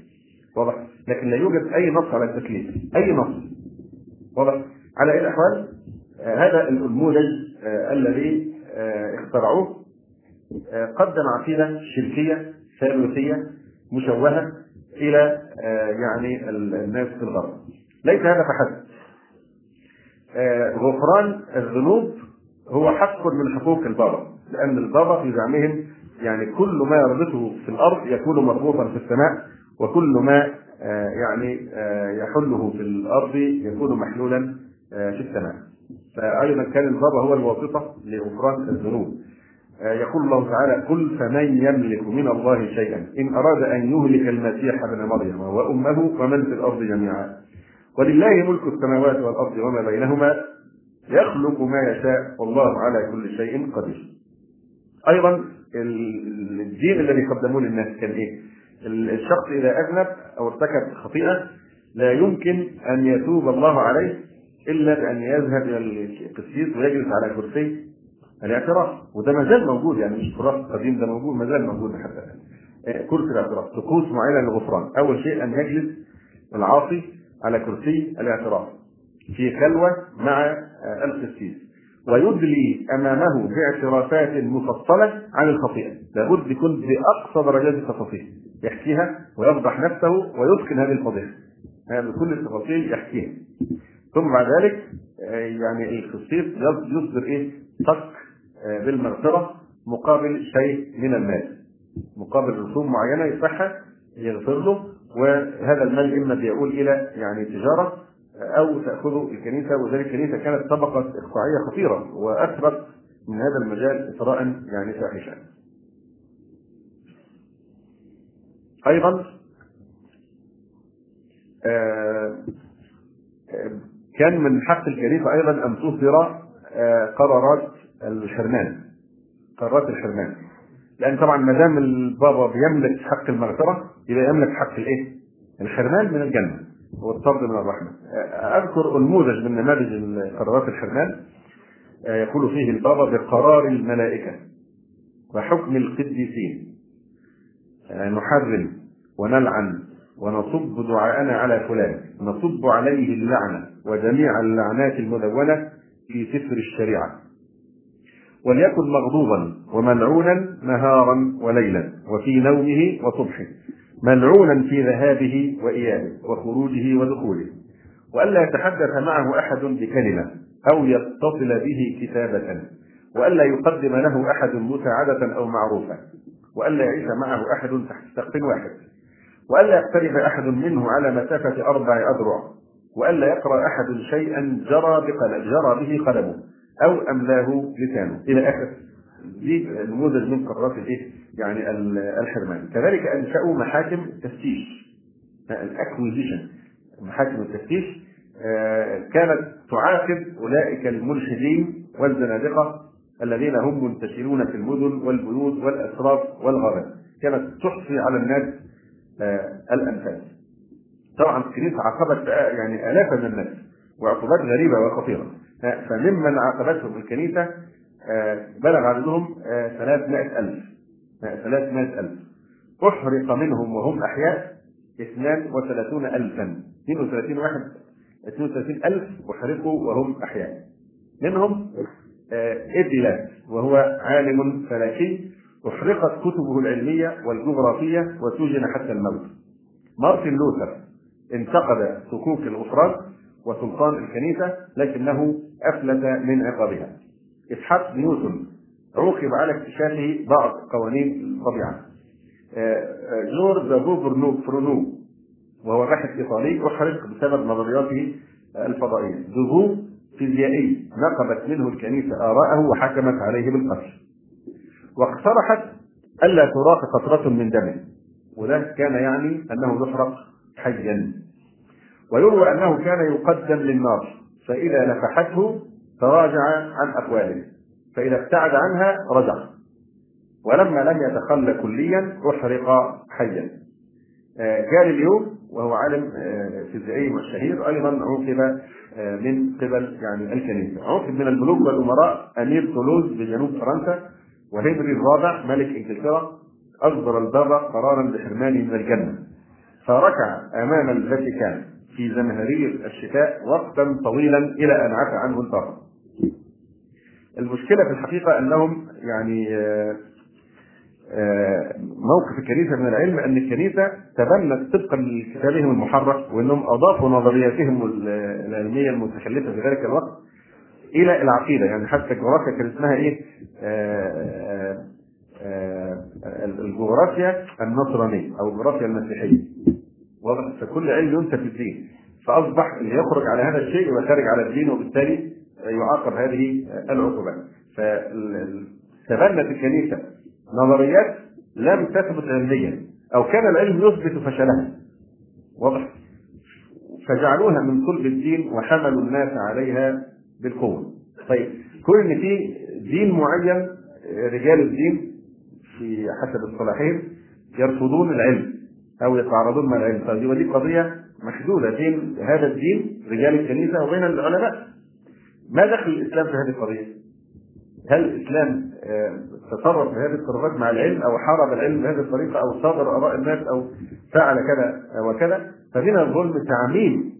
واضح؟ لكن لا يوجد أي نص على التكليف أي نص. واضح؟ على أي الأحوال؟ هذا النموذج آه الذي آه اخترعوه آه، قدم عقيده شركية ثالوثية مشوهة إلى آه، يعني الناس في الغرب. ليس هذا فحسب. غفران الذنوب هو حق من حقوق البابا لأن البابا في زعمهم يعني كل ما يربطه في الأرض يكون مربوطا في السماء وكل ما يعني يحله في الأرض يكون محلولا في السماء. فايضا كان البابا هو الواسطة لغفران الذنوب. يقول الله تعالى قل فمن يملك من الله شيئا؟ إن أراد أن يهلك المسيح ابن مريم وأمه ومن في الأرض جميعا؟ ولله ملك السماوات والأرض وما بينهما يخلق ما يشاء والله على كل شيء قدير. أيضا الدين الذي قدموه للناس كان إيه؟ الشخص إذا أذنب أو ارتكب خطيئة لا يمكن أن يتوب الله عليه إلا بأن يذهب إلى القسيس ويجلس على كرسي الاعتراف. وده ما زال موجود يعني مش تراث قديم ده موجود ما زال موجود حتى الآن. آه، كرسي الاعتراف طقوس معينة للغفران. أول شيء أن يجلس العاصي على كرسي الاعتراف في خلوة مع آه، القسيس. ويدلي أمامه باعترافات مفصلة عن الخطيئة. لابد يكون بأقصى درجات التفاصيل يحكيها ويفضح نفسه ويسكن هذه الفضيحة. يعني بكل التفاصيل يحكيها. ثم بعد ذلك آه، يعني القسيس يصدر إيه صك آه، بالمغفرة مقابل شيء من المال مقابل رسوم معينة يدفعها يغفر له وهذا المال إما بيقول إلى يعني تجارة أو تأخذه الكنيسة وذلك الكنيسة كانت طبقه إقطاعية خطيرة واثرت من هذا المجال إثراء يعني فاحشا. أيضا آه، كان من حق الكنيسه أيضا أن تصدر آه، قرارات الحرمان قرارات الحرمان. لأن طبعا ما دام البابا بيملك حق المغفرة يبقى يملك حق الإيه؟ الحرمان من الجنة والطرد من الرحمة. آه، أذكر نموذج من نماذج قرارات الحرمان يقول فيه البابا بقرار الملائكة وحكم القديسين. نحرم ونلعن ونصب دعاءنا على فلان. نصب عليه اللعنة وجميع اللعنات المدونة في سفر الشريعة. وليكن مغضوبا وملعونا نهارا وليلا وفي نومه وصبحه. ملعونا في ذهابه وإيابه وخروجه ودخوله. وألا يتحدث معه أحد بكلمة أو يتصل به كتابة. وألا يقدم له أحد مساعدة أو معروفة. وألا يعيش معه أحد تحت سقف واحد. وألا يقترب أحد منه على مسافة أربع أذرع وألا يقرأ أحد شيئا جرى بقلم جرى به قلمه أو أملاه لسانه. إلى آخر. دي نموذج من قرارات الإيه؟ يعني الحرمان، كذلك أنشأوا محاكم تفتيش. الاكوزيشن محاكم التفتيش آه، كانت تعاقب أولئك الملحدين والزنادقة الذين هم منتشرون في المدن والبيوت والأسراب والغابات، كانت تحصي على الناس الأنفاس. طبعا الكنيسه عاقبت يعني الافا من الناس وعقوبات غريبة وخطيرة. فممن عاقبتهم الكنيسه بلغ عددهم 300000 300000 أحرق منهم وهم أحياء 32000 32 واحد 32000 أحرقوا وهم أحياء. منهم إدلات وهو عالم فلكي أحرقت كتبه العلمية والجغرافية وسجن حتى الموت. مارتن لوثر انتقد صكوك الغفران وسلطان الكنيسة لكنه أفلت من عقابها. إسحاق نيوتن عوقب على اكتشافه بعض قوانين الطبيعة. جورج برونو برونو وهو باحث إيطالي أحرق بسبب نظرياته الفضائية. برونو فيزيائي نقمت منه الكنيسة آراءه وحكمت عليه بالقتل. واقترحت ألا تراق قطرة من دمه وده كان يعني أنه يحرق حيا. ويروى أنه كان يقدم للنار فإذا نفحته تراجع عن أقواله فإذا ابتعد عنها رجع. ولما لم يتخلى كليا أحرق حيا. جاليليو وهو عالم فيزيائي مشهير أيضا عوقب من قبل يعني الكنيسة عوقب من الملوك والأمراء أمير طولوز بجنوب فرنسا وهنري الرابع ملك إنجلترا أصدر البابا قرارا بحرمانه من الجنة فركع أمام الفاتيكان في زمهرير الشتاء وقتا طويلا إلى أن عفى عنه البابا. المشكلة في الحقيقة أنهم يعني موقف الكنيسة من العلم أن الكنيسة تبنت طبقا لكتابهم المحرف وأنهم أضافوا نظرياتهم العلمية المتخلفة في ذلك الوقت إلى العقيدة يعني حتى الجغرافيا كان اسمها إيه؟ آآ آآ الجغرافيا النصرانية أو الجغرافيا المسيحية. واضح؟ فكل علم ينسب الدين. فأصبح اللي يخرج على هذا الشيء يبقى خارج على الدين وبالتالي يعاقب هذه العقوبات. فتبنت الكنيسة نظريات لم تثبت علميا أو كان العلم يثبت فشلها. واضح؟ فجعلوها من صلب الدين وحملوا الناس عليها بالقوة. طيب كون إن في دين معين رجال الدين في حسب اصطلاحهم يرفضون العلم أو يتعارضون مع العلم طيب ودي قضية محدوده بين هذا الدين رجال الكنيسة وبين العلماء. ما دخل الإسلام في هذه القضية؟ هل الإسلام تصرف بهذه التصرفات مع العلم أو حارب العلم بهذه الطريقة أو صادر آراء الناس أو فعل كذا وكذا فمن الظلم تعميم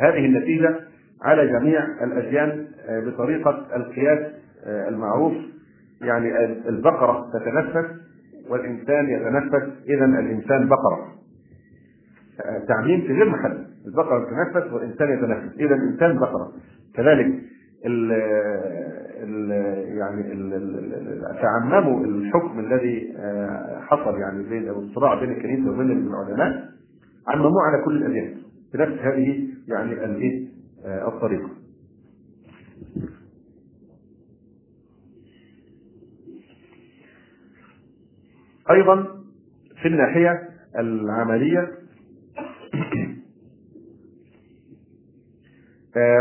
هذه النتيجة على جميع الأديان بطريقة القياس المعروف. يعني البقرة تتنفس والإنسان يتنفس اذا الإنسان بقرة. تعميم في غير محل البقرة تتنفس والإنسان يتنفس اذا الإنسان بقرة. كذلك ال ال يعني ال تعمموا الحكم الذي حصل يعني بين الصراع بين الكنيسة وبين العلماء عمموه على كل الأديان. بنفس هذه يعني الإيه؟ الطريقة. أيضا في الناحية العملية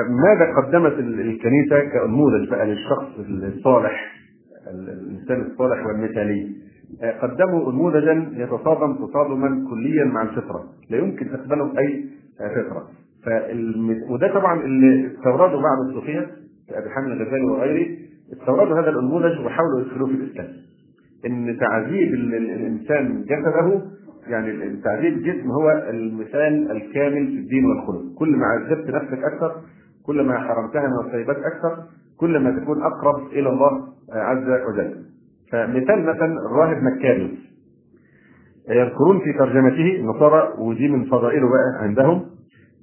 ماذا قدمت الكنيسة كنموذج بقى للشخص الصالح الإنسان الصالح والمثالي قدموا نموذجا يتصادم تصادما كليا مع الفطرة لا يمكن تقبله أي فطرة فالم... وده طبعا اللي استورده بعض الصوفية كأبي حامد الغزالي وغيره استوردوا هذا النموذج وحاولوا يدخلوه في الإسلام. إن تعذيب الإنسان جسده يعني تعذيب الجسم هو المثال الكامل في الدين والخلق. كل ما عذبت نفسك أكثر كل ما حرمتها من الطيبات أكثر كل ما تكون أقرب إلى الله عز وجل. فمثال مثلا الراهب مكاريوس يذكرون في ترجمته النصارى ودي من فضائله بقى عندهم.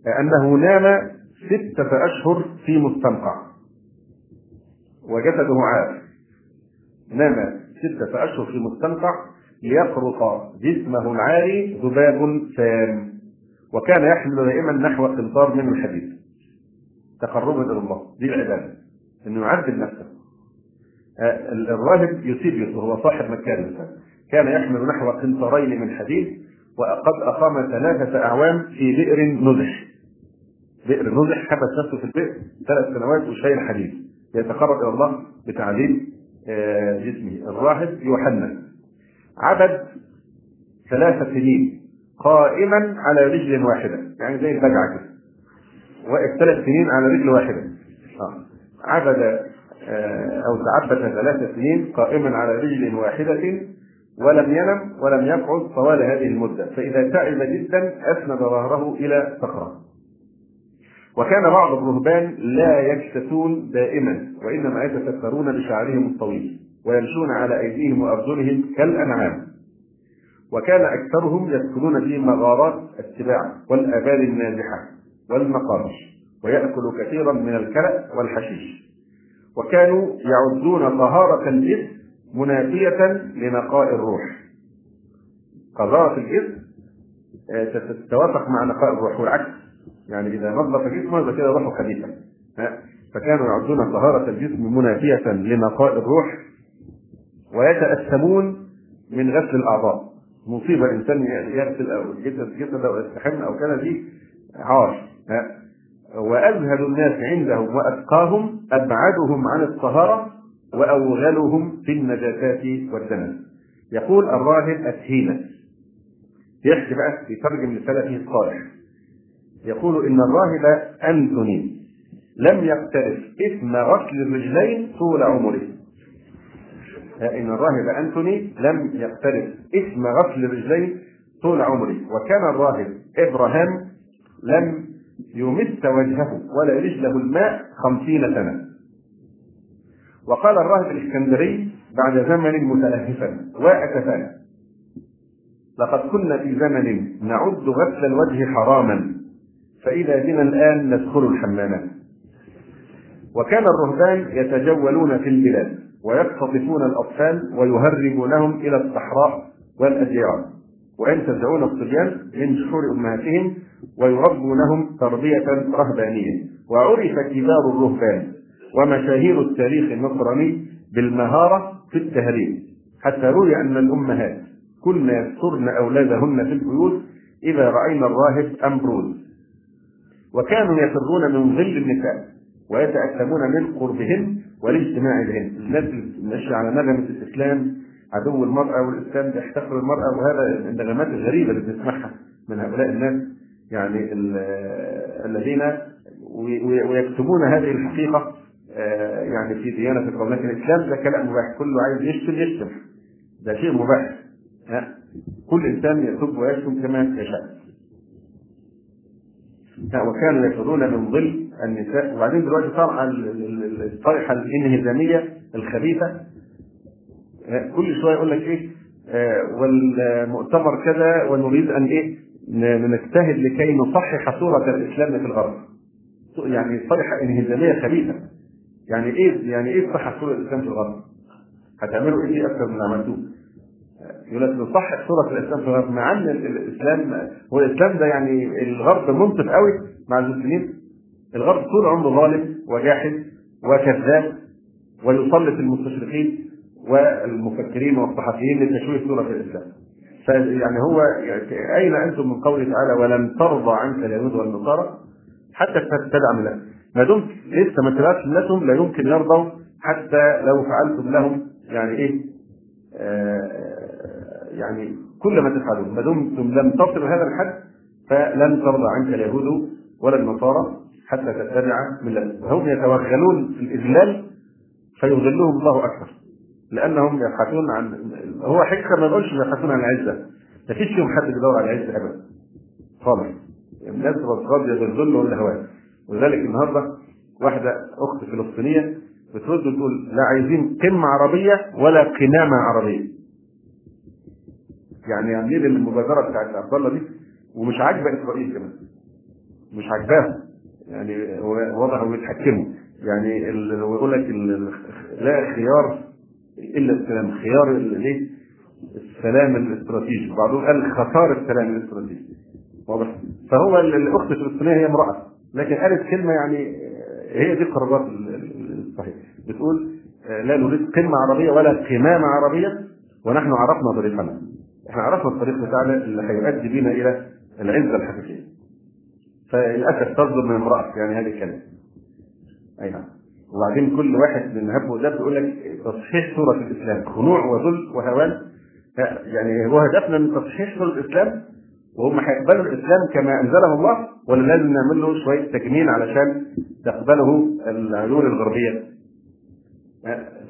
أنه نام ستة أشهر في مستنقع. وجسده عار نام ستة أشهر في مستنقع ليقرص جسمه العاري ذباب سام. وكان يحمل دائما نحو قنطار من الحديد. تقربا إلى الله. دي العبادة. إنه يعذب نفسه. الراهب يوسيبيوس وهو صاحب مكان كان يحمل نحو قنطارين من حديد وقد أقام ثلاثة أعوام في بئر نزح. بئر نزح حبس نفسه في البئر ثلاث سنوات وشايل حديد. يتقرب إلى الله بتعذيب جسمه. الراهب يوحنا. عبد ثلاث سنين قائما على رجل واحدة. يعني زي البجعة كده. واقف ثلاث سنين على رجل واحدة. آه. عبد آه، أو تعبد ثلاث سنين قائما على رجل واحدة ولم ينم ولم يقعد طوال هذه المدة. فإذا تعب جدا أسند ظهره إلى صخرة. وكان بعض الرهبان لا يكتسون دائما وإنما يتسترون بشعرهم الطويل ويمشون على أيديهم وأرجلهم كالأنعام. وكان أكثرهم يدخلون في مغارات السباع والآبار النازحة والمقابر ويأكل كثيرا من الكلأ والحشيش. وكانوا يعدون طهارة الجسم منافية لنقاء الروح. قذارة الجسم آه، تتوافق مع نقاء الروح والعكس. يعني إذا نظف جسمه يبقى كده روحه خبيثة فكانوا يعدون طهارة الجسم منافية لنقاء الروح ويتأثمون من غسل الأعضاء. مصيبة إنسان يغسل أو الجسد جسد أو يستحم أو كذا دي عار. وأزهد الناس عندهم وأتقاهم أبعدهم عن الطهارة وأوغلهم في النجاسات والدنس يقول الراهب أتهينة يحكي بقى يترجم لسلفه الصالح يقول إن الراهب أنتوني. لم يقترف إثم غسل الرجلين طول عمره. إن الراهب أنتوني لم يقترف إثم غسل الرجلين طول عمره. وكان الراهب إبراهام لم يمس وجهه ولا رجله الماء خمسين سنة. وقال الراهب الإسكندري بعد زمن متلهفا وأسفا لقد كنا في زمن نعد غسل الوجه حراما. فإذا بنا الآن ندخل الحمامات وكان الرهبان يتجولون في البلاد ويختطفون الأطفال ويهربونهم إلى الصحراء والأديار وينتزعون الصبيان من شحور أمهاتهم ويربونهم تربية رهبانية. وعرف كبار الرهبان ومشاهير التاريخ النصراني بالمهارة في التهريب. حتى روي أن الأمهات كن يسترن أولادهن في البيوت إذا رأينا الراهب أمبروز وكانوا يفرون من ظل النساء ويتأثمون من قربهن والاجتماع بهن. الناس ماشية على نغمة الإسلام عدو المرأة والإسلام بيحتقر المرأة وهذا النغمات الغريبة اللي بنسمعها من هؤلاء الناس يعني الذين ويكتبون هذه الحقيقة آه، يعني في ديانة القوم لكن الإسلام. ده كلام مباح كله عايز يشتم يشتم. ده شيء مباح. كل إنسان يسب ويشتم كما يشاء. وكانوا من ظل النساء. وبعدين دلوقتي طبعا الطائحه الانهزامية الخبيثة. كل شوية يقول لك إيه آه، والمؤتمر كذا ونريد أن إيه نجتهد لكي نصحح صورة الإسلام في الغرب. يعني صيحه انهزامية خبيثة. يعني إيه يعني إيه تصحح صورة الإسلام في الغرب؟ هتعملوا إيه؟ أكثر من عملتوه؟ يقول لك نصحح صورة الإسلام في الغرب مع إن الإسلام هو الإسلام ده يعني الغرب منصف قوي مع المسلمين. الغرب طول عمره ظالم وجاحد وكذاب ويسلط المستشرقين والمفكرين والصحفيين لتشويه صورة الإسلام. فيعني هو يعني أين أنتم من قوله تعالى ولن ترضى عنك اليهود والنصارى؟ حتى تدعم لهم ما دمت لسه ما تبعتش لهم لا يمكن يرضوا حتى لو فعلتم لهم يعني إيه؟ آه يعني كل ما تفعلون ما دمتم لم تصلوا هذا الحد فلن ترضى عنك اليهود ولا النصارى حتى تتبع ملتهم. هم يتوغلون في الإذلال فيذلهم الله أكثر لأنهم يبحثون عن هو حقيقة ما نقولش يبحثون عن العزة ما فيش فيهم حد بيدور على العزة ابدا. خالص. الناس راضيه بالذل والهوان ولذلك النهارده واحدة أخت فلسطينية بترد وتقول لا عايزين قمة عربية ولا قمامة عربية. يعني عاملين المبادرة بتاعت عبد الله دي ومش عاجبة إسرائيل كمان. مش عاجباهم. يعني واضح بيتحكموا. يعني يقول لك لا خيار إلا السلام. خيار الايه السلام الاستراتيجي. بعضهم قال خساره السلام الاستراتيجي. واضح. فهو الأخت الفلسطينية هي امرأة. لكن قالت كلمة يعني هي دي القرارات الصحيحه بتقول لا نريد قمة عربية ولا قمامه عربية ونحن عرفنا طريقنا إحنا عرفنا الطريق بتاعنا اللي هيؤدي بينا إلى العزة الحقيقية. فللأسف تصدر من امرأة يعني هذه الكلمة. أي نعم. وبعدين كل واحد من هب ودب يقول لك تصحيح صوره الإسلام. خنوع وذل وهوان. يعني هو هدفنا من تصحيح صوره الإسلام وهم هيقبلوا الإسلام كما انزله الله ولا لازم نعمل له شوية تجميل علشان تقبله العيون الغربية؟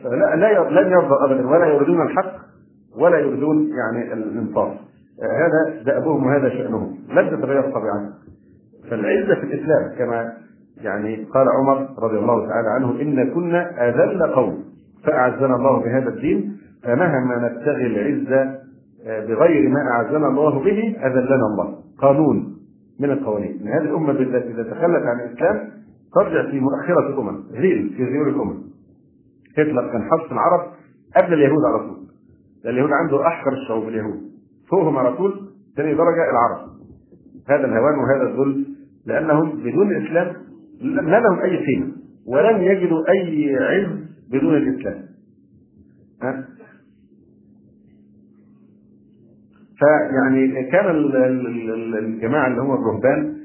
فلا لا لن يرضى ابدا ولا يريدون الحق. ولا يريدون يعني الانصاف. هذا دأبهم وهذا شأنهم. لن تتغير طبيعتهم فالعزة في الإسلام كما يعني قال عمر رضي الله تعالى عنه إن كنا أذل قوم فأعزنا الله بهذا الدين فمهما نبتغي العزة آه، بغير ما أعزنا الله به أذلنا الله. قانون من القوانين. إن هذه الأمة بالذات إذا تخلت عن الإسلام ترجع في مؤخرة الأمم غير في غيور الأمم. هتلر كان حص العرب قبل اليهود على طول. اليهود عنده أحقر الشعوب اليهود. فوقهم على طول ثاني درجة العرب. هذا الهوان وهذا الذل لأنهم بدون الإسلام ما لهم أي قيمة ولن يجدوا أي عز بدون الإسلام. ها؟ فيعني كان الجماعة اللي هم الرهبان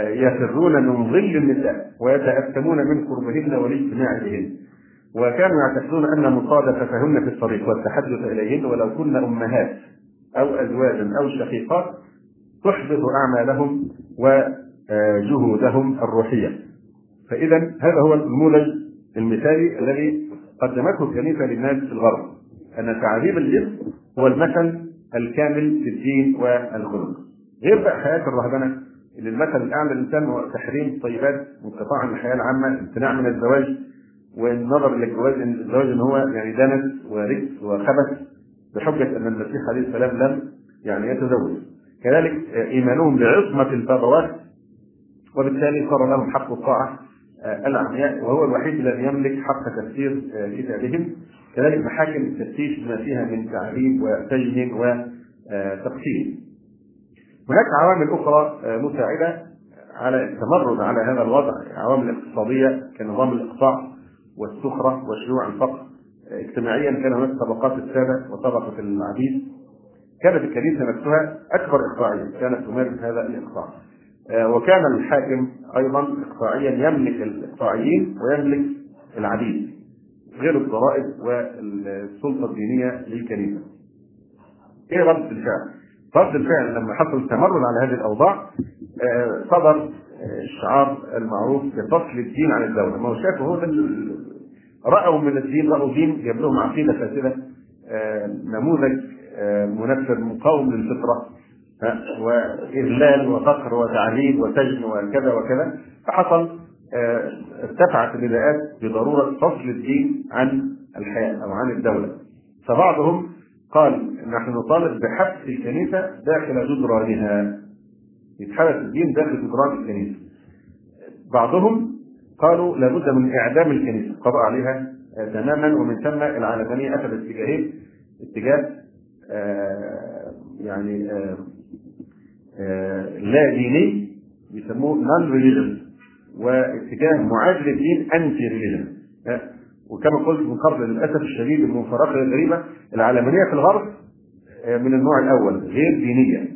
آه، يفرون من ظل النساء ويتأثمون من قربهن والاجتماع بهن. وكانوا يعتقدون أن مصادفتهن في الطريق والتحدث إليهن ولو كن أمهات أو أزواجا أو شقيقات تحبط أعمالهم وجهودهم الروحية. فإذا هذا هو النموذج المثالي الذي قدمته الكنيسة للناس في الغرب أن تعذيب الجسم هو المثل الكامل في الدين والخلق غير بقى حياة الرهبنة اللي المثل الاعلى للإنسان هو تحريم الطيبات وانقطاع عن الحياة العامة امتناع من الزواج والنظر للجواز الزواج إن هو يعني دنس ورجس وخبث بحجة أن المسيح عليه السلام لم يعني يتزوج. كذلك إيمانهم بعصمة البابوات وبالتالي صار لهم حق الطاعة آه، العمياء وهو الوحيد الذي يملك حق تفسير آه، كتابهم. كذلك محاكم التفتيش بما فيها من تعذيب وسجن وتقسيم هناك عوامل أخرى آه، مساعدة على التمرد على هذا الوضع. عوامل اقتصادية كنظام الاقطاع والسخرة وشيوع الفقر اجتماعيا كان هناك طبقات السادة وطبقة العبيد كانت الكنيسة نفسها أكبر اقطاعيا كانت تمارس هذا الإقطاع آه، وكان الحاكم أيضا اقطاعيا يملك الإقطاعيين ويملك العبيد غير الضرائب والسلطة الدينية للكنيسة. إيه رد الفعل؟ رد الفعل لما حصل تمرد على هذه الأوضاع آه، صدر الشعار المعروف بفصل الدين عن الدولة، ما هو شافوا هو رأوا من الدين رأوا دين جاب لهم عقيدة فاسدة. آه، نموذج منفر مقاوم للفطرة. وإذلال وفقر وتعذيب وسجن وكذا وكذا. فحصل آه، ارتفعت النداءات بضرورة فصل الدين عن الحياة أو عن الدولة. فبعضهم قال نحن نطالب بحبس الكنيسة داخل جدرانها. يتحبس الدين داخل جدران الكنيسة. بعضهم قالوا لابد من إعدام الكنيسة. القضاء عليها تماما ومن ثم العلمانية أخذت اتجاهين. اتجاه آه يعني آه آه، لا ديني بيسموه non religion واتجاه معادي للدين anti religion وكما قلت من قبل للأسف الشديد المفارقه الغريبة العلمانية في الغرب آه، من النوع الأول غير دينية.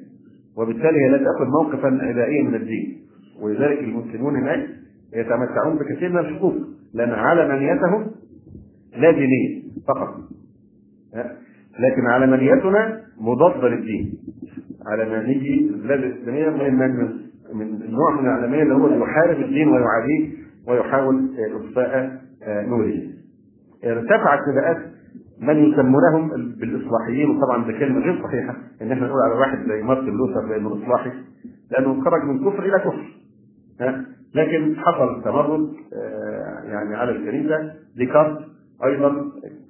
وبالتالي هي لا تأخذ موقفا ادائيا من الدين. ولذلك المسلمون هناك يتمتعون بكثير من الحقوق لأن علمانيتهم لا دينية فقط لكن علمانيتنا مضاده للدين علماني البلاد الإسلامية من من النوع من العلمانيه اللي هو يحارب الدين ويعاديه ويحاول إطفاء آه، نوره. ارتفعت نداءات من يسمونهم بالإصلاحيين وطبعا ده كلمة غير صحيحة إن إحنا نقول على واحد زي مارتن لوثر بانه اصلاحي لأنه خرج من كفر إلى كفر. ها لكن حصل تمرد آه، يعني على الكنيسه ديكارت أيضا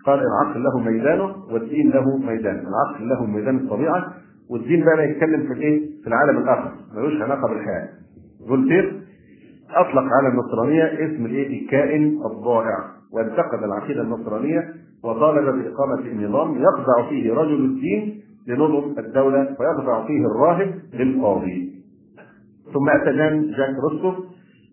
قال العقل له ميدانه والدين له ميدان، العقل له ميدان الطبيعة والدين بقى يتكلم في إيه؟ في العالم الآخر ملوش علاقة بالحياة. فولتير أطلق على النصرانية اسم الإيه؟ الكائن الضائع وانتقد العقيدة النصرانية وطالب بإقامة نظام يخضع فيه رجل الدين لنظم الدولة ويخضع فيه الراهب للقاضي. ثم اتى جان جاك روسو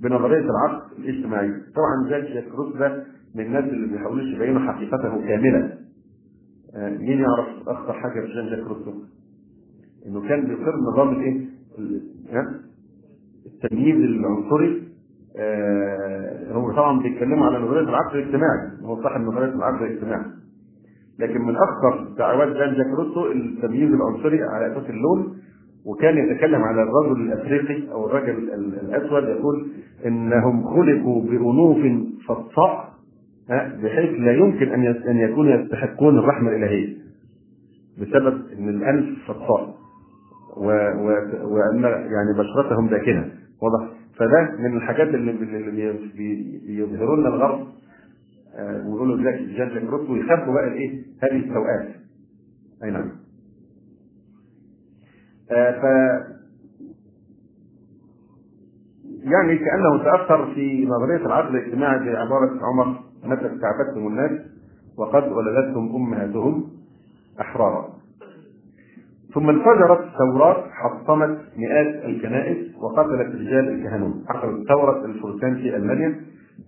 بنظريه العقد الاجتماعي، طبعا روسو ده من الناس اللي بيحاولوش يبينوا حقيقته كامله. آه، مين يعرف أخطر حاجة في جان جاك روسو؟ إنه كان بيقر نظام الإيه؟ التمييز العنصري آه هو طبعا بيتكلموا على نظرية العقل الاجتماعي هو صاحب نظرية العقل الاجتماعي لكن من أخطر دعوات جان جاك روسو التمييز العنصري على أساس اللون وكان يتكلم على الرجل الأفريقي أو الرجل الأسود يقول إنهم خلقوا بأنوف فصاء بحيث لا يمكن أن أن يكونوا يستحقون الرحمة الإلهية بسبب إن الانف فصاء وأن يعني بشرتهم داكنه واضح؟ فده من الحاجات اللي, بيظهروا لنا الغرب آه، ويقولوا لك جاك روت ويخبوا بقى الإيه؟ هذه السوءات. أي نعم. ف يعني كأنه تأثر في نظرية العقل الاجتماعي بعباره عمر متى استعبدتم الناس وقد ولدتهم أمهاتهم أحرارا. ثم انفجرت ثورات حطمت مئات الكنائس وقتلت رجال الكهنوت حصلت ثورة الفرسان في ألمانيا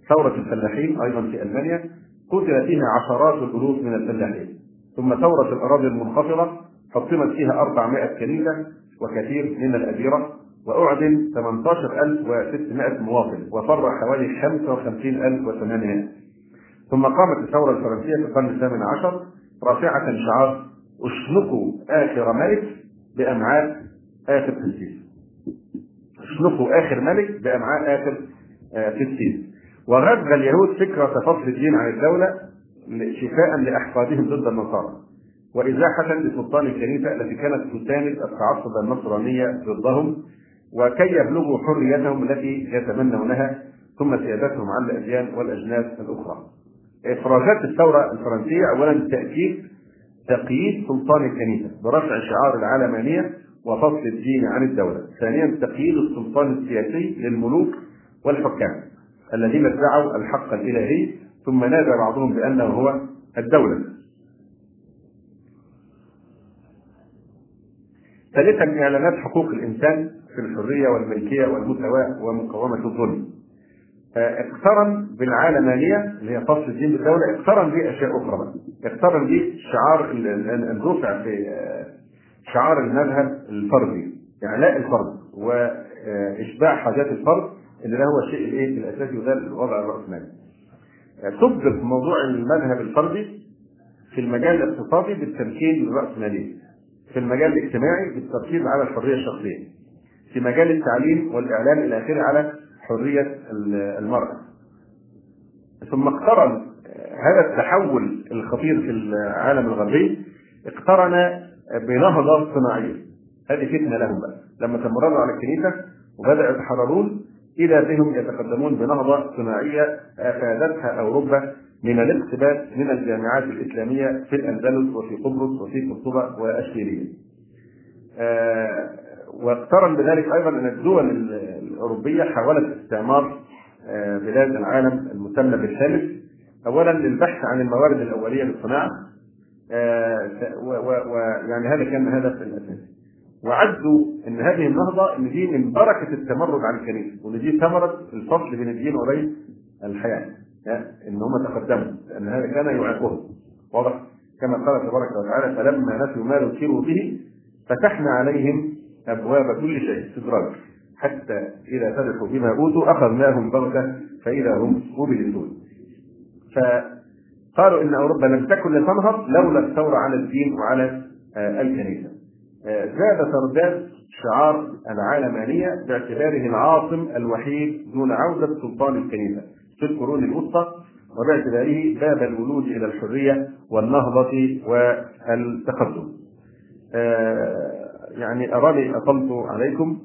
ثورة الفلاحين أيضا في ألمانيا قتل فيها عشرات الألوف من الفلاحين. ثم ثورة الأراضي المنخفضة حطمت فيها 400 كنيسة وكثير من الأديرة وأعدم 18600 مواطن وفر حوالي 55800 ثم قامت الثورة الفرنسية في القرن الثامن عشر رافعة شعار اشنقوا آخر ملك بأمعاء آخر تنسيس اشنقوا آخر ملك بأمعاء آخر تنسيس آه، وغذى اليهود فكرة فصل الدين عن الدولة شفاء لأحقادهم ضد النصارى. وإزاحة لسلطان الكنيسة التي كانت تساند التعصب النصرانية ضدهم وكي يبلغوا حريتهم التي يتمنونها ثم سيادتهم على الأديان والأجناس الأخرى. إفراجات الثورة الفرنسية أولا تأكيد تقييد سلطان الكنيسة برفع شعار العلمانية وفصل الدين عن الدولة ثانيا تقييد السلطان السياسي للملوك والحكام الذين ادعوا الحق الإلهي ثم نادى بعضهم بأنه هو الدولة ثالثا إعلانات حقوق الإنسان في الحرية والملكية والمساواة ومقاومة الظلم. اقترن بالعالمانيه اللي هي فصل الدين بالدولة اقترن بأشياء أخرى بقى. اقترن بشعار الرفع في آه، شعار المذهب الفردي. اعلاء الفرد وإشباع حاجات الفرد اللي ده هو الشيء الإيه؟ الأساسي وده الوضع الرأسمالي. سبق موضوع المذهب الفردي في المجال الاقتصادي بالتمكين للراسماليه في المجال الاجتماعي بالتركيز على الحرية الشخصية في مجال التعليم والإعلام إلى اخره على حرية المرأة. ثم اقترن هذا التحول الخطير في العالم الغربي اقترن بنهضة صناعية هذه فتنة لهم بقى. لما تمردوا على الكنيسة وبدأوا يتحررون إذا بهم يتقدمون بنهضة صناعية أفادتها أوروبا من الاقتباس من الجامعات الإسلامية في الأندلس وفي قبرص وفي قرطبة وأشبيلية. آه واقترن بذلك أيضا أن الدول الأوروبية حاولت استعمار آه، بلاد العالم المسمى بالثالث اولا للبحث عن الموارد الأولية للصناعة. آه، ويعني هذا كان الهدف الاساسي وعدوا إن هذه النهضة إن دي من بركه التمرد على الكنيسه وإن دي ثمره الفصل بين الدين وبين الحياة. ان هم تقدموا لأن هذا كان يعيقهم واضح؟ كما قال تبارك وتعالى فلما نسوا ما ذكروا به فتحنا عليهم أبواب كل شيء استدراج حتى إذا فرحوا بما أوتوا أخذناهم بغته فإذا هم مبلسون. فقالوا إن أوروبا لم تكن لتنهض لولا الثورة على الدين وعلى آه، الكنيسة. آه، زاد ترداد شعار العالمانية باعتباره العاصم الوحيد دون عودة سلطان الكنيسة. في القرون الوسطى وباعتباره باب الولود إلى الحرية والنهضة والتقدم. آه، يعني أراني أطلت عليكم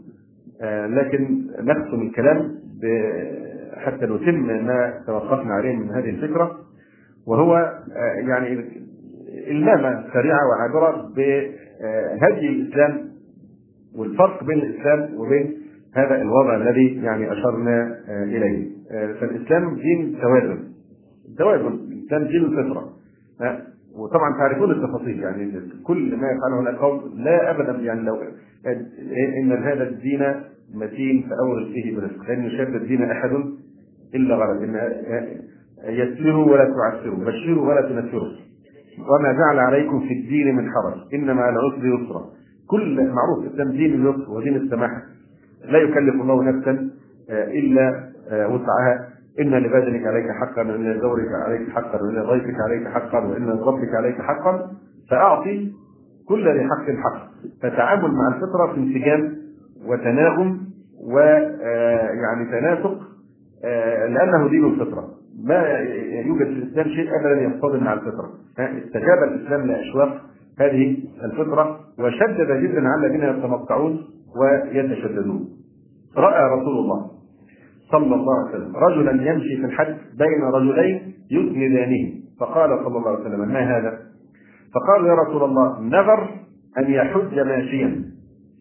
آه، لكن نختم الكلام حتى نتم ما توقفنا عليه من هذه الفكرة وهو آه، يعني المامة سريعة وعابرة بهدي الإسلام والفرق بين الإسلام وبين هذا الوضع الذي يعني أشرنا إليه فالإسلام دين توازن توازن الإسلام دين الفطرة. وطبعا تعرفون التفاصيل يعني كل ما يفعله القوم لا ابدا يعني لو إن هذا الدين متين فأورث فيه برزق لن يشد الدين أحد إلا غلب إن يسروا ولا تعسروا بشروا ولا تنفروا وما جعل عليكم في الدين من حرج إنما العسر يسرا. كل معروف الاسلام دين اليسر ودين السماحه لا يكلف الله نفسا إلا وسعها. إن لبدنك عليك حقا وإن لزورك عليك حقا وإن لضيفك عليك حقا وإن لربك عليك حقا فأعطي كل ذي حق حق. فتعامل مع الفطره في انسجام وتناغم ويعني تناسق لأنه دين الفطرة. ما يوجد في الإسلام شيء ابدا يصطدم مع الفطرة. استجاب الإسلام لأشواق هذه الفطرة وشدد جدا على الذين يتمطعون ويتشددون. رأى رسول الله صلى الله عليه وسلم. رجلا يمشي في الحج بين رجلين يسندانه. فقال صلى الله عليه وسلم ما هذا؟ فقال يا رسول الله نذر أن يحج ماشيا.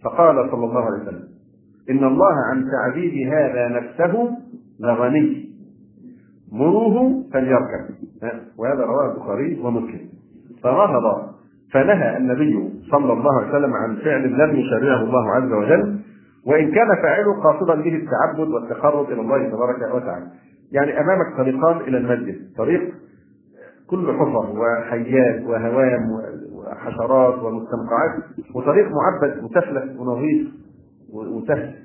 فقال صلى الله عليه وسلم إن الله عن تعبيد هذا نفسه لغني. مروه فليركب. وهذا رواه البخاري ومسلم. فرهب فنهى النبي صلى الله عليه وسلم عن فعل لم يشرعه الله عز وجل. وإن كان فاعله قاصدا به التعبد والتقرب إلى الله تبارك وتعالى. يعني أمامك طريقان إلى المسجد، طريق كل حفر وحيات وهوام وحشرات ومستنقعات وطريق معبد مسفلت ونظيف وسهل.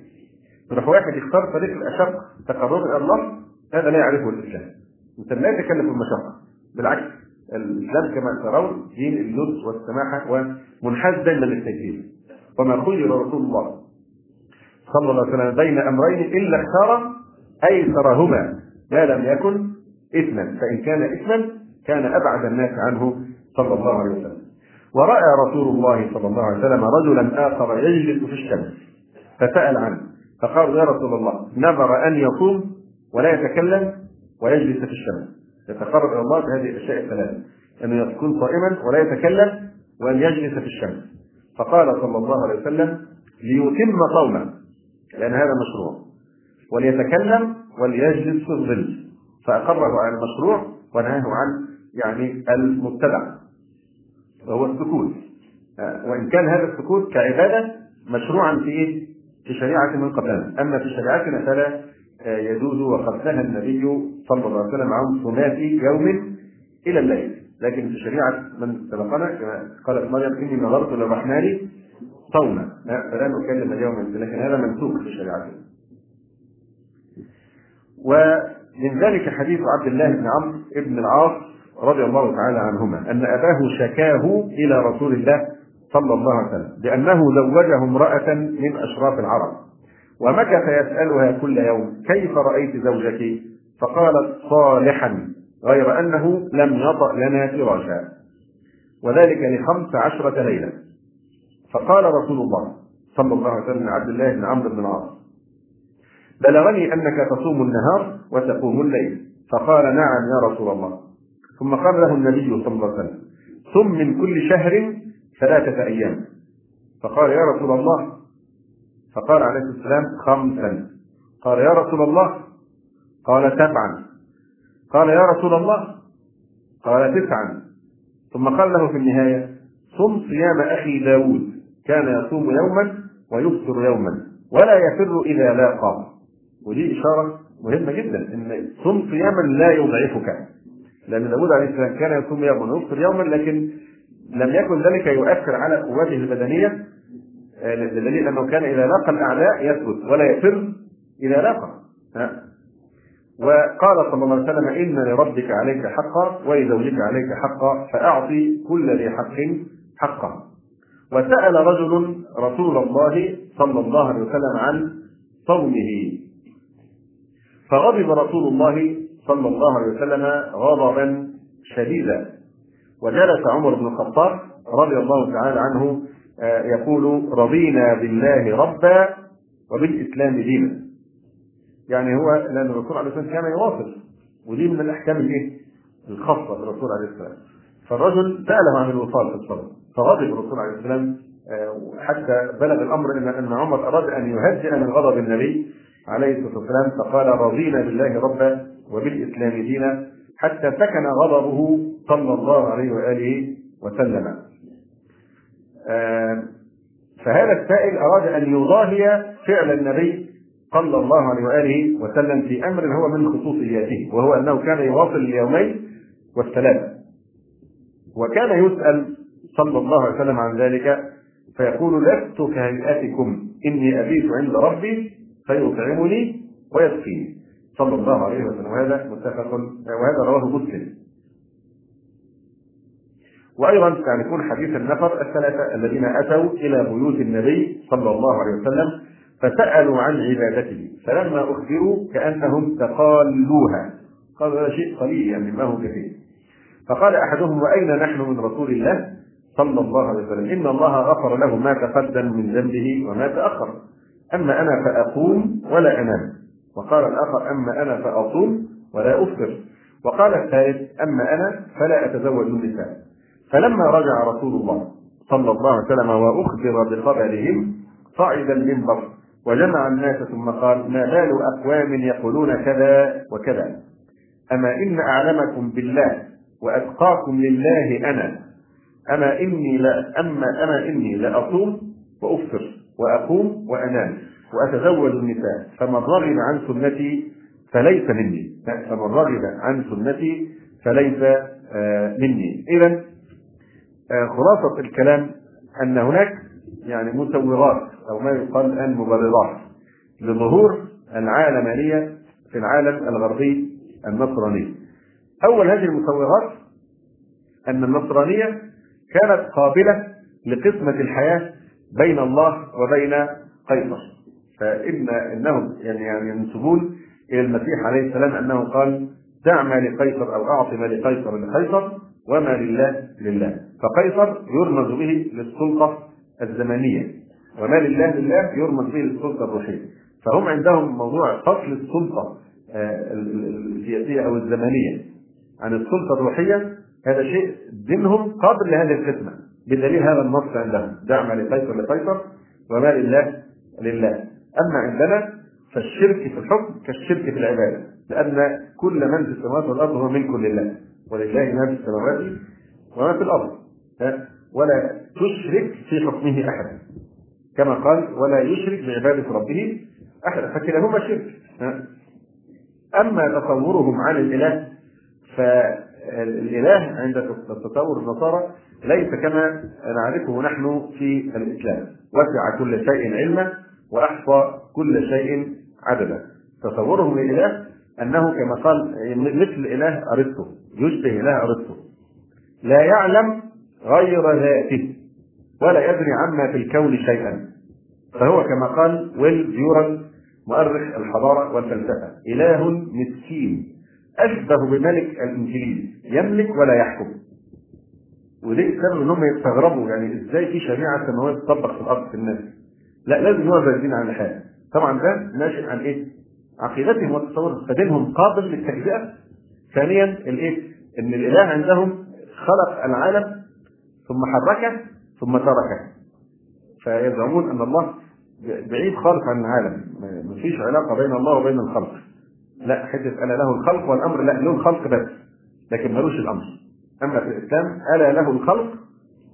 يروح واحد يختار طريق الأشق تقربا إلى الله هذا لا يعرفه الاسلام. أنت لا يتكلم في المشقة بالعكس الإسلام كما ترون دين اللطف والسماحة ومنحاز دائما للتيسير وما خير رسول الله صلى الله عليه وسلم بين أمرين إلا اختار أيسرهما ما لم يكن إثما فإن كان إثما كان أبعد الناس عنه صلى الله عليه وسلم. ورأى رسول الله صلى الله عليه وسلم رجلا آخر يجلس في الشمس فسأل عنه فقال يا رسول الله نذر أن يصوم ولا يتكلم ويجلس في الشمس. يتقرب إلى الله بهذه الأشياء الثلاثه انه يكون صائما ولا يتكلم وأن يجلس في الشمس. فقال صلى الله عليه وسلم ليتم صومه. لأن هذا مشروع. وليتكلم وليجلس في الظل. فأقره على المشروع ونهاه عن يعني المبتدع وهو السكوت. وإن كان هذا السكوت كعبادة مشروعا في إيه؟ في شريعة من قبلنا أما في شريعتنا فلا يجوز وقد نهى النبي صلى الله عليه وسلم عن صلاة يوم إلى الليل. لكن في شريعة من سبقنا كما قالت مريم إني نظرت للرحمن صوما فلا نكلم اليوم لكن هذا منسوخ في شريعتنا ومن ذلك حديث عبد الله بن عمرو بن العاص رضي الله تعالى عنهما أن أباه شكاه إلى رسول الله صلى الله عليه وسلم بأنه زوجه امرأة من أشراف العرب. ومكث يسألها كل يوم كيف رأيت زوجك؟ فقالت صالحا غير أنه لم يطأ لنا فراشا. وذلك لخمس عشرة ليلة. فقال رسول الله صلى الله عليه وسلم عبد الله بن عمرو بن العاص بلغني أنك تصوم النهار وتقوم الليل. فقال نعم يا رسول الله. ثم قال له النبي صلى الله عليه وسلم ثم من كل شهر ثلاثة أيام. فقال يا رسول الله فقال عليه السلام خمسا. قال يا رسول الله قال سبعا. قال يا رسول الله قال تسعا. ثم قال له في النهاية صم صيام أخي داود. كان يصوم يوما ويفطر يوما ولا يفر إذا لاقى ودي إشارة مهمة جدا إن صم صياما لا يضعفك. لأن داود عليه السلام كان يصوم يوما ويفطر يوما لكن لم يكن ذلك يؤثر على قوته البدنية. بدليل أنه كان إذا لاقى الأعداء يثبت ولا يفر إذا لاقى وقال صلى الله عليه وسلم إن لربك عليك حقا ولزوجك عليك حقا فأعطي كل ذي حق حقه. وسأل رجل رسول الله صلى الله عليه وسلم عن صومه فغضب رسول الله صلى الله عليه وسلم غضبا شديدا وجلس عمر بن الخطاب رضي الله تعالى عنه يقول رضينا بالله ربا وبالإسلام دينا. يعني هو لأن الرسول عليه الصلاة والسلام كان يواصل ودي من الأحكام الايه؟ الخاصه بالرسول عليه السلام. فالرجل سأله عن الوصال في الصلاة فغضب الرسول عليه السلام حتى بلغ الأمر ان إن عمر أراد أن يهدئ من غضب النبي عليه الصلاة والسلام فقال رضينا بالله ربا وبالإسلام دينا حتى سكن غضبه صلى الله عليه وآله وسلم. فهذا السائل أراد أن يضاهي فعل النبي صلى الله عليه وآله وسلم في أمر هو من خصوصياته وهو أنه كان يواصل اليومين والثلاثه وكان يسأل صلى الله عليه وسلم عن ذلك فيقول لست كهيئتكم إني أبيت عند ربي فيطعمني ويسقيني. صلى الله عليه وسلم. وهذا متفق وهذا رواه مسلم. وأيضا تعرفون حديث النفر الثلاثة الذين أتوا إلى بيوت النبي صلى الله عليه وسلم فسألوا عن عبادته. فلما أخبروا كأنهم تقالوها. قالوا هذا شيء قليل يعني ما هو كثير. فقال أحدهم وأين نحن من رسول الله صلى الله عليه وسلم؟ إن الله غفر له ما تقدم من ذنبه وما تأخر. أما أنا فأقوم ولا أنام. وقال الآخر أما أنا فأصوم ولا أفطر. وقال الثالث أما أنا فلا أتزوج النساء. فلما رجع رسول الله صلى الله عليه وسلم وأخبر بخبرهم صعد المنبر وجمع الناس ثم قال ما بال أقوام يقولون كذا وكذا. أما إن أعلمكم بالله وأتقاكم لله أنا. أما إني لا أما أنا إني لاصوم وافطر وأقوم وأنام وأتزوج النساء. فمن رغب عن سنتي فليس مني. فمن رغب عن سنتي فليس آه، مني. اذا آه، خلاصة الكلام أن هناك يعني مسوغات أو ما يقال الآن مبررات لظهور العالمانية في العالم الغربي النصراني. أول هذه المسوغات أن النصرانية كانت قابلة لقسمة الحياة بين الله وبين قيصر. فإن إنهم يعني يعني ينسبون إلى المسيح عليه السلام أنه قال دع ما لقيصر أو أعط ما لقيصر لقيصر وما لله لله. فقيصر يرمز به للسلطة الزمنية وما لله لله يرمز به للسلطة الروحية. فهم عندهم موضوع فصل السلطة آه، السياسية أو الزمنية. عن السلطة الروحية هذا شيء دينهم قابل لهذه القسمة بدليل هذا النص عندهم دع ما لقيصر لقيصر وما لله لله. أما عندنا فالشرك في الحكم كالشرك في العبادة لأن كل من في السماوات والأرض هو ملك لله ولله ما في السماوات وما في الأرض. ولا تشرك في حكمه احدا كما قال ولا يشرك بعبادة ربه احدا فكلاهما شرك. أما تصورهم عن الإله فالإله عند تصور النصارى ليس كما نعرفه نحن في الإسلام. وسع كل شيء علما وأحصى كل شيء عددا تصورهم للإله أنه كما قال مثل إله أرسطو يشبه إله أرسطو لا يعلم غير ذاته ولا يدري عما في الكون شيئا. فهو كما قال ويل ديوران مؤرخ الحضارة والفلسفة إله مسكين. أشبه بملك الإنجليز. يملك ولا يحكم. ودي السبب إن هم يستغربوا يعني إزاي في شريعة سماويه تطبق في الأرض في الناس؟ لا لازم يقعدوا الدين عن الحال. طبعا ده ناشئ عن إيه؟ عقيدتهم وتصورهم فدينهم قابل للتجزئة. ثانيا الإيه؟ إن الإله عندهم خلق العالم ثم حركه ثم تركه. فيزعمون أن الله بعيد خالص عن العالم. ما فيش علاقة بين الله وبين الخلق. لا حتة أنا له الخلق والأمر لا له الخلق بس لكن ملوش الأمر. أما في الإسلام ألا له الخلق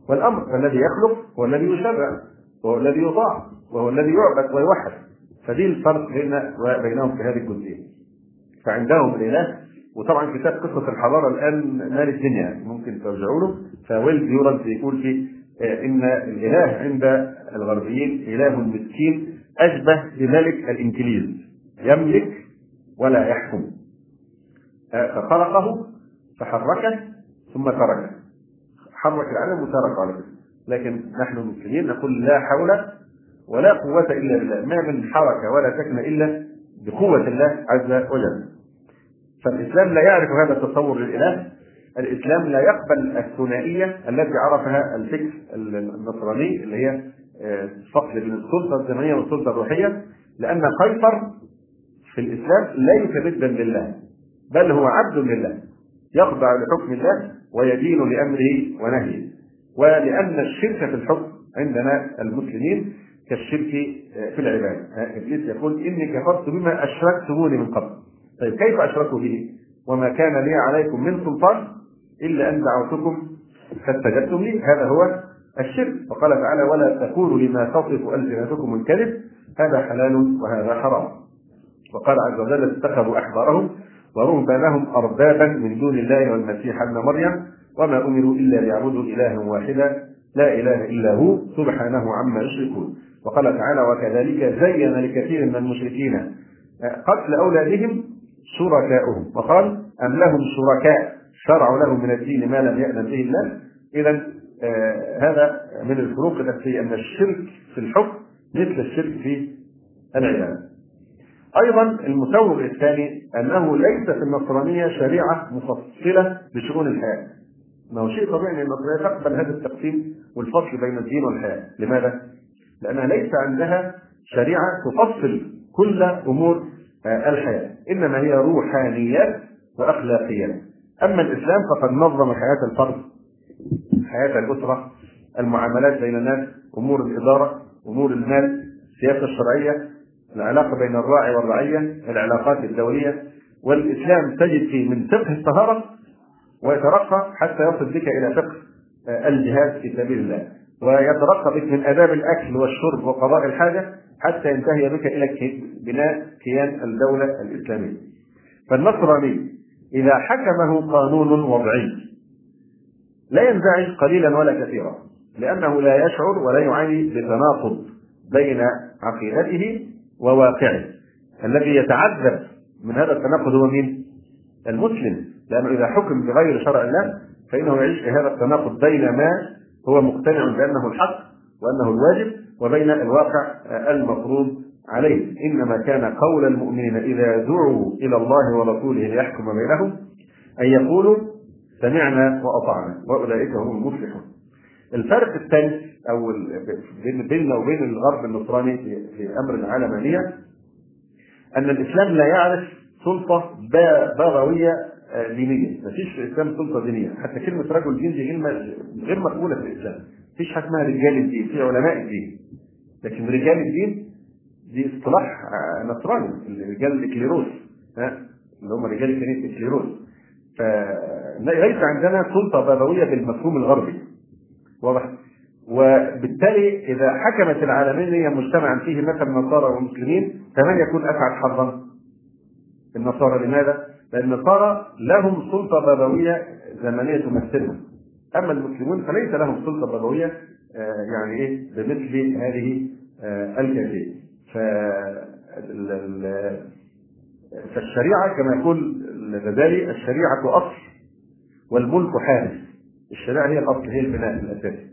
والأمر فالذي يخلق هو الذي يشرع وهو الذي يطاع وهو الذي يعبد ويوحد. فدي الفرق بين وبينهم في هذه الجزئية. فعندهم الإله وطبعا كتاب قصة الحضارة الآن مال الدنيا ممكن ترجعوا له. فويل ديورانت بيقول فيه آه، إن الإله عند الغربيين إله مسكين أشبه بملك الإنجليز يملك ولا يحكم. آه، فخلقه فحركه ثم تركه. حرك العالم وتركه على لكن نحن المسلمين نقول لا حول ولا قوة إلا بالله. ما من حركة ولا سكن إلا بقوة الله عز وجل. فالإسلام لا يعرف هذا التصور للإله. الإسلام لا يقبل الثنائية التي عرفها الفكر النصراني اللي هي آه، بين السلطة الزمنية والسلطة الروحية لأن قيصر في الإسلام ليس ضدا لله بل هو عبد لله يخضع لحكم الله ويدين لأمره ونهيه. ولأن الشرك في الحكم عندنا المسلمين كالشرك في العبادة إبليس يقول إني كفرت بما أشركتموني من قبل. طيب كيف أشركوا به؟ وما كان لي عليكم من سلطان إلا أن دعوتكم فاستجبتم لي. هذا هو الشرك. وقال تعالى ولا تقولوا لما تصف ألسنتكم الكذب هذا حلال وهذا حرام. وقال عز وجل اتخذوا أحبارهم ورهبانهم أربابا من دون الله والمسيح ابن مريم وما أمروا إلا ليعبدوا إلها واحدا لا إله إلا هو سبحانه عما يشركون. وقال تعالى وكذلك زين لكثير من المشركين قتل أولادهم شركاؤهم. وقال أم لهم شركاء؟ شرعوا لهم من الدين ما لم يأذن به الله. اذا آه هذا من الفروق الاساسيه ان الشرك في الحكم مثل الشرك في العبادة. أيضا المسوغ الثاني أنه ليس في النصرانية شريعة مفصلة بشؤون الحياة. ما هو شيء طبيعي إن النصرانية تقبل هذا التقسيم والفصل بين الدين والحياة، لماذا؟ لأنها ليس عندها شريعة تفصل كل أمور آه، الحياة، إنما هي روحانيات وأخلاقيات. أما الإسلام فقد نظم حياة الفرد، حياة الأسرة، المعاملات بين الناس، أمور الإدارة، أمور المال، السياسة الشرعية، العلاقة بين الراعي والرعية، العلاقات الدولية، والإسلام تجد فيه من فقه الطهارة ويترقى حتى يصل بك إلى فقه آه، الجهاد في سبيل الله ويترقى بك من آداب الأكل والشرب وقضاء الحاجة حتى ينتهي بك إلى بناء كيان الدولة الإسلامية. فالنصراني إذا حكمه قانون وضعي لا ينزعج قليلا ولا كثيرا لأنه لا يشعر ولا يعاني بتناقض بين عقيدته وواقعه الذي يتعذب من هذا التناقض هو مين؟ المسلم. لأنه إذا حكم بغير شرع الله فإنه يعيش في هذا التناقض بين ما هو مقتنع بأنه الحق وأنه الواجب وبين الواقع المفروض عليه. إنما كان قول المؤمنين إذا دعوا إلى الله ورسوله ليحكم بينهم أن يقولوا سمعنا وأطعنا وأولئك هم المفلحون. الفرق الثاني أو بيننا وبين الغرب النصراني في أمر العالمانية أن الإسلام لا يعرف سلطة بغوية آه، دينية، ما فيش في الاسلام سلطة دينية، حتى كلمة رجل دين دي كلمه غير مقبولة في الإسلام، ما فيش حاجة اسمها رجال الدين، في علماء الدين. لكن رجال الدين دي اصطلاح آه، نصراني، رجال الكليروس ها اللي هم رجال الكنيسة الكليروس. فليس عندنا سلطة بابويه بالمفهوم الغربي. واضح؟ وبالتالي إذا حكمت العالميه مجتمعا فيه مثلا نصارى ومسلمين فمن يكون أسعد حظا؟ النصارى لماذا؟ لأن النصارى لهم سلطة بابوية زمنية تمثلهم أما المسلمون فليس لهم سلطة بابوية آه، يعني إيه بمثل هذه آه، الكيفية فالشريعة كما يقول الغزالي الشريعة أصل والملك حارس الشريعة هي الأصل هي البناء الأساسي.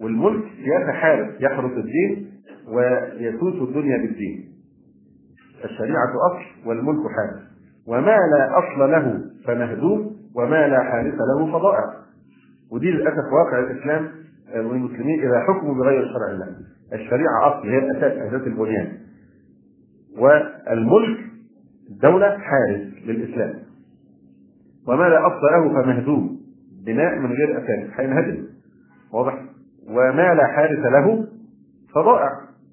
والملك حارس يحرس الدين ويسوس الدنيا بالدين. الشريعة أصل والملك حارس. وما لا أصل له فمهدوم وما لا حارس له فضائع. ودي للأسف واقع الإسلام والمسلمين إذا حكموا بغير شرع الله. الشريعة أصل هي الأساس أساس البنيان. والملك الدولة حارس للإسلام. وما لا أصل له فمهدوم. بناء من غير أساس حينهدم واضح؟ وما لا حارس له فضائع.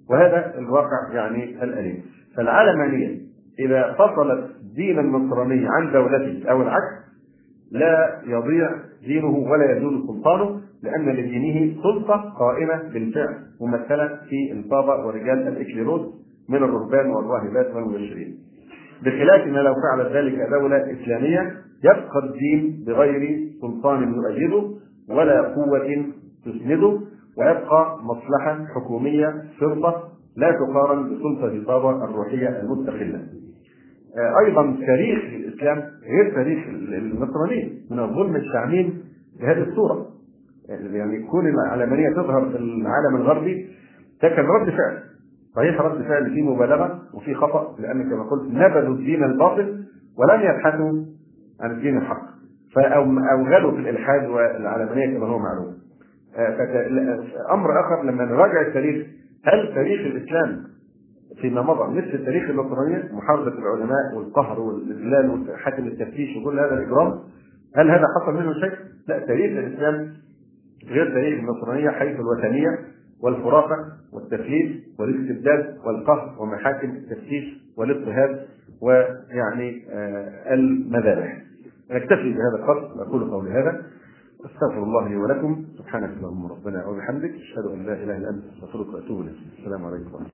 وهذا الواقع يعني الأليم. فالعلمانية إذا فصلت دين النصراني عن دولته أو العكس لا يضيع دينه ولا يزول سلطانه لأن لدينه سلطة قائمة بالفعل ممثلة في البابا ورجال الإكليروس من الرهبان والراهبات والمبشرين. بخلاف ما لو فعلت ذلك دولة إسلامية يبقى الدين بغير سلطان يؤيده ولا قوة تسنده ويبقى مصلحة حكومية فرضة لا تقارن بسلطة البابا الروحية المستقلة. آه، أيضا تاريخ الإسلام غير تاريخ النصرانيه من الظلم الشعمين بهذه الصورة. يعني كون العلمانية تظهر في العالم الغربي ده كان رد فعل. صحيح رد فعل فيه مبالغة وفيه خطأ لأن كما قلت نبذوا الدين الباطل ولم يبحثوا عن الدين الحق فاوغلوا في الإلحاد والعلمانية كما هو معلوم آه، أمر آخر لما نراجع التاريخ هل تاريخ الإسلام فيما مضى مثل تاريخ النصرانية محاربه العلماء والقهر والإذلال وحاكم التفتيش وكل هذا الإجرام هل هذا حصل منه شيء؟ لا تاريخ الإسلام غير تاريخ النصرانية حيث الوثنية والخرافة والتفليس والاستبداد والقهر ومحاكم التفتيش والاضطهاد ويعني آه المذابح. نكتفي بهذا القدر أقول قولي هذا. أستغفر الله لي ولكم. سبحانك اللهم ربنا وبحمدك. أشهد أن لا إله إلا أنت. أستغفرك وأتوب إليك. السلام عليكم ورحمة الله.